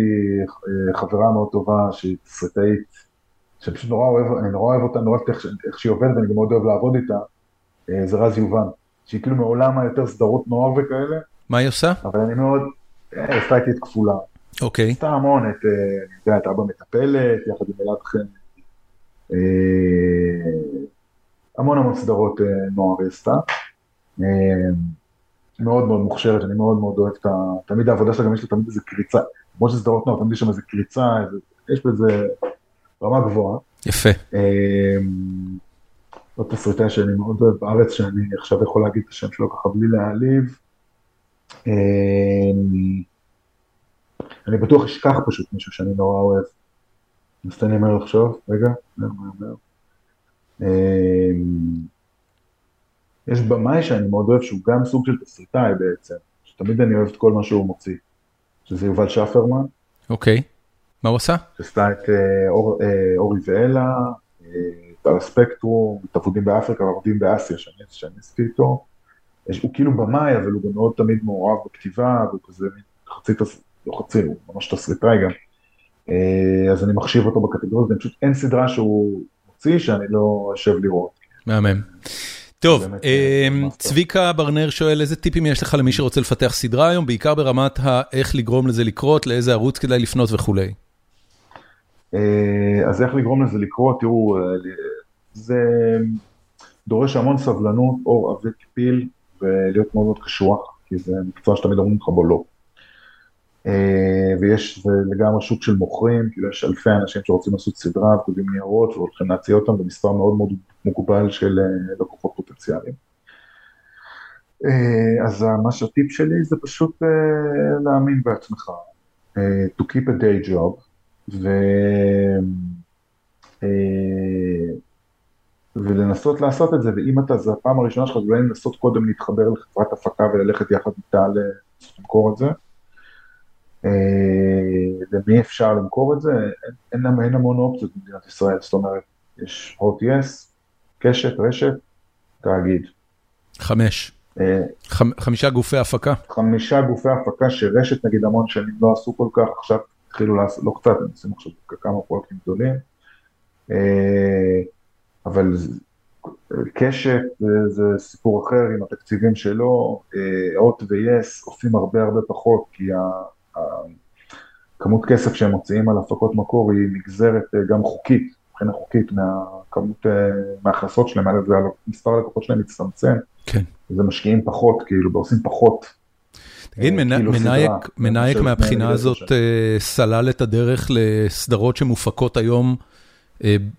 B: חברה מאוד טובה שהיא תסריטאית, שאני פשוט נורא אוהב, אני נורא אוהב אותה, נורא אוהב איך, איך שהיא עובדת, ואני גם מאוד אוהב לעבוד איתה, זה רז יובן, שהיא כאילו מעולם היותר סדרות נוער וכאלה.
A: מה היא עושה?
B: אבל אני מאוד, עשתה איתי את כפולה.
A: אוקיי.
B: עשתה המון, את, אני יודע, את אבא מטפלת, יחד עם אלעד חן. המון המון סדרות נוער היא עשתה. מאוד מאוד מוכשרת, אני מאוד מאוד אוהב את ה... תמיד העבודה שלה גם יש לה תמיד איזה קריצה, כמו שזה סדרות נוער, תמיד יש שם איזה קריצה, איזה... יש בזה רמה גבוהה.
A: יפה.
B: עוד תסריטאי שאני מאוד אוהב בארץ, שאני עכשיו יכול להגיד את השם שלו ככה בלי להעליב. אני בטוח אשכח פשוט מישהו שאני נורא אוהב. אז תן לי מהר לחשוב, רגע, מהר מהר מהר. יש במאי שאני מאוד אוהב, שהוא גם סוג של תסריטאי בעצם, שתמיד אני אוהב את כל מה שהוא מוציא, שזה יובל שפרמן.
A: אוקיי, מה הוא עשה?
B: שעשתה את אה, אה, אורי ואלה, אה, את הספקטרום, את עבודים באפריקה ועבודים באסיה, שאני עשיתי איתו. הוא כאילו במאי, אבל הוא גם מאוד תמיד מעורב בכתיבה, והוא כזה חצי, לא חצי, הוא ממש תסריטאי גם. אז אני מחשיב אותו בקטגוריה, פשוט אין סדרה שהוא מוציא שאני לא אשב לראות.
A: מהמם. טוב, אמ, צביקה ברנר שואל איזה טיפים יש לך למי שרוצה לפתח סדרה היום, בעיקר ברמת האיך לגרום לזה לקרות, לאיזה ערוץ כדאי לפנות וכולי.
B: אה, אז איך לגרום לזה לקרות, תראו, אה, זה דורש המון סבלנות, אור עבה פיל, ולהיות מאוד מאוד קשוח, כי זה מקצוע שתמיד אומרים לך בו לא. אה, ויש לגמרי שוק של מוכרים, כאילו יש אלפי אנשים שרוצים לעשות סדרה וכותבים ניירות והולכים להציע אותם במספר מאוד מאוד מוגבל של אה, לקוחות פוטנציאליים. אה, אז מה שהטיפ שלי זה פשוט להאמין בעצמך, to keep a day job, ו... ולנסות לעשות את זה, ואם אתה, זו הפעם הראשונה שלך, אולי לנסות קודם להתחבר לחברת הפקה וללכת יחד איתה למכור את זה. למי אה, אפשר למכור את זה? אין, אין, אין המון אופציות במדינת ישראל, זאת אומרת, יש הוט יס, קשת, רשת, תאגיד.
A: חמש. אה, חמישה גופי הפקה.
B: חמישה גופי הפקה שרשת נגיד המון שנים לא עשו כל כך, עכשיו התחילו לעשות, לא קצת, הם עושים עכשיו כמה פרויקטים גדולים. אה, אבל קשת זה סיפור אחר עם התקציבים שלו, הוט ויס עושים הרבה הרבה פחות, כי הכמות כסף שהם מוציאים על הפקות מקור היא נגזרת אה, גם חוקית, מבחינה חוקית מהכמות, אה, מההכנסות שלהם, מספר הלקוחות שלהם מצטמצם,
A: כן.
B: אז הם משקיעים פחות, כאילו, ועושים פחות.
A: תגיד, כאילו מנאייק מהבחינה הזאת סלל את הדרך לסדרות שמופקות היום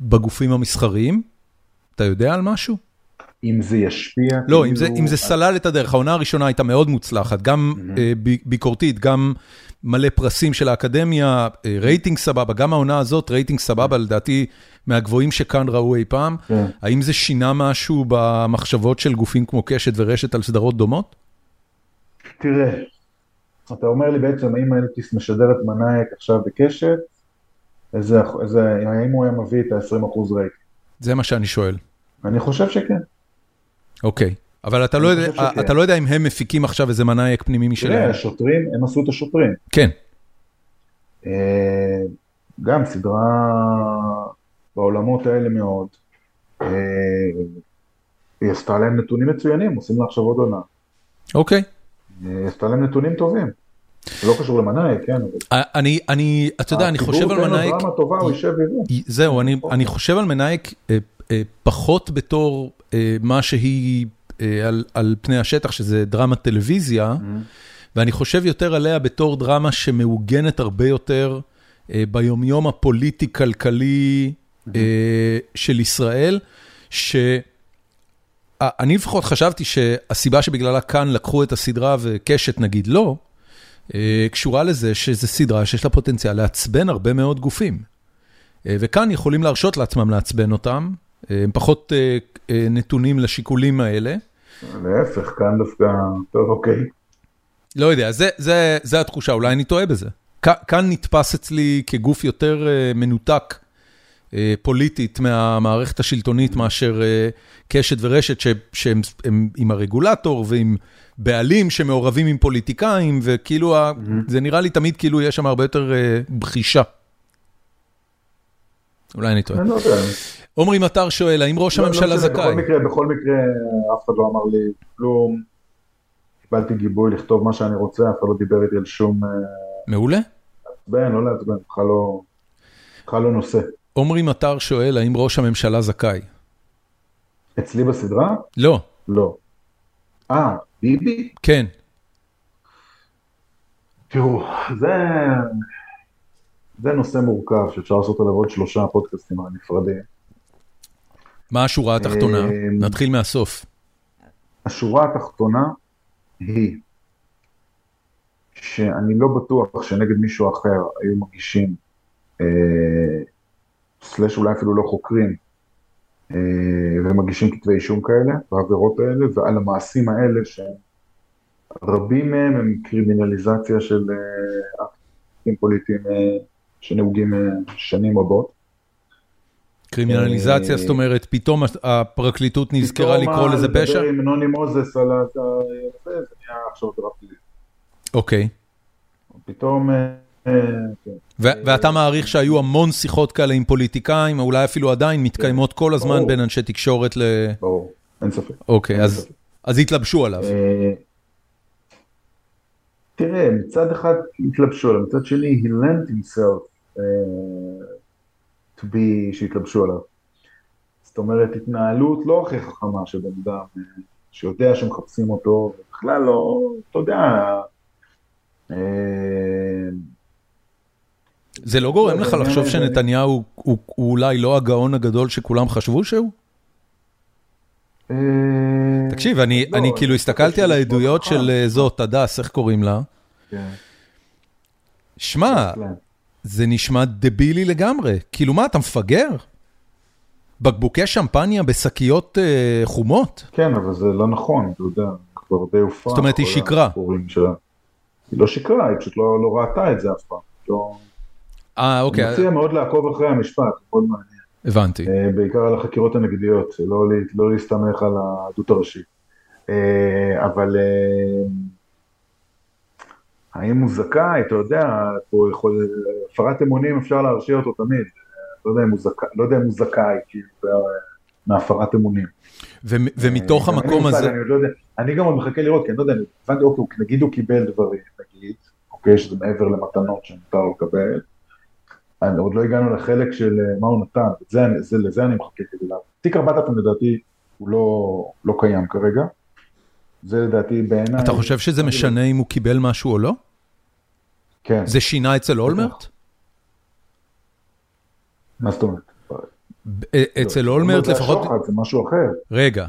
A: בגופים המסחריים? אתה יודע על משהו?
B: אם זה ישפיע.
A: לא,
B: כאילו,
A: אם זה סלל את הדרך, העונה הראשונה הייתה מאוד מוצלחת, גם ביקורתית, גם מלא פרסים של האקדמיה, רייטינג סבבה, גם העונה הזאת, רייטינג סבבה, לדעתי, מהגבוהים שכאן ראו אי פעם. האם זה שינה משהו במחשבות של גופים כמו קשת ורשת על סדרות דומות?
B: תראה, אתה אומר לי בעצם, האם אלטיס משדר את מנאייק עכשיו בקשת, איזה, איזה, האם הוא היה מביא את ה-20% רייטינג?
A: זה מה שאני שואל.
B: אני חושב שכן.
A: אוקיי, אבל אתה לא, יודע, אתה לא יודע אם הם מפיקים עכשיו איזה מנאייק פנימי משלהם.
B: תראה, השוטרים, הם עשו את השוטרים.
A: כן.
B: גם סדרה בעולמות האלה מאוד. היא עשתה להם נתונים מצוינים, עושים לה עכשיו עוד עונה.
A: אוקיי.
B: היא עשתה להם נתונים טובים. לא קשור למנאייק, כן.
A: אני, אני, אתה יודע, אני חושב על מנאייק...
B: הציבור תן לו דרמה טובה, הוא יישב ויראה.
A: זהו, אני חושב על מנאייק פחות בתור מה שהיא על, על פני השטח, שזה דרמת טלוויזיה, ואני חושב יותר עליה בתור דרמה שמעוגנת הרבה יותר ביומיום הפוליטי-כלכלי של ישראל, שאני לפחות חשבתי שהסיבה שבגללה כאן לקחו את הסדרה וקשת נגיד לא, קשורה לזה שזו סדרה שיש לה פוטנציאל לעצבן הרבה מאוד גופים. וכאן יכולים להרשות לעצמם לעצבן אותם, הם פחות נתונים לשיקולים האלה.
B: להפך, כאן דווקא, טוב, אוקיי.
A: לא יודע, זה התחושה, אולי אני טועה בזה. כאן נתפס אצלי כגוף יותר מנותק פוליטית מהמערכת השלטונית מאשר קשת ורשת שהם עם הרגולטור ועם בעלים שמעורבים עם פוליטיקאים, וכאילו, זה נראה לי תמיד כאילו יש שם הרבה יותר בחישה. אולי אני טועה. עומרי מטר שואל, האם ראש הממשלה זכאי?
B: בכל מקרה, בכל מקרה, אף אחד לא אמר לי כלום. קיבלתי גיבוי לכתוב מה שאני רוצה, אף אחד לא דיבר איתי על שום...
A: מעולה.
B: לעצבן, לא לעצבן, בכלל לא נושא.
A: עומרי מטר שואל, האם ראש הממשלה זכאי?
B: אצלי בסדרה?
A: לא.
B: לא. אה, ביבי?
A: כן.
B: תראו, זה... זה נושא מורכב שאפשר לעשות עליו עוד שלושה פודקאסטים נפרדים.
A: מה השורה התחתונה? נתחיל מהסוף.
B: השורה התחתונה היא שאני לא בטוח שנגד מישהו אחר היו מגישים, סלש אולי אפילו לא חוקרים, ומגישים כתבי אישום כאלה, בעבירות האלה, ועל המעשים האלה שרבים מהם הם קרימינליזציה של אקטים פוליטיים שנהוגים שנים רבות.
A: קרימינליזציה, זאת אומרת, פתאום הפרקליטות נזכרה לקרוא לזה פשע?
B: פתאום לדבר עם נוני מוזס על זה, זה נהיה עכשיו עבירה פלילית.
A: אוקיי.
B: פתאום...
A: ואתה מעריך שהיו המון שיחות כאלה עם פוליטיקאים, אולי אפילו עדיין מתקיימות כל הזמן בין אנשי תקשורת ל...
B: ברור, אין ספק.
A: אוקיי, אז התלבשו עליו.
B: תראה, מצד אחד התלבשו עליו, מצד שני, he lent himself be, שהתלבשו עליו. זאת אומרת, התנהלות לא הכי חכמה של בן אדם, שיודע שמחפשים אותו, ובכלל לא, אתה יודע...
A: זה לא גורם לך לחשוב שנתניהו הוא אולי לא הגאון הגדול שכולם חשבו שהוא? תקשיב, אני כאילו הסתכלתי על העדויות של זאת, הדס, איך קוראים לה? שמע, זה נשמע דבילי לגמרי. כאילו מה, אתה מפגר? בקבוקי שמפניה בשקיות חומות?
B: כן, אבל זה לא נכון, אתה יודע, כבר די הופעה.
A: זאת אומרת, היא שיקרה.
B: היא לא שיקרה, היא פשוט לא ראתה את זה אף פעם.
A: אה, אוקיי.
B: אני מציע מאוד לעקוב אחרי המשפט, מאוד מעניין.
A: הבנתי.
B: בעיקר על החקירות הנגדיות, לא להסתמך על העדות הראשית. אבל האם הוא זכאי, אתה יודע, הפרת אמונים אפשר להרשיע אותו תמיד. לא יודע אם הוא זכאי, כאילו, מהפרת אמונים.
A: ומתוך המקום הזה...
B: אני גם עוד מחכה לראות, כי אני לא יודע, הבנתי, אוקיי, נגיד הוא קיבל דברים, נגיד, אוקיי, שזה מעבר למתנות שמותר לו לקבל. עוד לא הגענו לחלק של מה הוא נתן, לזה אני מחכה כדי להבין. תיק 4000 לדעתי הוא לא קיים כרגע. זה לדעתי בעיניי...
A: אתה חושב שזה משנה אם הוא קיבל משהו או לא?
B: כן.
A: זה שינה אצל אולמרט?
B: מה זאת אומרת?
A: אצל אולמרט לפחות...
B: זה משהו אחר.
A: רגע.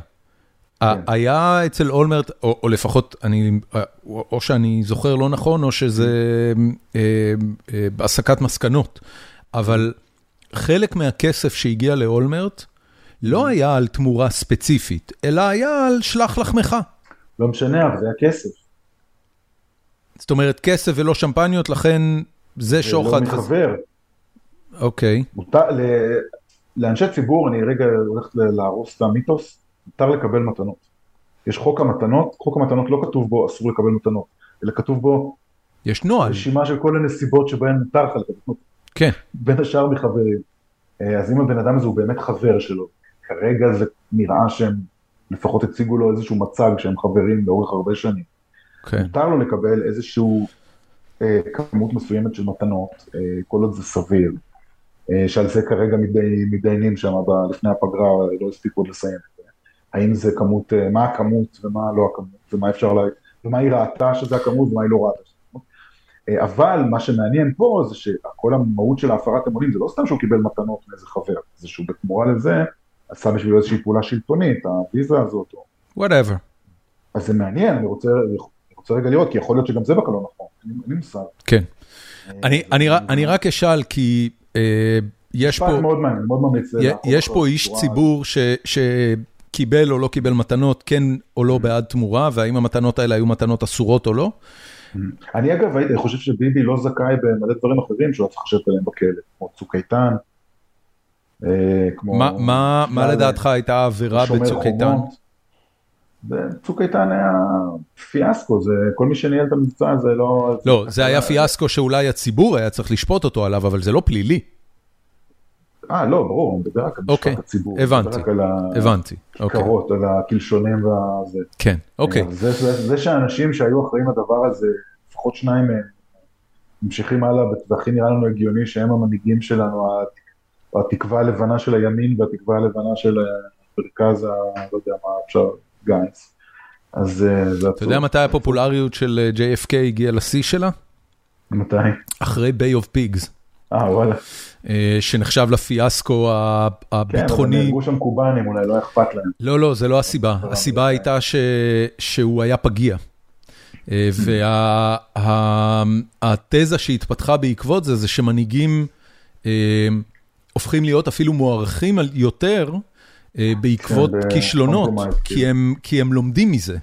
A: היה אצל אולמרט, או לפחות, או שאני זוכר לא נכון, או שזה הסקת מסקנות, אבל חלק מהכסף שהגיע לאולמרט לא היה על תמורה ספציפית, אלא היה על שלח לחמך.
B: לא משנה, אבל זה היה כסף.
A: זאת אומרת, כסף ולא שמפניות, לכן זה שוחד.
B: ולא מחבר.
A: אוקיי.
B: לאנשי ציבור, אני רגע הולך להרוס את המיתוס, מותר לקבל מתנות. יש חוק המתנות, חוק המתנות לא כתוב בו אסור לקבל מתנות, אלא כתוב בו...
A: יש נוהל.
B: רשימה של כל הנסיבות שבהן מותר לך לקבל מתנות.
A: כן.
B: בין השאר מחברים. אה, אז אם הבן אדם הזה הוא באמת חבר שלו, כרגע זה נראה שהם לפחות הציגו לו איזשהו מצג שהם חברים לאורך הרבה שנים. כן. מותר לו לקבל איזשהו אה, כמות מסוימת של מתנות, אה, כל עוד זה סביר. אה, שעל זה כרגע מתדיינים שם לפני הפגרה, לא הספיקו עוד לסיים את זה. האם זה כמות, אה, מה הכמות ומה לא הכמות, ומה אפשר, לה, ומה היא ראתה שזה הכמות ומה היא לא ראתה שזה הכמות. אה, אבל מה שמעניין פה זה שכל המהות של ההפרת אמונים זה לא סתם שהוא קיבל מתנות מאיזה חבר, זה שהוא בתמורה לזה עשה בשבילו איזושהי פעולה שלטונית, הוויזה הזאת.
A: whatever.
B: אז זה מעניין, אני רוצה, אני רוצה רגע לראות, כי יכול להיות שגם זה בכלל לא נכון, אין לי מושג.
A: כן. אני, אני, אני רק אשאל, כי אה, יש פה,
B: מאוד מעניין, מאוד ממליץ.
A: יש פה איש ציבור ש, שקיבל או לא קיבל מתנות, כן או לא בעד תמורה, והאם המתנות האלה היו מתנות אסורות או לא?
B: אני אגב חושב שביבי לא זכאי במלא דברים אחרים שהוא היה צריך לשבת עליהם בכלא, כמו צוק איתן.
A: אה, מה לדעתך הייתה העבירה בצוק איתן?
B: צוק איתן היה פיאסקו, זה כל מי שניהל את המבצע הזה לא...
A: לא, זה היה פיאסקו שאולי הציבור היה צריך לשפוט אותו עליו, אבל זה לא פלילי.
B: אה, לא, ברור, אני מדבר רק על
A: משפט הציבור. הבנתי, הבנתי.
B: הכיכרות, על הקלשונים והזה.
A: כן, אוקיי.
B: זה שאנשים שהיו אחראים לדבר הזה, לפחות שניים מהם, ממשיכים הלאה, והכי נראה לנו הגיוני שהם המנהיגים שלנו, התקווה הלבנה של הימין והתקווה הלבנה של המרכז, לא יודע מה אפשר... גנץ. אז אה, זה עצוב.
A: אתה יודע מתי הפופולריות של אה, JFK הגיעה לשיא שלה?
B: מתי?
A: אחרי Bay of Pigs.
B: אה, וואלה.
A: אה, שנחשב לפיאסקו הביטחוני. כן, אבל
B: נהרגו שם קובאנים, אולי לא אכפת להם.
A: לא, לא, זה לא הסיבה. הסיבה הייתה שהוא היה פגיע. והתזה שהתפתחה בעקבות זה, זה שמנהיגים הופכים להיות אפילו מוערכים יותר אה, בעקבות כן, כישלונות, כי הם לומדים מזה.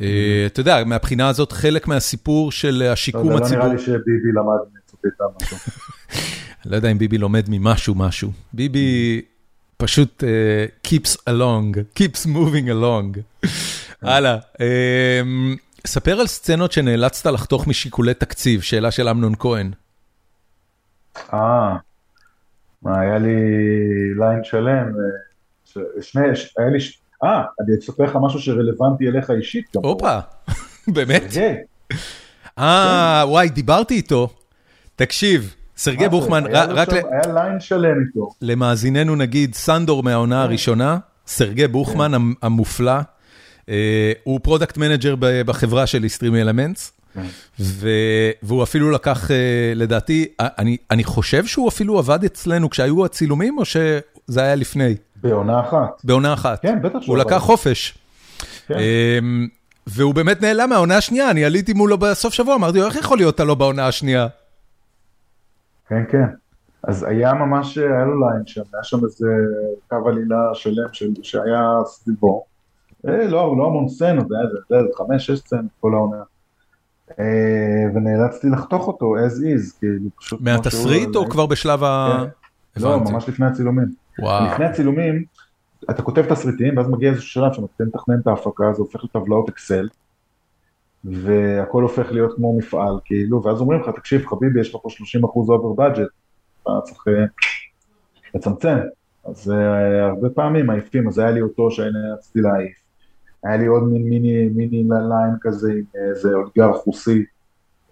A: אה, אתה יודע, מהבחינה הזאת, חלק מהסיפור של השיקום הציבור...
B: לא נראה לי שביבי למד איתן משהו.
A: לא יודע אם ביבי לומד ממשהו משהו. ביבי פשוט אה, keeps along, keeps moving along. הלאה. ספר על סצנות שנאלצת לחתוך משיקולי תקציב, שאלה של אמנון כהן.
B: אה, היה לי ליין שלם. שני, היה לי, אה, אני אספר לך משהו שרלוונטי אליך אישית גם.
A: הופה, באמת? אה, וואי, דיברתי איתו. תקשיב, סרגי בוכמן, רק ל...
B: היה line שלם איתו.
A: למאזיננו נגיד, סנדו מהעונה כן. הראשונה, סרגי בוכמן כן. המופלא, אה, הוא product manager בחברה של StreamElements. והוא אפילו לקח, אה, לדעתי, אני חושב שהוא אפילו עבד אצלנו כשהיו הצילומים, או שזה היה לפני?
B: בעונה אחת.
A: בעונה אחת.
B: כן, בטח שהוא
A: הוא לקח חופש. כן. אמ, והוא באמת נעלם מהעונה השנייה, אני עליתי מולו בסוף שבוע, אמרתי לו, איך יכול להיות אתה לא בעונה השנייה?
B: כן, כן. אז היה ממש, היה לו ליין שם, היה שם איזה קו עלילה שלם שהיה סביבו. אה, לא, לא המון סצנות, זה היה איזה חמש, שש סצנות כל העונה. אה, ונאלצתי לחתוך אותו as is, כאילו פשוט...
A: מהתסריט או כבר בשלב ה...
B: כן. לא, ממש לפני הצילומים. לפני הצילומים, אתה כותב תסריטים, ואז מגיע איזשהו שלב שאתה לתכנן את ההפקה, זה הופך לטבלאות אקסל, והכל הופך להיות כמו מפעל, כאילו, ואז אומרים לך, תקשיב חביבי, יש לך פה 30 אחוז over budget, אתה צריך אה, לצמצם. אז אה, הרבה פעמים מעיפים, אז היה לי אותו שאני רציתי להעיף. היה לי עוד מין מיני, מיני line כזה עם איזה אתגר חוסי,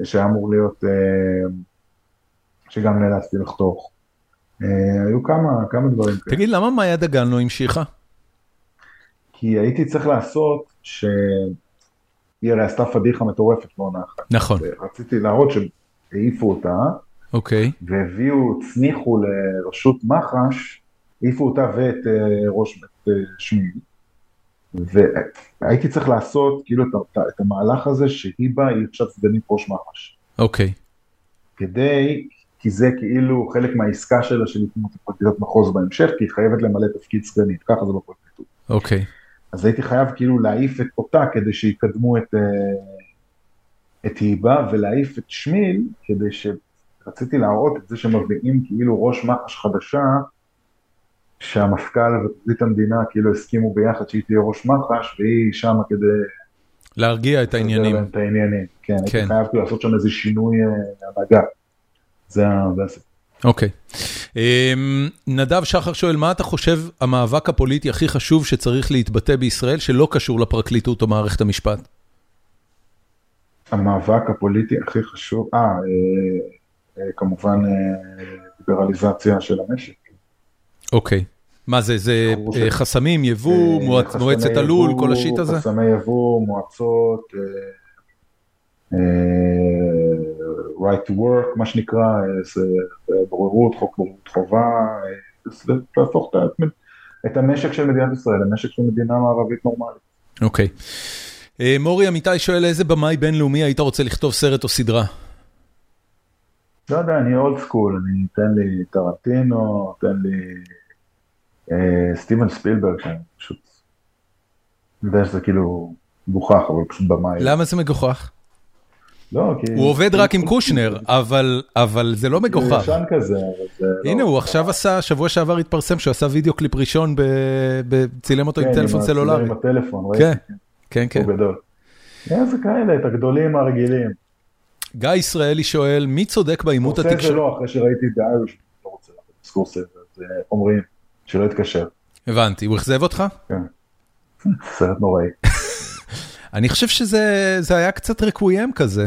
B: שהיה אמור להיות, uh, שגם נאלצתי לחתוך. אה, היו כמה, כמה דברים כאלה.
A: תגיד, למה מאיה דגן לא המשיכה?
B: כי הייתי צריך לעשות ש... היא הרי עשתה פדיחה מטורפת בעונה אחת.
A: נכון.
B: רציתי להראות שהעיפו אותה.
A: אוקיי.
B: והביאו, הצניחו לרשות מח"ש, העיפו אותה ואת ראש בית שמי. והייתי צריך לעשות כאילו את, את המהלך הזה שהיבה היא עכשיו סגנית ראש מח"ש.
A: אוקיי.
B: כדי, כי זה כאילו חלק מהעסקה שלה של התמות לפרקליטת מחוז בהמשך, כי היא חייבת למלא תפקיד סגנית, ככה זה בפרקליטות.
A: אוקיי.
B: אז הייתי חייב כאילו להעיף את אותה כדי שיקדמו את, אה, את היבה ולהעיף את שמיל כדי שרציתי להראות את זה שמביאים כאילו ראש מח"ש חדשה שהמפכ"ל ופרקליט המדינה כאילו הסכימו ביחד שהיא תהיה ראש מח"ש והיא שמה כדי...
A: להרגיע את העניינים.
B: את העניינים, כן.
A: כן.
B: הייתי חייב כאילו לעשות שם איזה שינוי אה, הנהגה. זה הסיפור.
A: אוקיי. אמ, נדב שחר שואל, מה אתה חושב המאבק הפוליטי הכי חשוב שצריך להתבטא בישראל שלא קשור לפרקליטות או מערכת המשפט?
B: המאבק הפוליטי הכי חשוב, אה, אה, אה כמובן אה, ליברליזציה של המשק.
A: אוקיי. מה זה, זה אה,
B: ש-
A: חסמים, יבוא,
B: אה,
A: מועצת הלול, כל השיט הזה?
B: חסמי יבוא, מועצות, אה, אה, right to work, מה שנקרא, אה, זה אה, בוררות, חוק בוררות חובה, אה, זה להפוך את המשק של מדינת ישראל למשק של מדינה מערבית נורמלית.
A: אוקיי. אה, מורי אמיתי שואל, איזה במאי בינלאומי היית רוצה לכתוב סרט או סדרה?
B: לא יודע, אני אולד סקול, אני, תן לי טרנטינו, תן לי אה, סטיבן ספילברג, שאני פשוט, אני יודע שזה כאילו מגוחך, אבל פשוט במאי.
A: למה זה מגוחך?
B: לא, כי...
A: הוא עובד רק עם קושנר, אבל אבל זה לא
B: הוא
A: מגוחך.
B: ישן כזה, אבל זה לא...
A: הנה, הוא עכשיו עשה, שבוע שעבר התפרסם שהוא עשה וידאו קליפ ראשון, ב- ב- צילם אותו עם
B: כן,
A: טלפון
B: ה-
A: סלולרי.
B: עם הטלפון,
A: כן,
B: ראיתי,
A: כן, כן.
B: הוא גדול. אה, זה כאלה, את הגדולים הרגילים.
A: גיא ישראלי שואל, מי צודק בעימות
B: עושה את זה
A: התקשורת?
B: לא, אחרי שראיתי את האיירוש, לא רוצה לעשות סקורסל, אז אה, אומרים שלא יתקשר.
A: הבנתי, הוא אכזב אותך?
B: כן. סרט נוראי.
A: אני חושב שזה זה היה קצת רקוויאם כזה.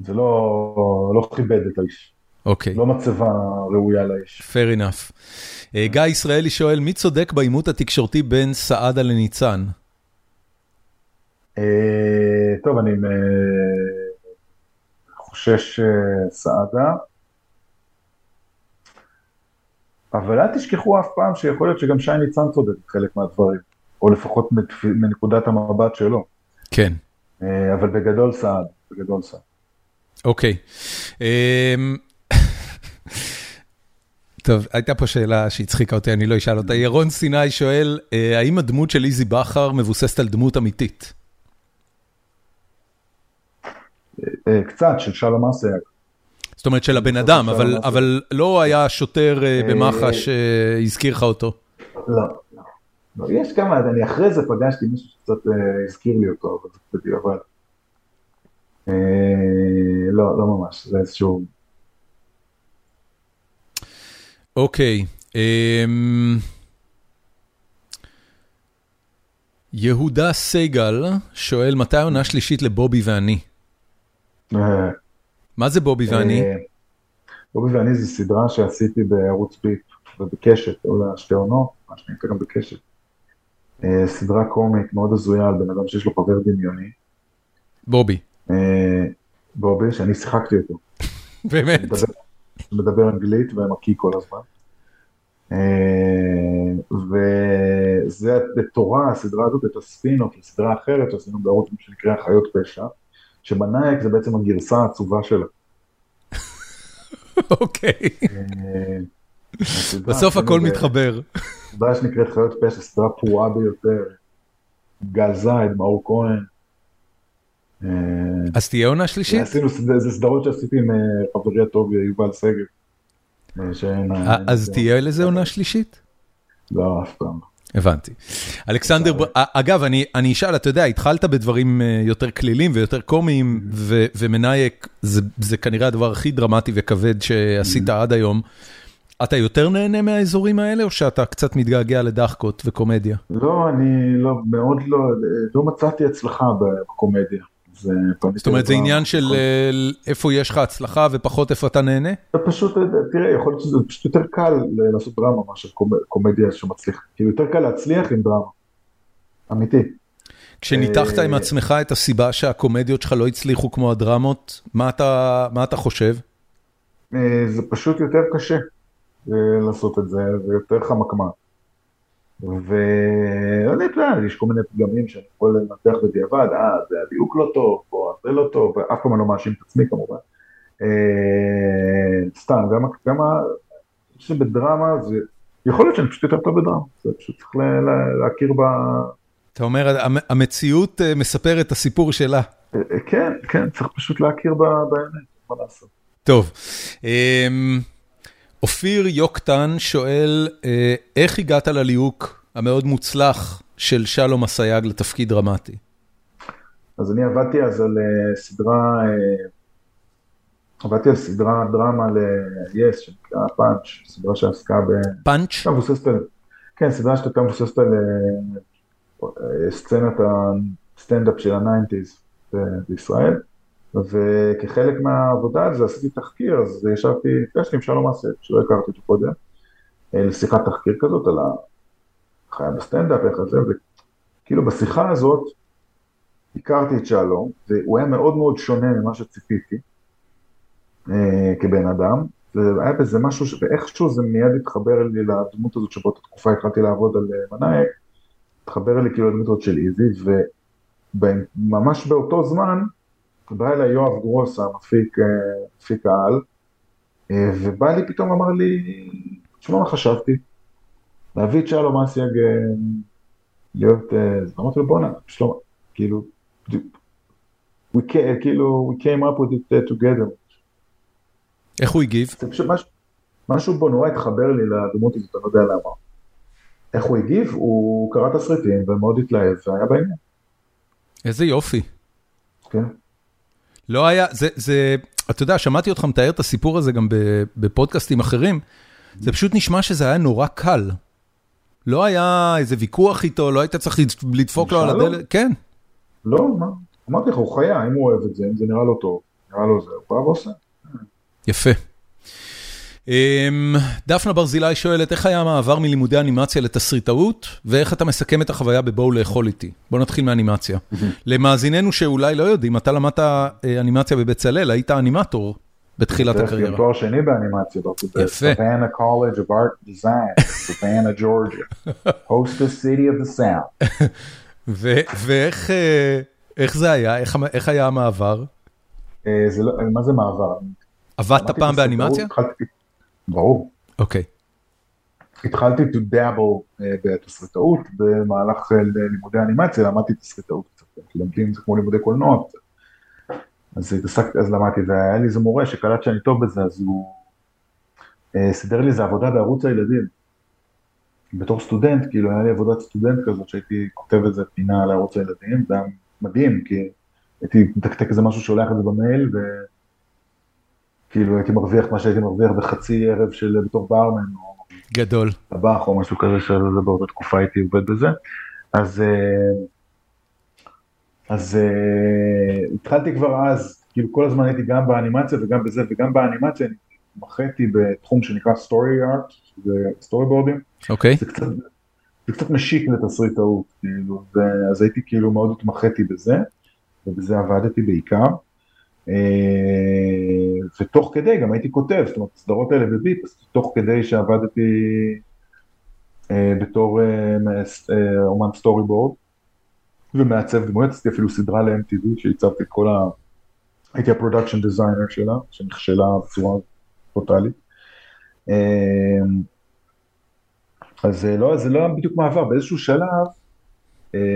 B: זה לא לא כיבד את האיש.
A: אוקיי,
B: לא מצבה ראויה לאיש.
A: fair enough. אה, גיא ישראלי שואל, מי צודק בעימות התקשורתי בין סעדה לניצן?
B: אה, טוב, אני אה, חושש אה, סעדה, אבל אל תשכחו אף פעם שיכול להיות שגם שי ניצן צודק בחלק מהדברים, או לפחות מנקודת המבט שלו,
A: כן.
B: אבל בגדול סעד, בגדול סעד.
A: אוקיי. אמ, טוב, הייתה פה שאלה שהצחיקה אותי, אני לא אשאל אותה. ירון סיני שואל, האם הדמות של איזי בכר מבוססת על דמות אמיתית?
B: אה, קצת של שלום אסייג.
A: זאת אומרת של הבן אדם, אבל. אבל לא היה שוטר אה,
B: אה,
A: במח"ש שהזכיר לך אותו.
B: לא, לא. לא, יש כמה, אני אחרי זה פגשתי מישהו שקצת אה, הזכיר לי אותו, אבל זה קצת בדיעבד. אה, לא, לא ממש, זה איזשהו...
A: אוקיי. אמ, יהודה סייגל שואל, מתי העונה שלישית לבובי ואני? מה זה בובי ואני?
B: אה, בובי ואני זה סדרה שעשיתי בערוץ ביפ ובקשת, עולה שתי עונות, מה שנקרא גם בקשת. אה, סדרה קומית מאוד הזויה על בן אדם שיש לו חבר דמיוני,
A: בובי.
B: אה, בובי, שאני שיחקתי אותו.
A: באמת?
B: מדבר, מדבר אנגלית ומקיא כל הזמן. וזה בתורה, הסדרה הזאת הייתה ספין-אוף לסדרה אחרת שעשינו בערוץ שנקרא חיות פשע, שמנאייק זה בעצם הגרסה העצובה שלה.
A: אוקיי.
B: אה,
A: בסוף
B: עשינו
A: הכל
B: ב-
A: מתחבר.
B: סדרה שנקראת חיות פשע, סדרה פרועה ביותר, גל זייד, מאור כהן. אה,
A: אז תהיה עונה שלישית?
B: עשינו, זה סדרות שעשיתי עם אה, חברי הטוב יובל שגב. אה.
A: אה, אז תהיה לזה עונה שלישית?
B: לא, אף פעם.
A: הבנתי. אלכסנדר, אגב, אני אני אשאל, אתה יודע, התחלת בדברים אה, יותר כלילים ויותר קומיים, ו- ומנייק זה זה כנראה הדבר הכי דרמטי וכבד שעשית עד היום. אתה יותר נהנה מהאזורים האלה, או שאתה קצת מתגעגע לדחקות וקומדיה?
B: לא, אני לא, מאוד לא, לא מצאתי הצלחה בקומדיה.
A: זאת אומרת, זה עניין של אה, איפה יש לך הצלחה ופחות איפה אתה נהנה?
B: זה פשוט, תראה, יכול להיות שזה פשוט יותר קל לעשות דרמה מאשר קומ- קומדיה שמצליח, כאילו יותר קל להצליח עם דרמה. אמיתי.
A: כשניתחת
B: אה,
A: עם עצמך את הסיבה שהקומדיות שלך לא הצליחו כמו הדרמות, מה אתה מה אתה חושב?
B: אה, זה פשוט יותר קשה אה, לעשות את זה, ויותר חמקמק. ואני יודע, יש כל מיני פגמים שאני יכול לנתח בדיעבד, אה, זה הדיוק לא טוב, או זה לא טוב, ואף פעם אני לא מאשים את עצמי כמובן. סתם, גם שבדרמה זה, יכול להיות שאני פשוט יותר טוב בדרמה, זה פשוט צריך להכיר ב...
A: אתה אומר, המציאות מספרת את הסיפור שלה.
B: כן, כן, צריך פשוט להכיר באמת, מה לעשות.
A: טוב, אופיר יוקטן שואל, איך הגעת לליהוק המאוד מוצלח של שלום אסייג לתפקיד דרמטי?
B: אז אני עבדתי אז על סדרה, עבדתי על סדרה דרמה ל-yes, שנקרא פאנץ', סדרה שעסקה ב...
A: פאנץ'?
B: כן, סדרה שהייתה מבוססת על סצנת הסטנדאפ של ה nineties בישראל. וכחלק מהעבודה על זה עשיתי תחקיר, אז ישבתי, נפגשתי עם שלום אסיאג, שלא הכרתי אותו קודם, לשיחת תחקיר כזאת על החיה בסטנדאפ, איך זה, וכאילו בשיחה הזאת הכרתי את שלום, והוא היה מאוד מאוד שונה ממה שציפיתי אה, כבן אדם, והיה בזה משהו, ואיכשהו זה מיד התחבר לי לדמות הזאת שבאותה תקופה התחלתי לעבוד על אה, מנאייק, התחבר לי כאילו לדמות הזאת של איזי, וממש באותו זמן, בא אליי יואב גרוס, המפיק, מפיק העל, אה, ובא לי פתאום אמר לי, תשמע מה חשבתי, להביא את שלום אסייג אה, להיות, אה, אמרתי לו בואנה, שלום, כאילו, we came, כאילו, we came up with it together.
A: איך הוא הגיב?
B: זה פשוט משהו, משהו בו נורא התחבר לי לדמות הזאת, אני לא יודע למה. איך הוא הגיב? הוא קרא תסריטים ומאוד התלהב והיה בעניין.
A: איזה יופי.
B: כן.
A: לא היה, זה, זה, אתה יודע, שמעתי אותך מתאר את הסיפור הזה גם בפודקאסטים אחרים, זה פשוט נשמע שזה היה נורא קל. לא היה איזה ויכוח איתו, לא היית צריך לדפוק לו על הדלת, כן.
B: לא, מה, אמרתי לך, הוא חיה, אם הוא אוהב את זה, אם זה נראה לו טוב, נראה לו זה, הוא בא ועושה.
A: יפה. דפנה ברזילי שואלת, איך היה המעבר מלימודי אנימציה לתסריטאות, ואיך אתה מסכם את החוויה בבואו לאכול איתי? בוא נתחיל מאנימציה. למאזיננו שאולי לא יודעים, אתה למדת אנימציה בבצלאל, היית אנימטור בתחילת הקריירה.
B: יש תואר שני באנימציה,
A: יפה.
B: Savannah College of Art Design, Savannah, Georgia, hostess city of the South.
A: ואיך זה היה? איך היה המעבר?
B: מה זה מעבר?
A: עבדת פעם באנימציה?
B: ברור.
A: אוקיי.
B: התחלתי to dabble בתסריטאות במהלך לימודי אנימציה, למדתי תסריטאות קצת, לומדים זה כמו לימודי קולנוע קצת. אז התעסקתי, אז למדתי, והיה לי איזה מורה שקלט שאני טוב בזה, אז הוא סידר לי איזה עבודה בערוץ הילדים. בתור סטודנט, כאילו היה לי עבודת סטודנט כזאת שהייתי כותב איזה פינה לערוץ הילדים, זה היה מדהים, כי הייתי מתקתק איזה משהו שולח את זה במייל, ו... כאילו הייתי מרוויח מה שהייתי מרוויח בחצי ערב של בתור ברמן, או
A: גדול,
B: טבח או משהו כזה שבאותה תקופה הייתי עובד בזה. אז, אז התחלתי כבר אז, כאילו כל הזמן הייתי גם באנימציה וגם בזה וגם באנימציה, אני התמחיתי בתחום שנקרא story art, זה סטורי בורדים.
A: אוקיי.
B: זה קצת, זה קצת משיק לתסריטאות, כאילו, אז הייתי כאילו מאוד התמחיתי בזה, ובזה עבדתי בעיקר. ותוך כדי גם הייתי כותב, זאת אומרת, הסדרות האלה בביט, אז תוך כדי שעבדתי בתור אומן storyboard ומעצב דמויות, עשיתי אפילו סדרה ל-MTV שהצבתי את כל ה... הייתי ה production designer שלה, שנכשלה בצורה טוטאלית. אז לא, זה לא בדיוק מעבר, באיזשהו שלב,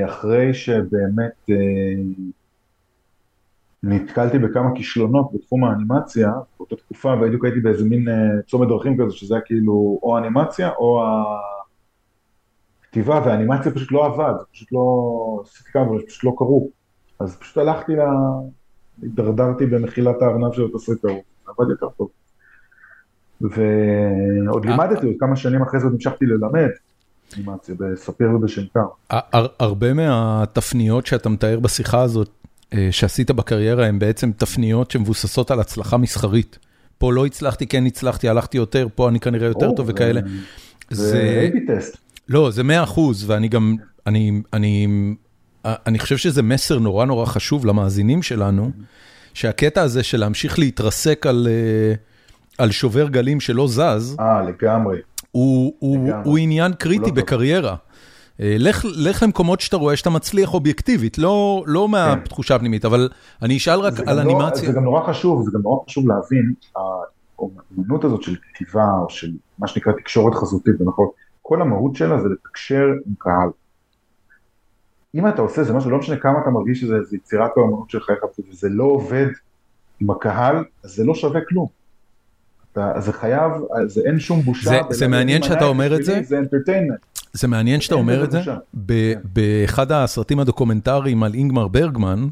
B: אחרי שבאמת נתקלתי בכמה כישלונות בתחום האנימציה באותה תקופה ובדיוק הייתי באיזה מין צומת דרכים כזה שזה היה כאילו או אנימציה או הכתיבה והאנימציה פשוט לא עבד, זה פשוט לא, עשיתי כמה דברים שפשוט לא קרו. אז פשוט הלכתי, הידרדרתי במחילת הארנב של התסריטאות, עבד יותר טוב. ועוד לימדתי, עוד כמה שנים אחרי זה עוד המשכתי ללמד אנימציה בספיר ובשנקר.
A: הרבה מהתפניות שאתה מתאר בשיחה הזאת שעשית בקריירה הם בעצם תפניות שמבוססות על הצלחה מסחרית. פה לא הצלחתי, כן הצלחתי, הלכתי יותר, פה אני כנראה יותר טוב וכאלה.
B: זה אייבי טסט.
A: לא, זה מאה אחוז, ואני גם, אני, אני, אני חושב שזה מסר נורא נורא חשוב למאזינים שלנו, שהקטע הזה של להמשיך להתרסק על, על שובר גלים שלא זז,
B: אה, לגמרי.
A: הוא, הוא, הוא עניין קריטי בקריירה. אה, לך, לך למקומות שאתה רואה שאתה מצליח אובייקטיבית, לא, לא מהתחושה הפנימית, אבל אני אשאל רק על
B: לא,
A: אנימציה.
B: זה גם נורא חשוב, זה גם נורא חשוב להבין, האומנות הזאת של כתיבה, או של מה שנקרא תקשורת חזותית, במירכאות, כל המהות שלה זה לתקשר עם קהל. אם אתה עושה זה משהו, לא משנה כמה אתה מרגיש שזה יצירת האומנות של חייך, וזה לא עובד עם הקהל, אז זה לא שווה כלום. אתה, זה חייב, זה אין שום בושה.
A: זה, זה מעניין שאתה אומר את זה.
B: זה entertainment.
A: זה מעניין שאתה אומר את זה. ב, כן. באחד הסרטים הדוקומנטריים על אינגמר ברגמן,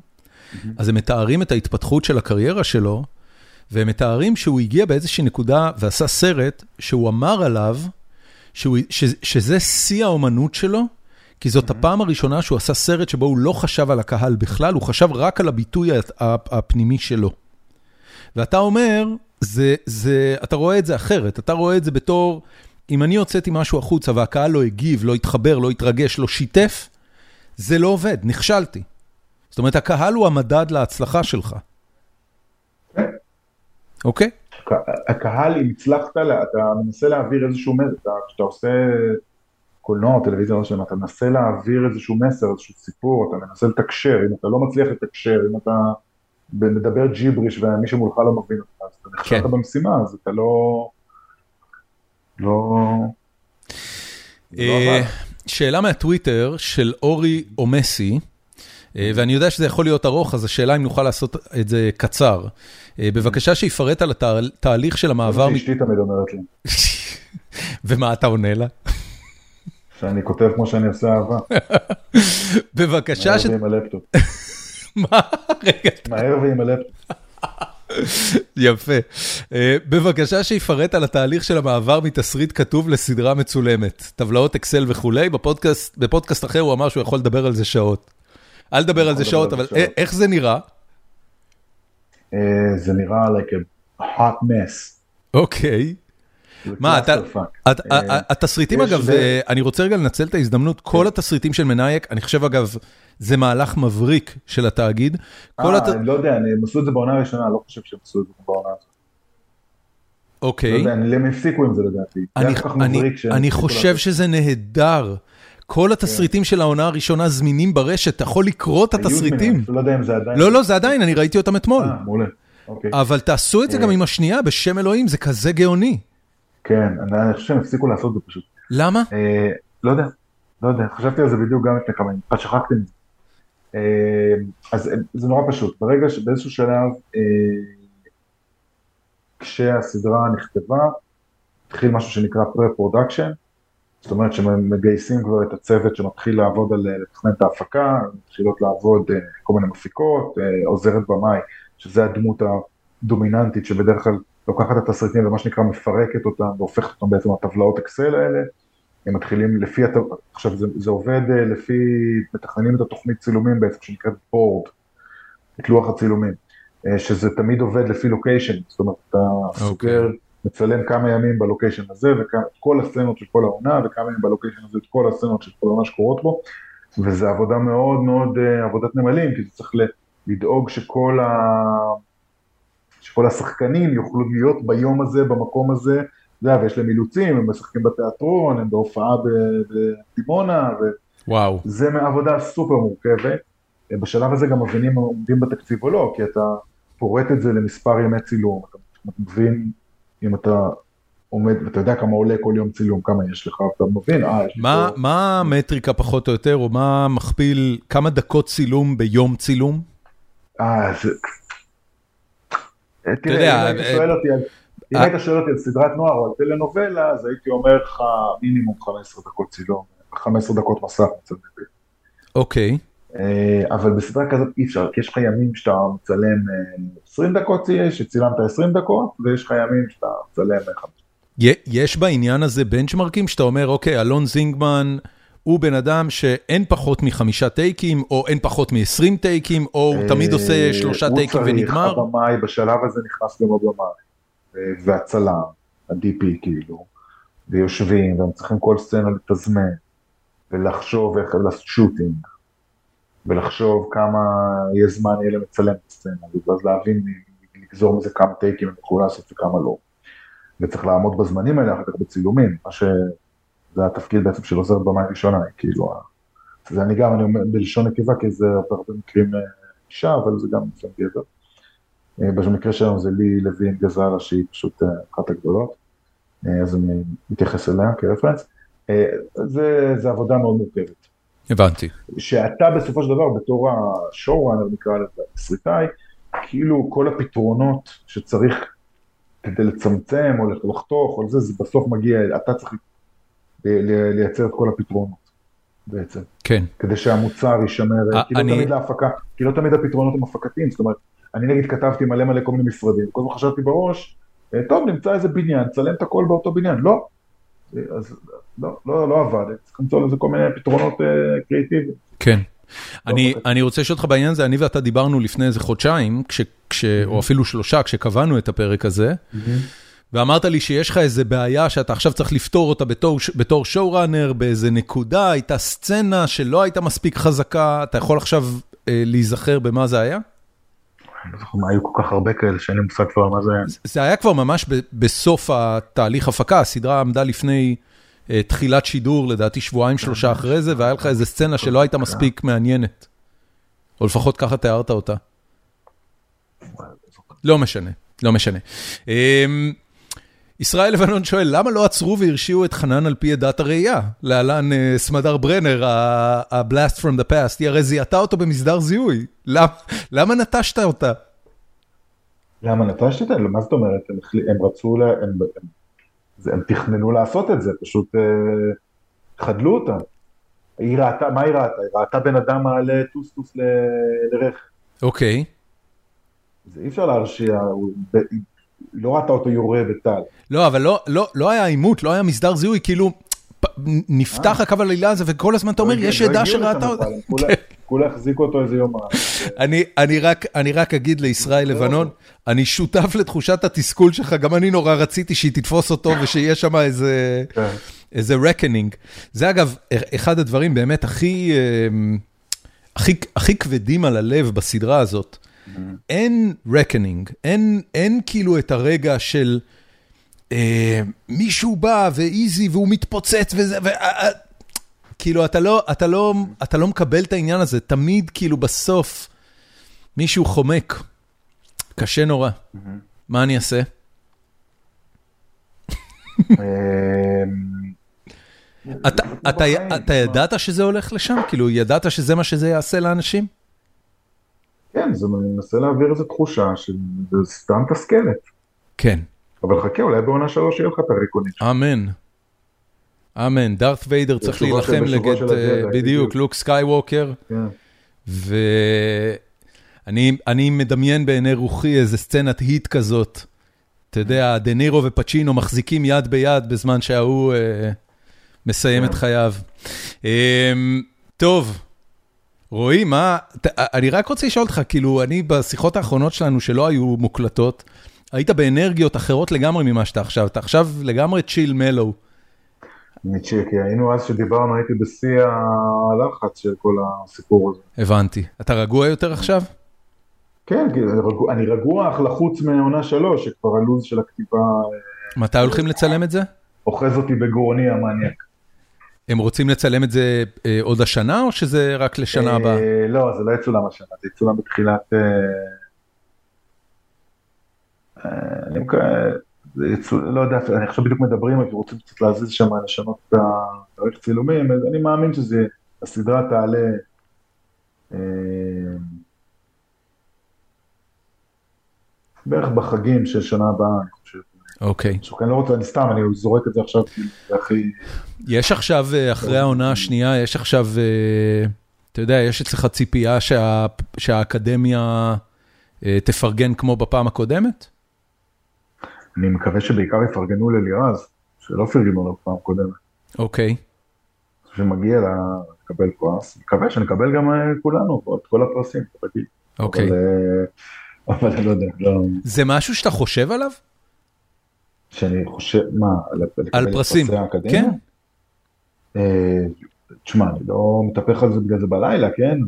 A: אז הם מתארים את ההתפתחות של הקריירה שלו, והם מתארים שהוא הגיע באיזושהי נקודה ועשה סרט שהוא אמר עליו שהוא, ש, שזה שיא האומנות שלו, כי זאת הפעם הראשונה שהוא עשה סרט שבו הוא לא חשב על הקהל בכלל, הוא חשב רק על הביטוי הפנימי שלו. ואתה אומר, זה, זה, אתה רואה את זה אחרת, אתה רואה את זה בתור, אם אני הוצאתי משהו החוצה והקהל לא הגיב, לא התחבר, לא התרגש, לא שיתף, זה לא עובד, נכשלתי. זאת אומרת, הקהל הוא המדד להצלחה שלך. אוקיי?
B: הקהל, אם הצלחת, אתה מנסה להעביר איזשהו מסר, כשאתה עושה קולנוע טלוויזיה, לא אתה מנסה להעביר איזשהו מסר, איזשהו סיפור, אתה מנסה לתקשר, אם אתה לא מצליח לתקשר, אם אתה מדבר ג'יבריש ומי שמולך לא מבין אותך, אז אתה נכשלת כן. במשימה, אז אתה לא... לא...
A: אה, שאלה מהטוויטר של אורי אומסי, אה, ואני יודע שזה יכול להיות ארוך, אז השאלה אם נוכל לעשות את זה קצר. אה, בבקשה שיפרט על התהליך של המעבר...
B: זה שאשתי תמיד אומרת לי.
A: ומה אתה עונה לה?
B: שאני כותב כמו שאני עושה אהבה.
A: בבקשה ש... מה? רגע.
B: מהר ועם הלפטופ.
A: יפה. אה, בבקשה שיפרט על התהליך של המעבר מתסריט כתוב לסדרה מצולמת, טבלאות אקסל וכולי, בפודקאסט אחר הוא אמר שהוא יכול לדבר על זה שעות. אל תדבר על זה שעות, אבל איך זה נראה?
B: אה, זה נראה like a hot mess.
A: אוקיי. מה, אה, התסריטים אגב, אה, אני רוצה רגע לנצל את ההזדמנות, כל כן. התסריטים של מנאייק, אני חושב אגב, זה מהלך מבריק של התאגיד.
B: אה, אני לא יודע, הם עשו את זה בעונה הראשונה, אני לא חושב שהם עשו את זה בעונה הזאת.
A: אוקיי.
B: לא יודע, הם הפסיקו עם זה לדעתי.
A: אני חושב שזה נהדר. כל התסריטים של העונה הראשונה זמינים ברשת, אתה יכול לקרוא את התסריטים.
B: לא יודע אם זה עדיין.
A: לא, לא, זה עדיין, אני ראיתי אותם אתמול.
B: אה, מעולה. אוקיי.
A: אבל תעשו את זה גם עם השנייה, בשם אלוהים, זה כזה גאוני.
B: כן, אני חושב שהם הפסיקו לעשות את זה פשוט.
A: למה?
B: אה, לא יודע, לא יודע, חשבתי על זה בדיוק גם לפני כמה ימים, פשוט שכחתי מזה. אה, אז זה נורא פשוט, ברגע שבאיזשהו שלב, אה, כשהסדרה נכתבה, התחיל משהו שנקרא pre-production, זאת אומרת שמגייסים כבר את הצוות שמתחיל לעבוד על לתכנן את ההפקה, מתחילות לעבוד כל מיני מפיקות, עוזרת במאי, שזה הדמות הדומיננטית שבדרך כלל לוקחת את התסריטים ומה שנקרא מפרקת אותם והופכת אותם בעצם לטבלאות אקסל האלה, הם מתחילים לפי. עכשיו זה, זה עובד אה, לפי, מתכננים את התוכנית צילומים בעצם שנקראת בורד, את לוח הצילומים, אה, שזה תמיד עובד לפי לוקיישן, זאת אומרת אתה okay. אוקיי. סוגר, מצלם כמה ימים בלוקיישן הזה ואת כל הסצנות של כל העונה וכמה ימים בלוקיישן הזה את כל הסצנות של כל העונה שקורות בו, וזה עבודה מאוד מאוד אה, עבודת נמלים, כי זה צריך לדאוג שכל ה... שכל השחקנים יוכלו להיות ביום הזה, במקום הזה, זה, ויש להם אילוצים, הם משחקים בתיאטרון, הם בהופעה בדימונה, וזה מעבודה סופר מורכבת. בשלב הזה גם מבינים אם עומדים בתקציב או לא, כי אתה פורט את זה למספר ימי צילום, אתה מבין אם אתה עומד, ואתה יודע כמה עולה כל יום צילום, כמה יש לך, אתה מבין, אה, יש
A: לי פה... מה המטריקה פחות או יותר, או מה מכפיל, כמה דקות צילום ביום צילום?
B: אה, זה... תראה, אם היית שואל אותי על... אם אה- היית שואל אותי על סדרת נוער או על טלנובלה, אז הייתי אומר לך מינימום 15 דקות צילום, 15 דקות מסך מצד
A: אוקיי.
B: אה, אבל בסדרה כזאת אי אפשר, כי יש לך ימים שאתה מצלם 20 אה, דקות, שצילמת 20 דקות, ויש לך ימים שאתה מצלם 5.
A: יש בעניין הזה בנצ'מרקים שאתה אומר, אוקיי, אלון זינגמן... הוא בן אדם שאין פחות מחמישה טייקים, או אין פחות מ-20 טייקים, או הוא תמיד עושה שלושה טייקים ונגמר?
B: הוא צריך, הבמאי, בשלב הזה נכנס גם הבמאי, והצלם, ה-DP כאילו, ויושבים, והם צריכים כל סצנה לתזמן, ולחשוב איך לעשות שוטינג, ולחשוב כמה יהיה זמן יהיה למצלם את הסצנה, ואז להבין, לגזור מזה כמה טייקים הם יכולים לעשות וכמה לא. וצריך לעמוד בזמנים האלה אחר כך בצילומים, מה ש... זה התפקיד בעצם של עוזרת במאי ראשונה, כאילו, זה אני גם, אני אומר בלשון נקבה, כי זה הרבה מקרים אישה, אבל זה גם לפעמים גבר. במקרה שלנו זה לי לוין גזלה, שהיא פשוט אחת הגדולות, אז אני מתייחס אליה כרפרנס. זה, זה עבודה מאוד מורכבת.
A: הבנתי.
B: שאתה בסופו של דבר, בתור השואו-ראנר נקרא לזה, סריטאי, כאילו כל הפתרונות שצריך כדי לצמצם או לחתוך או זה, זה בסוף מגיע, אתה צריך לייצר את כל הפתרונות בעצם.
A: כן.
B: כדי שהמוצר יישמר, כי לא. תמיד להפקה, כי לא תמיד הפתרונות הם הפקתיים, זאת אומרת, אני נגיד כתבתי מלא מלא כל מיני משרדים, כל הזמן חשבתי בראש, טוב נמצא איזה בניין, צלם את הכל באותו בניין, לא, אז לא, לא, לא עבד, צריך למצוא לזה כל מיני פתרונות קריאיטיביים.
A: כן. אני, אני רוצה לשאול אותך בעניין הזה, אני ואתה דיברנו לפני איזה חודשיים, כש, כש, או אפילו שלושה, כשקבענו את הפרק הזה, ואמרת לי שיש לך איזה בעיה שאתה עכשיו צריך לפתור אותה בתור, בתור שואו-ראנר, באיזה נקודה, הייתה סצנה שלא הייתה מספיק חזקה, אתה יכול עכשיו אה, להיזכר במה זה היה?
B: אני לא זוכר מה, היו כל כך הרבה כאלה שאין לי מושג כבר מה זה היה.
A: זה היה כבר ממש בסוף התהליך הפקה, הסדרה עמדה לפני uh, תחילת שידור, לדעתי שבועיים שלושה אחרי זה, והיה לך איזה סצנה שלא הייתה מספיק מעניינת. או לפחות ככה תיארת אותה. לא משנה, לא משנה. ישראל לבנון שואל, למה לא עצרו והרשיעו את חנן על פי עדת הראייה? להלן uh, סמדר ברנר, ה-blast from the past, היא הרי זיהתה אותו במסדר זיהוי. למ, למה נטשת אותה?
B: למה נטשת אותה? מה זאת אומרת? הם, הם רצו, לה, הם, הם, הם תכננו לעשות את זה, פשוט uh, חדלו אותה. היא ראתה, מה היא ראתה? היא ראתה בן אדם מעלה טוסטוס לרכב.
A: אוקיי.
B: זה אי אפשר להרשיע, לא ראתה אותו יורה בטל.
A: לא, אבל לא, לא, לא היה עימות, לא היה מסדר זיהוי, כאילו נפתח הקו העלילה הזה וכל הזמן אתה אומר, לא יש עדה שראתה אותה.
B: כולה החזיקו אותו איזה יום.
A: אני רק אגיד לישראל לבנון, אני שותף לתחושת התסכול שלך, גם אני נורא רציתי שהיא תתפוס אותו ושיהיה שם איזה כן. איזה reckoning. זה אגב, אחד הדברים באמת הכי הכי כבדים על הלב בסדרה הזאת. אין reckoning, אין, אין כאילו את הרגע של אה, מישהו בא ואיזי והוא מתפוצץ וזה, ו, אה, אה, כאילו אתה לא, אתה, לא, אתה לא מקבל את העניין הזה, תמיד כאילו בסוף מישהו חומק, קשה נורא, מה אני אעשה? אתה, אתה ידעת שזה הולך לשם? כאילו, ידעת שזה מה שזה יעשה לאנשים?
B: כן, זה מנסה להעביר איזו תחושה שזה סתם תסכלת.
A: כן.
B: אבל חכה, אולי בעונה שלוש יהיה לך את הריקונית.
A: אמן. אמן, דארת' ויידר צריך להילחם נגד, אה, בדיוק, לוק סקייווקר. כן. ואני מדמיין בעיני רוחי איזה סצנת היט כזאת. אתה יודע, דה נירו ופצ'ינו מחזיקים יד ביד בזמן שההוא אה, מסיים את כן. חייו. אה, טוב. רועי, מה, אני רק רוצה לשאול אותך, כאילו, אני בשיחות האחרונות שלנו שלא היו מוקלטות, היית באנרגיות אחרות לגמרי ממה שאתה עכשיו, אתה עכשיו לגמרי chill mellow.
B: אני צ'יל, כי היינו אז שדיברנו, הייתי בשיא הלחץ של כל הסיפור הזה.
A: הבנתי. אתה רגוע יותר עכשיו?
B: כן, אני רגוע אך לחוץ מעונה שלוש, שכבר הלו"ז של הכתיבה...
A: מתי הולכים לצלם את זה?
B: אוחז אותי בגרוני המניאק.
A: הם רוצים לצלם את זה אה, עוד השנה, או שזה רק לשנה הבאה?
B: אה, לא, זה לא יצולם השנה, זה יצולם בתחילת... אה, אני לא יודע, אני עכשיו בדיוק מדברים, כי רוצים קצת להזיז שם, לשנות את התאריך צילומים, אני מאמין שהסדרה תעלה בערך בחגים של שנה הבאה, אני חושב.
A: אוקיי.
B: אני לא רוצה, אני סתם, אני זורק את זה עכשיו, כאילו, זה הכי...
A: יש עכשיו, אה, אחרי העונה השנייה, יש עכשיו, אה, אתה יודע, יש אצלך ציפייה שהאקדמיה אה, תפרגן כמו בפעם הקודמת?
B: אני מקווה שבעיקר יפרגנו ללירז, שלא פרגנו לו בפעם הקודמת.
A: אוקיי.
B: שמגיע לה לקבל פרס, מקווה שנקבל גם כולנו, את כל הפרסים, כרגיל.
A: אוקיי.
B: אבל אני לא יודע, לא...
A: זה משהו שאתה חושב עליו?
B: שאני חושב, מה,
A: על פרסים, כן.
B: אה, תשמע, אני לא מתהפך על זה בגלל זה בלילה, כן?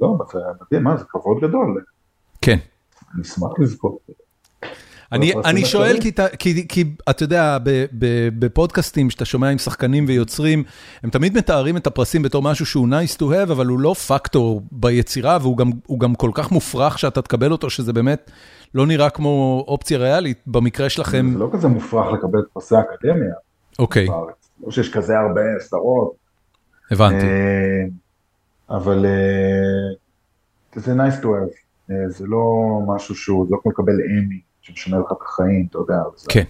B: לא, זה מדהים, מה, זה כבוד גדול.
A: כן.
B: אני אשמח לזכות.
A: אני שואל כי אתה יודע, בפודקאסטים שאתה שומע עם שחקנים ויוצרים, הם תמיד מתארים את הפרסים בתור משהו שהוא nice to have, אבל הוא לא פקטור ביצירה, והוא גם כל כך מופרך שאתה תקבל אותו, שזה באמת לא נראה כמו אופציה ריאלית, במקרה שלכם...
B: זה לא כזה מופרך לקבל את פרסי האקדמיה.
A: אוקיי.
B: לא שיש כזה הרבה סדרות.
A: הבנתי.
B: אבל זה nice to have. אה, זה לא משהו שהוא, לא כמו לקבל אמי שמשנה לך את החיים, אתה יודע.
A: כן,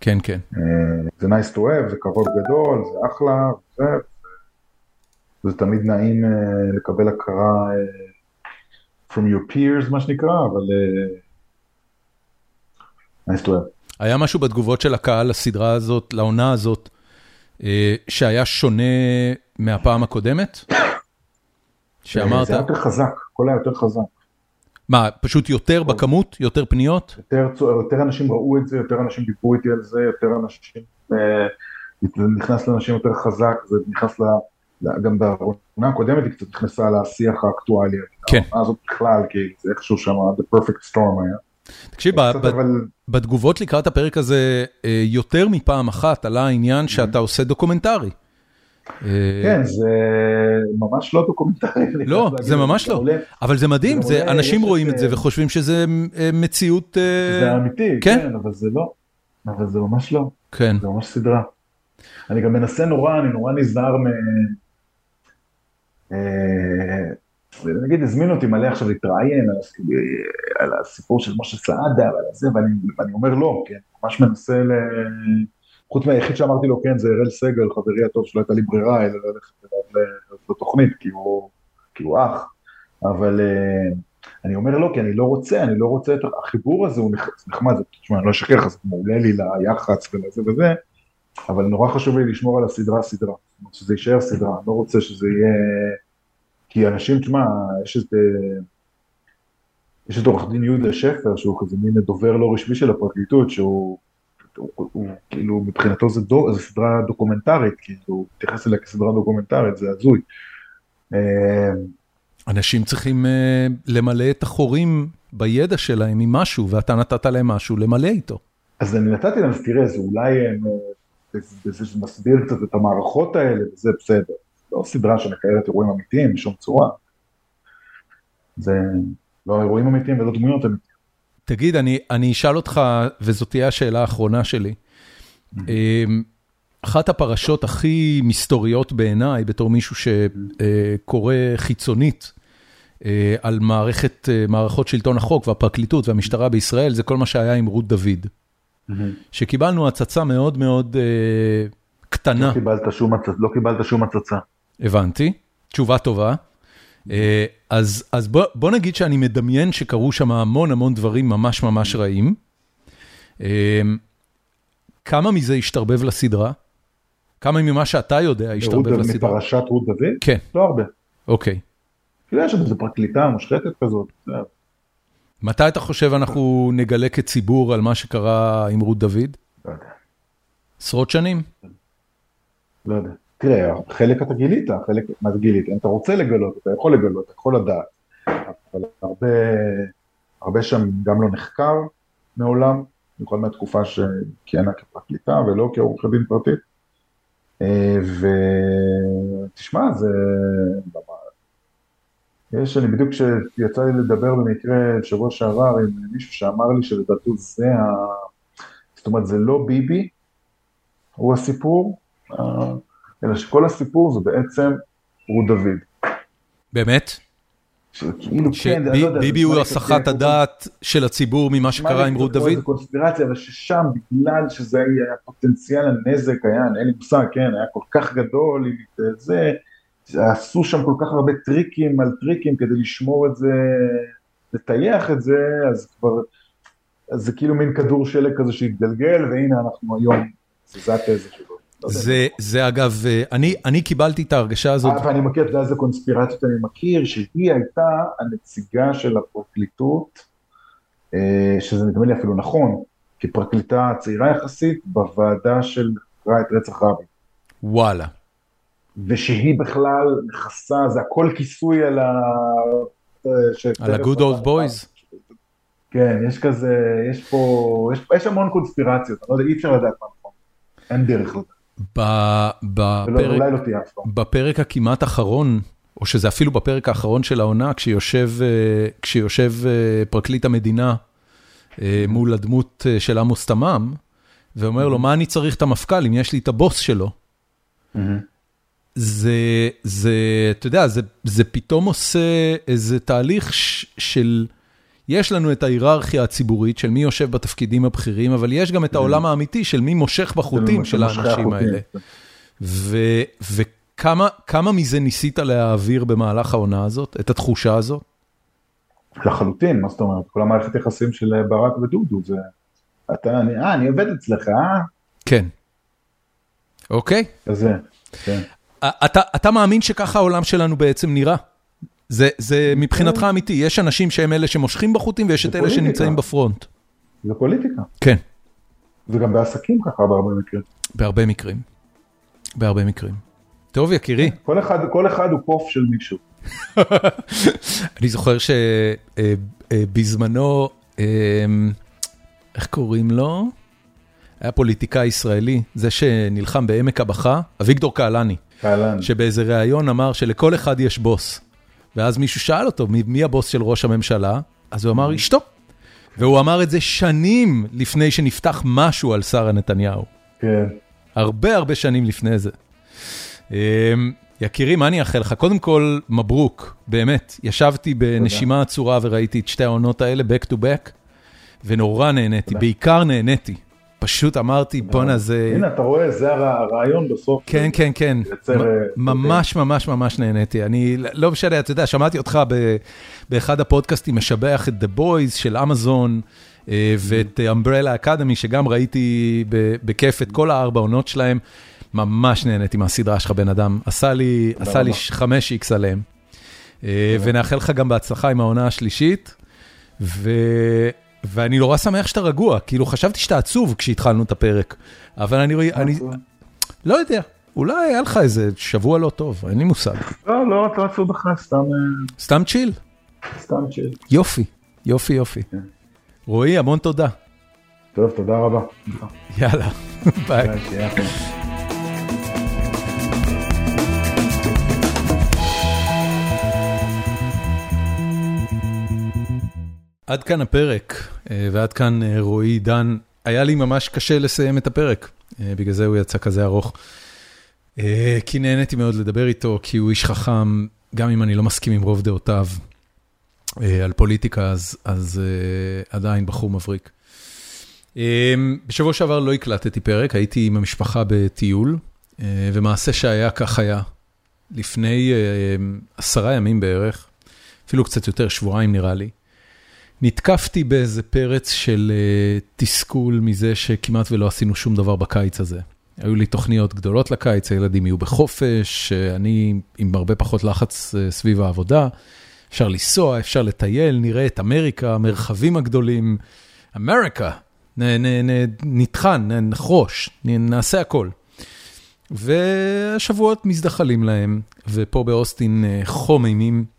A: כן, כן.
B: אה, זה nice to have, זה כבוד גדול, זה אחלה, זה, זה תמיד נעים אה, לקבל הכרה from your peers, מה שנקרא, אבל.
A: היה משהו בתגובות של הקהל לסדרה הזאת, לעונה הזאת, שהיה שונה מהפעם הקודמת?
B: שאמרת... זה היה יותר חזק, הכל היה יותר חזק.
A: מה, פשוט יותר בכמות? יותר פניות?
B: יותר, יותר אנשים ראו את זה, יותר אנשים דיברו איתי על זה, יותר אנשים, אה, זה נכנס לאנשים יותר חזק, זה נכנס ל... גם בעונה הקודמת היא קצת נכנסה לשיח האקטואלי.
A: כן.
B: העונה הזאת בכלל, כי זה איכשהו שם, the perfect storm היה.
A: תקשיב. בתגובות לקראת הפרק הזה, אה, יותר מפעם אחת עלה העניין שאתה עושה דוקומנטרי.
B: כן, זה ממש לא דוקומנטרי.
A: לא, זה ממש לא, אבל זה מדהים, אנשים רואים את זה וחושבים שזה אה, מציאות...
B: אה, זה אמיתי, כן, כן, אבל זה לא, אבל זה ממש לא,
A: כן.
B: זה ממש סדרה. אני גם מנסה נורא, אני נורא נזהר מ... אה, נגיד הזמינו אותי מלא עכשיו להתראיין על הסיפור של משה סעדה ועל זה, ואני אומר לא, אני ממש מנסה ל... חוץ מהיחיד שאמרתי לו כן זה אראל סגל, חברי הטוב שלא הייתה לי ברירה אלא ללכת אליו לתוכנית כי הוא, כי הוא אח, אבל uh, אני אומר לא כי אני לא רוצה, אני לא רוצה את החיבור הזה, הוא נחמד, תשמע אני לא אשקר לך, זה מעולה לי ליח"צ ולזה וזה, אבל נורא חשוב לי לשמור על הסדרה סדרה, שזה יישאר סדרה, אני לא רוצה שזה יהיה, כי אנשים, תשמע, יש את... יש את עורך דין יהודה שפר שהוא כזה מין דובר לא רשמי של הפרקליטות שהוא הוא, הוא כאילו מבחינתו זה, דו, זה סדרה דוקומנטרית, כאילו הוא מתייחס אליה כסדרה דוקומנטרית, זה הזוי.
A: אה, אנשים צריכים uh, למלא את החורים בידע שלהם עם משהו, ואתה נתת להם משהו למלא איתו.
B: אז אני נתתי להם, אז תראה, זה אולי הם, אה, זה מסביר קצת את המערכות האלה, וזה בסדר. לא סדרה שמקיירת אירועים אמיתיים בשום צורה. זה לא אירועים אמיתיים ולא דמויות אמיתיים.
A: תגיד, אני אני אשאל אותך, וזאת תהיה השאלה האחרונה שלי. אמ, אחת הפרשות הכי מסתוריות בעיניי, בתור מישהו שקורא חיצונית אה, על מערכת, אה, מערכות שלטון החוק והפרקליטות והמשטרה בישראל, זה כל מה שהיה עם רות דוד. שקיבלנו הצצה מאוד מאוד אה, קטנה.
B: לא קיבלת שום, לא קיבלת שום הצצה.
A: הבנתי, תשובה טובה. אה, אז אז בוא בוא נגיד שאני מדמיין שקרו שם המון המון דברים ממש ממש רעים. אה, כמה מזה השתרבב לסדרה? כמה ממה שאתה יודע השתרבב לסדרה?
B: מפרשת רות דוד?
A: כן.
B: לא הרבה.
A: אוקיי.
B: יש שם איזה פרקליטה מושחתת כזאת.
A: מתי אתה חושב אנחנו נגלה כציבור על מה שקרה עם רות דוד?
B: לא יודע.
A: עשרות שנים?
B: לא יודע. תראה, חלק אתה גילית, חלק, מה זה גילית? אם אתה רוצה לגלות, אתה יכול לגלות, אתה יכול לדעת, אבל הרבה, הרבה שם גם לא נחקר מעולם, במיוחד מהתקופה שכיהנה כפרקליטה ולא כעורכת דין פרטית. ותשמע, זה... יש, אני בדיוק כשיצא לי לדבר במקרה בשבוע שעבר עם מישהו שאמר לי שלדעתו זה ה... זאת אומרת, זה לא ביבי, הוא הסיפור, אלא שכל הסיפור זה בעצם רות דוד.
A: באמת?
B: כאילו כן, אני לא יודע.
A: ביבי הוא הסחת הדעת של הציבור ממה שקרה עם רות דוד?
B: זה קונספירציה, אבל ששם בגלל שזה היה פוטנציאל הנזק, היה, אין לי מושג, כן, היה כל כך גדול, זה, עשו שם כל כך הרבה טריקים על טריקים כדי לשמור את זה, לטייח את זה, אז כבר, אז זה כאילו מין כדור שלג כזה שהתגלגל, והנה אנחנו היום, זה התזה שלו.
A: לא זה אגב, אה, אני קיבלתי את ההרגשה הזאת.
B: ואני מכיר, אתה יודע איזה קונספירציות אני מכיר, שהיא הייתה הנציגה של הפרקליטות, אה, שזה נדמה לי אפילו נכון, כפרקליטה צעירה יחסית, בוועדה של את רצח רבין.
A: וואלה.
B: ושהיא בכלל נכסה, זה הכל כיסוי על ה...
A: על ה-good old boys.
B: כן, יש כזה, יש פה, יש, יש המון קונספירציות, אני לא יודע, אי אפשר לדעת מה נכון. אין דרך לדעת.
A: בפרק,
B: לא.
A: בפרק הכמעט אחרון, או שזה אפילו בפרק האחרון של העונה, כשיושב, אה, אה, פרקליט המדינה אה, מול הדמות של עמוס תמם, ואומר לו, מה אני צריך את המפכ"ל אם יש לי את הבוס שלו? זה, זה, אתה יודע, זה, זה פתאום עושה איזה תהליך של, יש לנו את ההיררכיה הציבורית של מי יושב בתפקידים הבכירים, אבל יש גם את העולם האמיתי של מי מושך בחוטים של האנשים האלה. ו, וכמה מזה ניסית להעביר במהלך העונה הזאת, את התחושה הזאת?
B: לחלוטין, מה זאת אומרת? כל המערכת יחסים של ברק ודודו, זה... אתה, אני, אה, אני עובד אצלך, אה?
A: כן. אוקיי.
B: כזה, כן.
A: אתה, אתה מאמין שככה העולם שלנו בעצם נראה? זה, זה מבחינתך אמיתי, יש אנשים שהם אלה שמושכים בחוטים ויש את אלה שנמצאים בפרונט.
B: זה פוליטיקה.
A: כן.
B: זה גם בעסקים ככה בהרבה מקרים.
A: בהרבה מקרים. בהרבה מקרים. טוב יקירי.
B: כל אחד, כל אחד הוא קוף של מישהו.
A: אני זוכר שבזמנו, איך קוראים לו? היה פוליטיקאי ישראלי, זה שנלחם בעמק הבכה, אביגדור קהלני.
B: קהלני.
A: שבאיזה ראיון אמר שלכל אחד יש בוס. ואז מישהו שאל אותו, מי הבוס של ראש הממשלה? אז הוא אמר, אשתו. והוא אמר את זה שנים לפני שנפתח משהו על שרה נתניהו.
B: כן.
A: הרבה הרבה שנים לפני זה. אמ, יקירי, מה אני אאחל לך? קודם כל, מברוק, באמת. ישבתי בנשימה עצורה וראיתי את שתי העונות האלה, back to back, ונורא נהניתי, בעיקר נהניתי. פשוט אמרתי, בואנה זה...
B: הנה, אתה רואה, זה הרעיון בסוף.
A: כן, כן, כן. ממש, ממש, ממש נהניתי. אני, לא משנה, אתה יודע, שמעתי אותך באחד הפודקאסטים משבח את The Boys של אמזון, אה, ואת Umbrella Academy, שגם ראיתי בכיף את כל הארבע עונות שלהם. ממש נהניתי מהסדרה שלך, בן אדם. עשה לי 5x עליהם. אה, ונאחל לך גם בהצלחה עם העונה השלישית. ואני נורא שמח שאתה רגוע, כאילו חשבתי שאתה עצוב כשהתחלנו את הפרק, אבל אני, אני לא יודע, אולי היה לך איזה שבוע לא טוב, אין לי מושג.
B: לא, לא, אתה עצוב בכלל, סתם... אה,
A: סתם צ'יל?
B: סתם צ'יל.
A: יופי, יופי, יופי. כן. רועי, המון תודה.
B: טוב, תודה רבה.
A: יאללה, ביי. עד כאן הפרק, אה, ועד כאן אה, רועי דן. היה לי ממש קשה לסיים את הפרק, אה, בגלל זה הוא יצא כזה ארוך. כי נהניתי מאוד לדבר איתו, כי הוא איש חכם, גם אם אני לא מסכים עם רוב דעותיו על פוליטיקה, אז, אז עדיין בחור מבריק. בשבוע שעבר לא הקלטתי פרק, הייתי עם המשפחה בטיול, ומעשה שהיה כך היה. לפני עשרה ימים בערך, אפילו קצת יותר, שבועיים נראה לי, נתקפתי באיזה פרץ של uh, תסכול מזה שכמעט ולא עשינו שום דבר בקיץ הזה. היו לי תוכניות גדולות לקיץ, הילדים יהיו בחופש, אני עם הרבה פחות לחץ uh, סביב העבודה. אפשר לנסוע, אפשר לטייל, נראה את אמריקה, המרחבים הגדולים. אמריקה, נטחן, נחרוש, נעשה הכל. והשבועות מזדחלים להם, ופה באוסטין uh, חום אימים.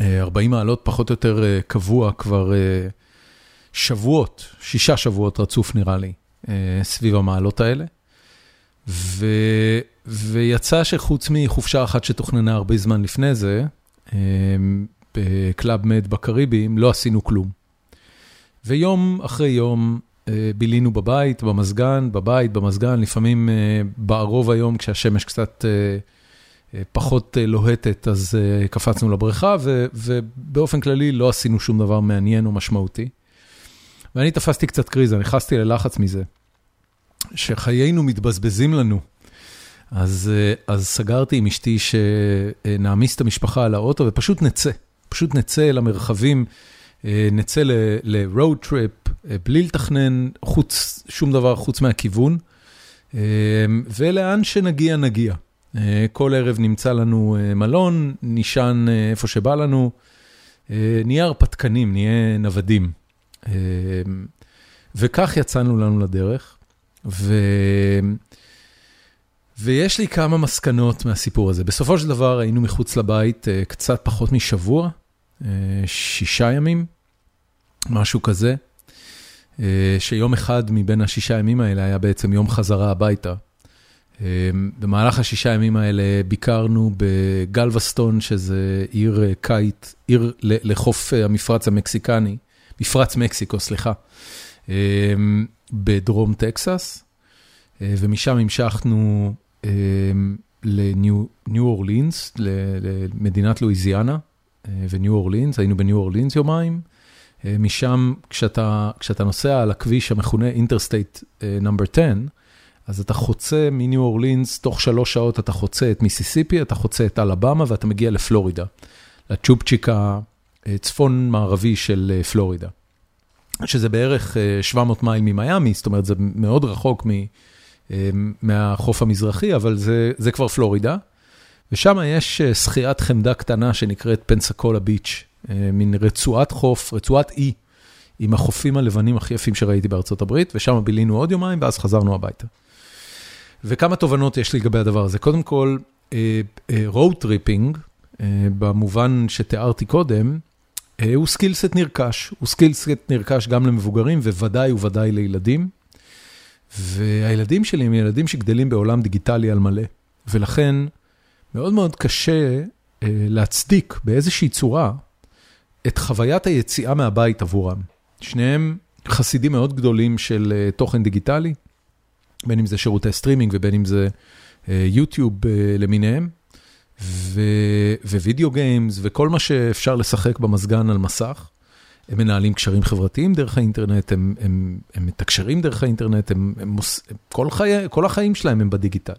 A: 40 מעלות פחות או יותר אה, קבוע כבר אה, שבועות, שישה שבועות רצוף נראה לי, אה, סביב המעלות האלה. ו... ויצא שחוץ מחופשה אחת שתוכננה הרבה זמן לפני זה, בקלאב מד בקריביים, לא עשינו כלום. ויום אחרי יום בילינו בבית, במזגן, בבית, במזגן, לפעמים בערוב היום כשהשמש קצת... פחות אה, לוהטת, אז אה, קפצנו לבריכה, ובאופן כללי לא עשינו שום דבר מעניין או משמעותי. ואני תפסתי קצת קריזה, נכנסתי ללחץ מזה, שחיינו מתבזבזים לנו. אז, אה, אז סגרתי עם אשתי שנעמיס את המשפחה על האוטו ופשוט נצא, פשוט נצא אל המרחבים, נצא ל-road trip, בלי לתכנן חוץ, שום דבר חוץ מהכיוון, ולאן שנגיע, נגיע. אה, כל ערב נמצא לנו אה, מלון, נישן אה, איפה שבא לנו, נהיה הרפתקנים, נהיה נוודים. וכך יצאנו לנו לדרך. ו... ויש לי כמה מסקנות מהסיפור הזה. בסופו של דבר היינו מחוץ לבית קצת פחות משבוע, שישה ימים, משהו כזה, שיום אחד מבין השישה ימים האלה היה בעצם יום חזרה הביתה. במהלך השישה ימים האלה ביקרנו בגלווסטון, שזה עיר קיט, עיר לחוף המפרץ המקסיקני, מפרץ מקסיקו, סליחה, בדרום טקסס, ומשם המשכנו לניו אורלינס, למדינת לואיזיאנה וניו אורלינס, היינו בניו אורלינס יומיים. משם, כשאתה, כשאתה נוסע על הכביש המכונה Interstate number 10, אז אתה חוצה מניו אורלינס, תוך שלוש שעות אתה חוצה את מיסיסיפי, אתה חוצה את אלבמה ואתה מגיע לפלורידה, לצ'ופצ'יק הצפון-מערבי של פלורידה. שזה בערך 700 מייל ממיאמי, זאת אומרת, זה מאוד רחוק מהחוף המזרחי, אבל זה, זה כבר פלורידה. ושם יש שחיית חמדה קטנה שנקראת פנסקולה ביץ', מין רצועת חוף, רצועת אי, עם החופים הלבנים הכי יפים שראיתי בארצות הברית, ושם בילינו עוד יומיים, ואז חזרנו הביתה. וכמה תובנות יש לי לגבי הדבר הזה. קודם כל, road tripping, במובן שתיארתי קודם, הוא skillset נרכש, הוא skillset נרכש גם למבוגרים, וודאי וודאי לילדים. והילדים שלי הם ילדים שגדלים בעולם דיגיטלי על מלא, ולכן מאוד מאוד קשה להצדיק באיזושהי צורה את חוויית היציאה מהבית עבורם. שניהם חסידים מאוד גדולים של תוכן דיגיטלי, בין אם זה שירותי סטרימינג ובין אם זה יוטיוב למיניהם, video games וכל מה שאפשר לשחק במזגן על מסך. הם מנהלים קשרים חברתיים דרך האינטרנט, הם הם, הם מתקשרים דרך האינטרנט, הם הם מוס... כל חיי, כל החיים שלהם הם בדיגיטל.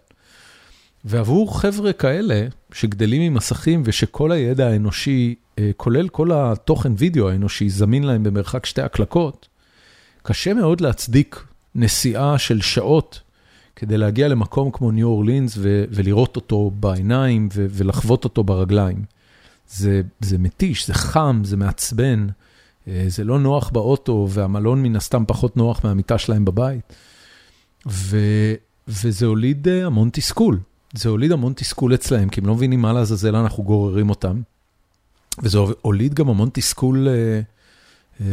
A: ועבור חבר'ה כאלה שגדלים עם מסכים ושכל הידע האנושי, כולל כל התוכן וידאו האנושי, זמין להם במרחק שתי הקלקות, קשה מאוד להצדיק נסיעה של שעות כדי להגיע למקום כמו ניו אורלינס ולראות אותו בעיניים ולחוות אותו ברגליים. זה, זה מתיש, זה חם, זה מעצבן, זה לא נוח באוטו והמלון מן הסתם פחות נוח מהמיטה שלהם בבית. ו, וזה הוליד המון תסכול. זה הוליד המון תסכול אצלהם, כי הם לא מבינים מה לעזאזל אנחנו גוררים אותם. וזה הוליד גם המון תסכול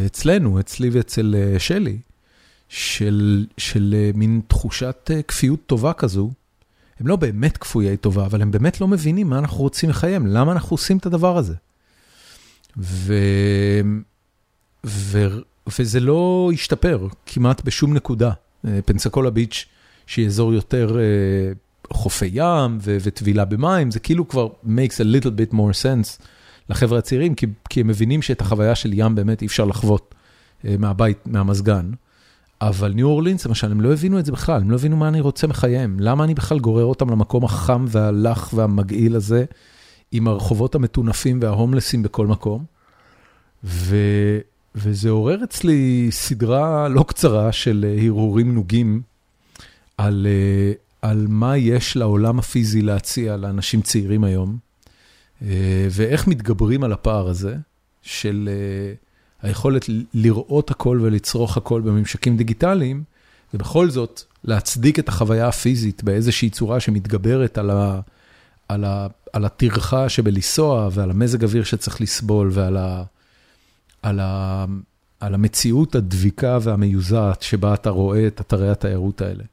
A: אצלנו, אצלי ואצל שלי, של, של מין תחושת כפיות טובה כזו. הם לא באמת כפויי טובה, אבל הם באמת לא מבינים מה אנחנו רוצים לחיים, למה אנחנו עושים את הדבר הזה. ו... ו... וזה לא השתפר כמעט בשום נקודה. פנסקולה ביץ', שהיא אזור יותר חופי ים וטבילה במים, זה כאילו כבר makes a little bit more sense לחבר'ה הצעירים, כי, כי הם מבינים שאת החוויה של ים באמת אי אפשר לחוות מהבית, מהמזגן. אבל ניו אורלינס, למשל, הם לא הבינו את זה בכלל, הם לא הבינו מה אני רוצה מחייהם, למה אני בכלל גורר אותם למקום החם והלח והמגעיל הזה, עם הרחובות המטונפים וההומלסים בכל מקום. ו... וזה עורר אצלי סדרה לא קצרה של הרהורים נוגים על, על מה יש לעולם הפיזי להציע לאנשים צעירים היום, ואיך מתגברים על הפער הזה של היכולת לראות הכל ולצרוך הכל בממשקים דיגיטליים, ובכל זאת להצדיק את החוויה הפיזית באיזושהי צורה שמתגברת על, על, על הטרחה שבלנסוע ועל המזג אוויר שצריך לסבול ועל ה... על, ה, על המציאות הדביקה והמיוזעת שבה אתה רואה את אתרי התיירות האלה.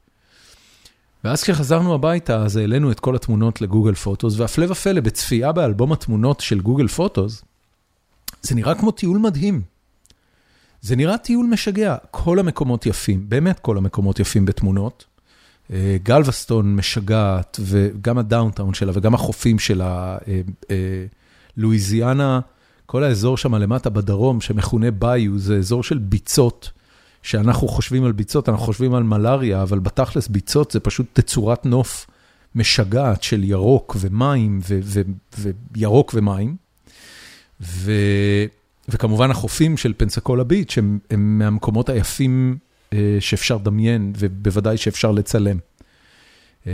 A: ואז כשחזרנו הביתה, אז העלינו את כל התמונות לגוגל פוטוס, והפלא ופלא, בצפייה באלבום התמונות של גוגל פוטוס, זה נראה כמו טיול מדהים. זה נראה טיול משגע, כל המקומות יפים, באמת כל המקומות יפים בתמונות. גלווסטון משגעת, וגם הדאונטאון שלה וגם החופים שלה, לואיזיאנה, כל האזור שם למטה בדרום, שמכונה ביו, זה אזור של ביצות, שאנחנו חושבים על ביצות, אנחנו חושבים על מלאריה, אבל בתכלס ביצות זה פשוט תצורת נוף משגעת של ירוק ומים, וירוק ומים. ו... וכמובן החופים של פנסקולה ביץ' הם, מהמקומות היפים שאפשר לדמיין, ובוודאי שאפשר לצלם.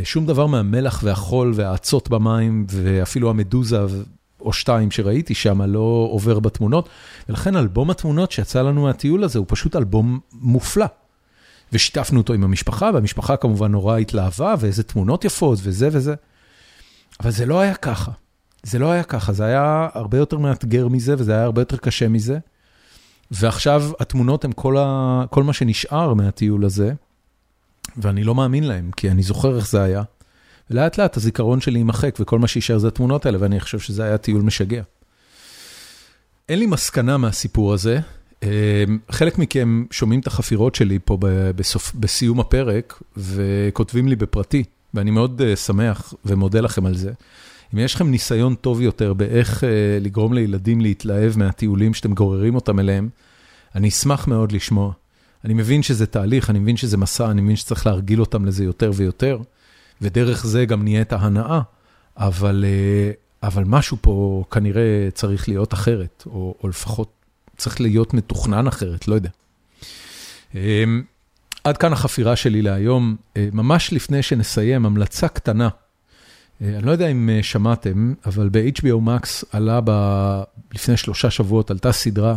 A: שום דבר מהמלח והחול והאצות במים, ואפילו המדוזה או שתיים שראיתי שם לא עובר בתמונות, ולכן אלבום התמונות שיצא לנו מהטיול הזה הוא פשוט אלבום מופלא. ושיתפנו אותו עם המשפחה, והמשפחה כמובן נורא התלהבה, ואיזה תמונות יפות וזה וזה. אבל זה לא היה ככה. זה לא היה ככה, זה היה הרבה יותר מאתגר מזה, וזה היה הרבה יותר קשה מזה. ועכשיו התמונות הן כל מה שנשאר מהטיול הזה, ואני לא מאמין להם, כי אני זוכר איך זה היה. ולאט לאט הזיכרון שלי יימחק, וכל מה שישאר זה התמונות האלה, ואני חושב שזה היה טיול משגע. אין לי מסקנה מהסיפור הזה. חלק מכם שומעים את החפירות שלי פה בסוף, בסיום הפרק, וכותבים לי בפרטי, ואני מאוד שמח ומודה לכם על זה. אם יש לכם ניסיון טוב יותר באיך לגרום לילדים להתלהב מהטיולים שאתם גוררים אותם אליהם, אני אשמח מאוד לשמוע. אני מבין שזה תהליך, אני מבין שזה מסע, אני מבין שצריך להרגיל אותם לזה יותר ויותר, ודרך זה גם נהיית ההנאה, אבל, אבל משהו פה כנראה צריך להיות אחרת, או, או לפחות צריך להיות מתוכנן אחרת, לא יודע. עד כאן החפירה שלי להיום, ממש לפני שנסיים, המלצה קטנה. אני לא יודע אם שמעתם, אבל ב-HBO Max עלה ב... לפני שלושה שבועות, עלתה סדרה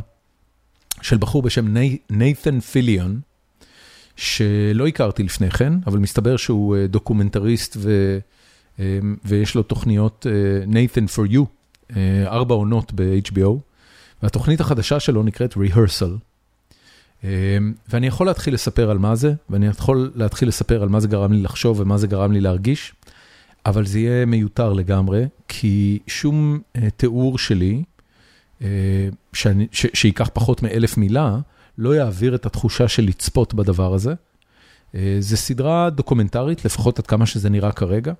A: של בחור בשם נייתן פילדר, שלא הכרתי לפני כן, אבל מסתבר שהוא דוקומנטריסט ו... ויש לו תוכניות נייתן for you, ארבע עונות ב-HBO, והתוכנית החדשה שלו נקראת Rehearsal. ואני יכול להתחיל לספר על מה זה, ואני יכול להתחיל לספר על מה זה גרם לי לחשוב ומה זה גרם לי להרגיש, אבל זה יהיה מיותר לגמרי, כי שום תיאור שלי, שאני, ש, שיקח פחות מאלף מילה, לא יעביר את התחושה של לצפות בדבר הזה. זה סדרה דוקומנטרית, לפחות עד כמה שזה נראה כרגע,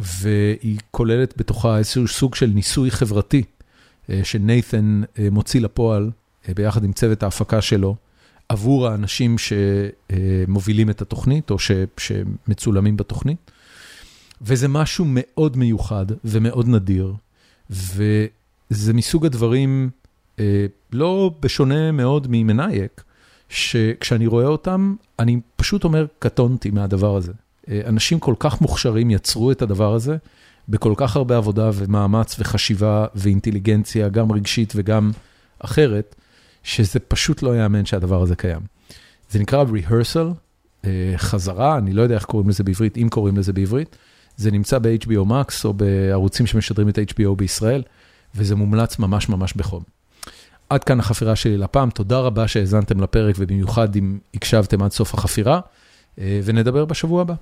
A: והיא כוללת בתוכה איזשהו סוג של ניסוי חברתי, שנייתן מוציא לפועל ביחד עם צוות ההפקה שלו, עבור האנשים שמובילים את התוכנית או שמצולמים בתוכנית. וזה משהו מאוד מיוחד ומאוד נדיר, וזה מסוג הדברים, לא בשונה מאוד ממנייק, שכשאני רואה אותם, אני פשוט אומר, קטונתי מהדבר הזה. אנשים כל כך מוכשרים יצרו את הדבר הזה, בכל כך הרבה עבודה ומאמץ וחשיבה ואינטליגנציה, גם רגשית וגם אחרת, שזה פשוט לא יאמן שהדבר הזה קיים. זה נקרא rehearsal, חזרה, אני לא יודע איך קוראים לזה בעברית, אם קוראים לזה בעברית. זה נמצא ב-HBO Max או בערוצים שמשדרים את HBO בישראל, וזה מומלץ ממש ממש בחום. עד כאן החפירה שלי לפעם, תודה רבה שהאזנתם לפרק, ובמיוחד אם הקשבתם עד סוף החפירה, ונדבר בשבוע הבא.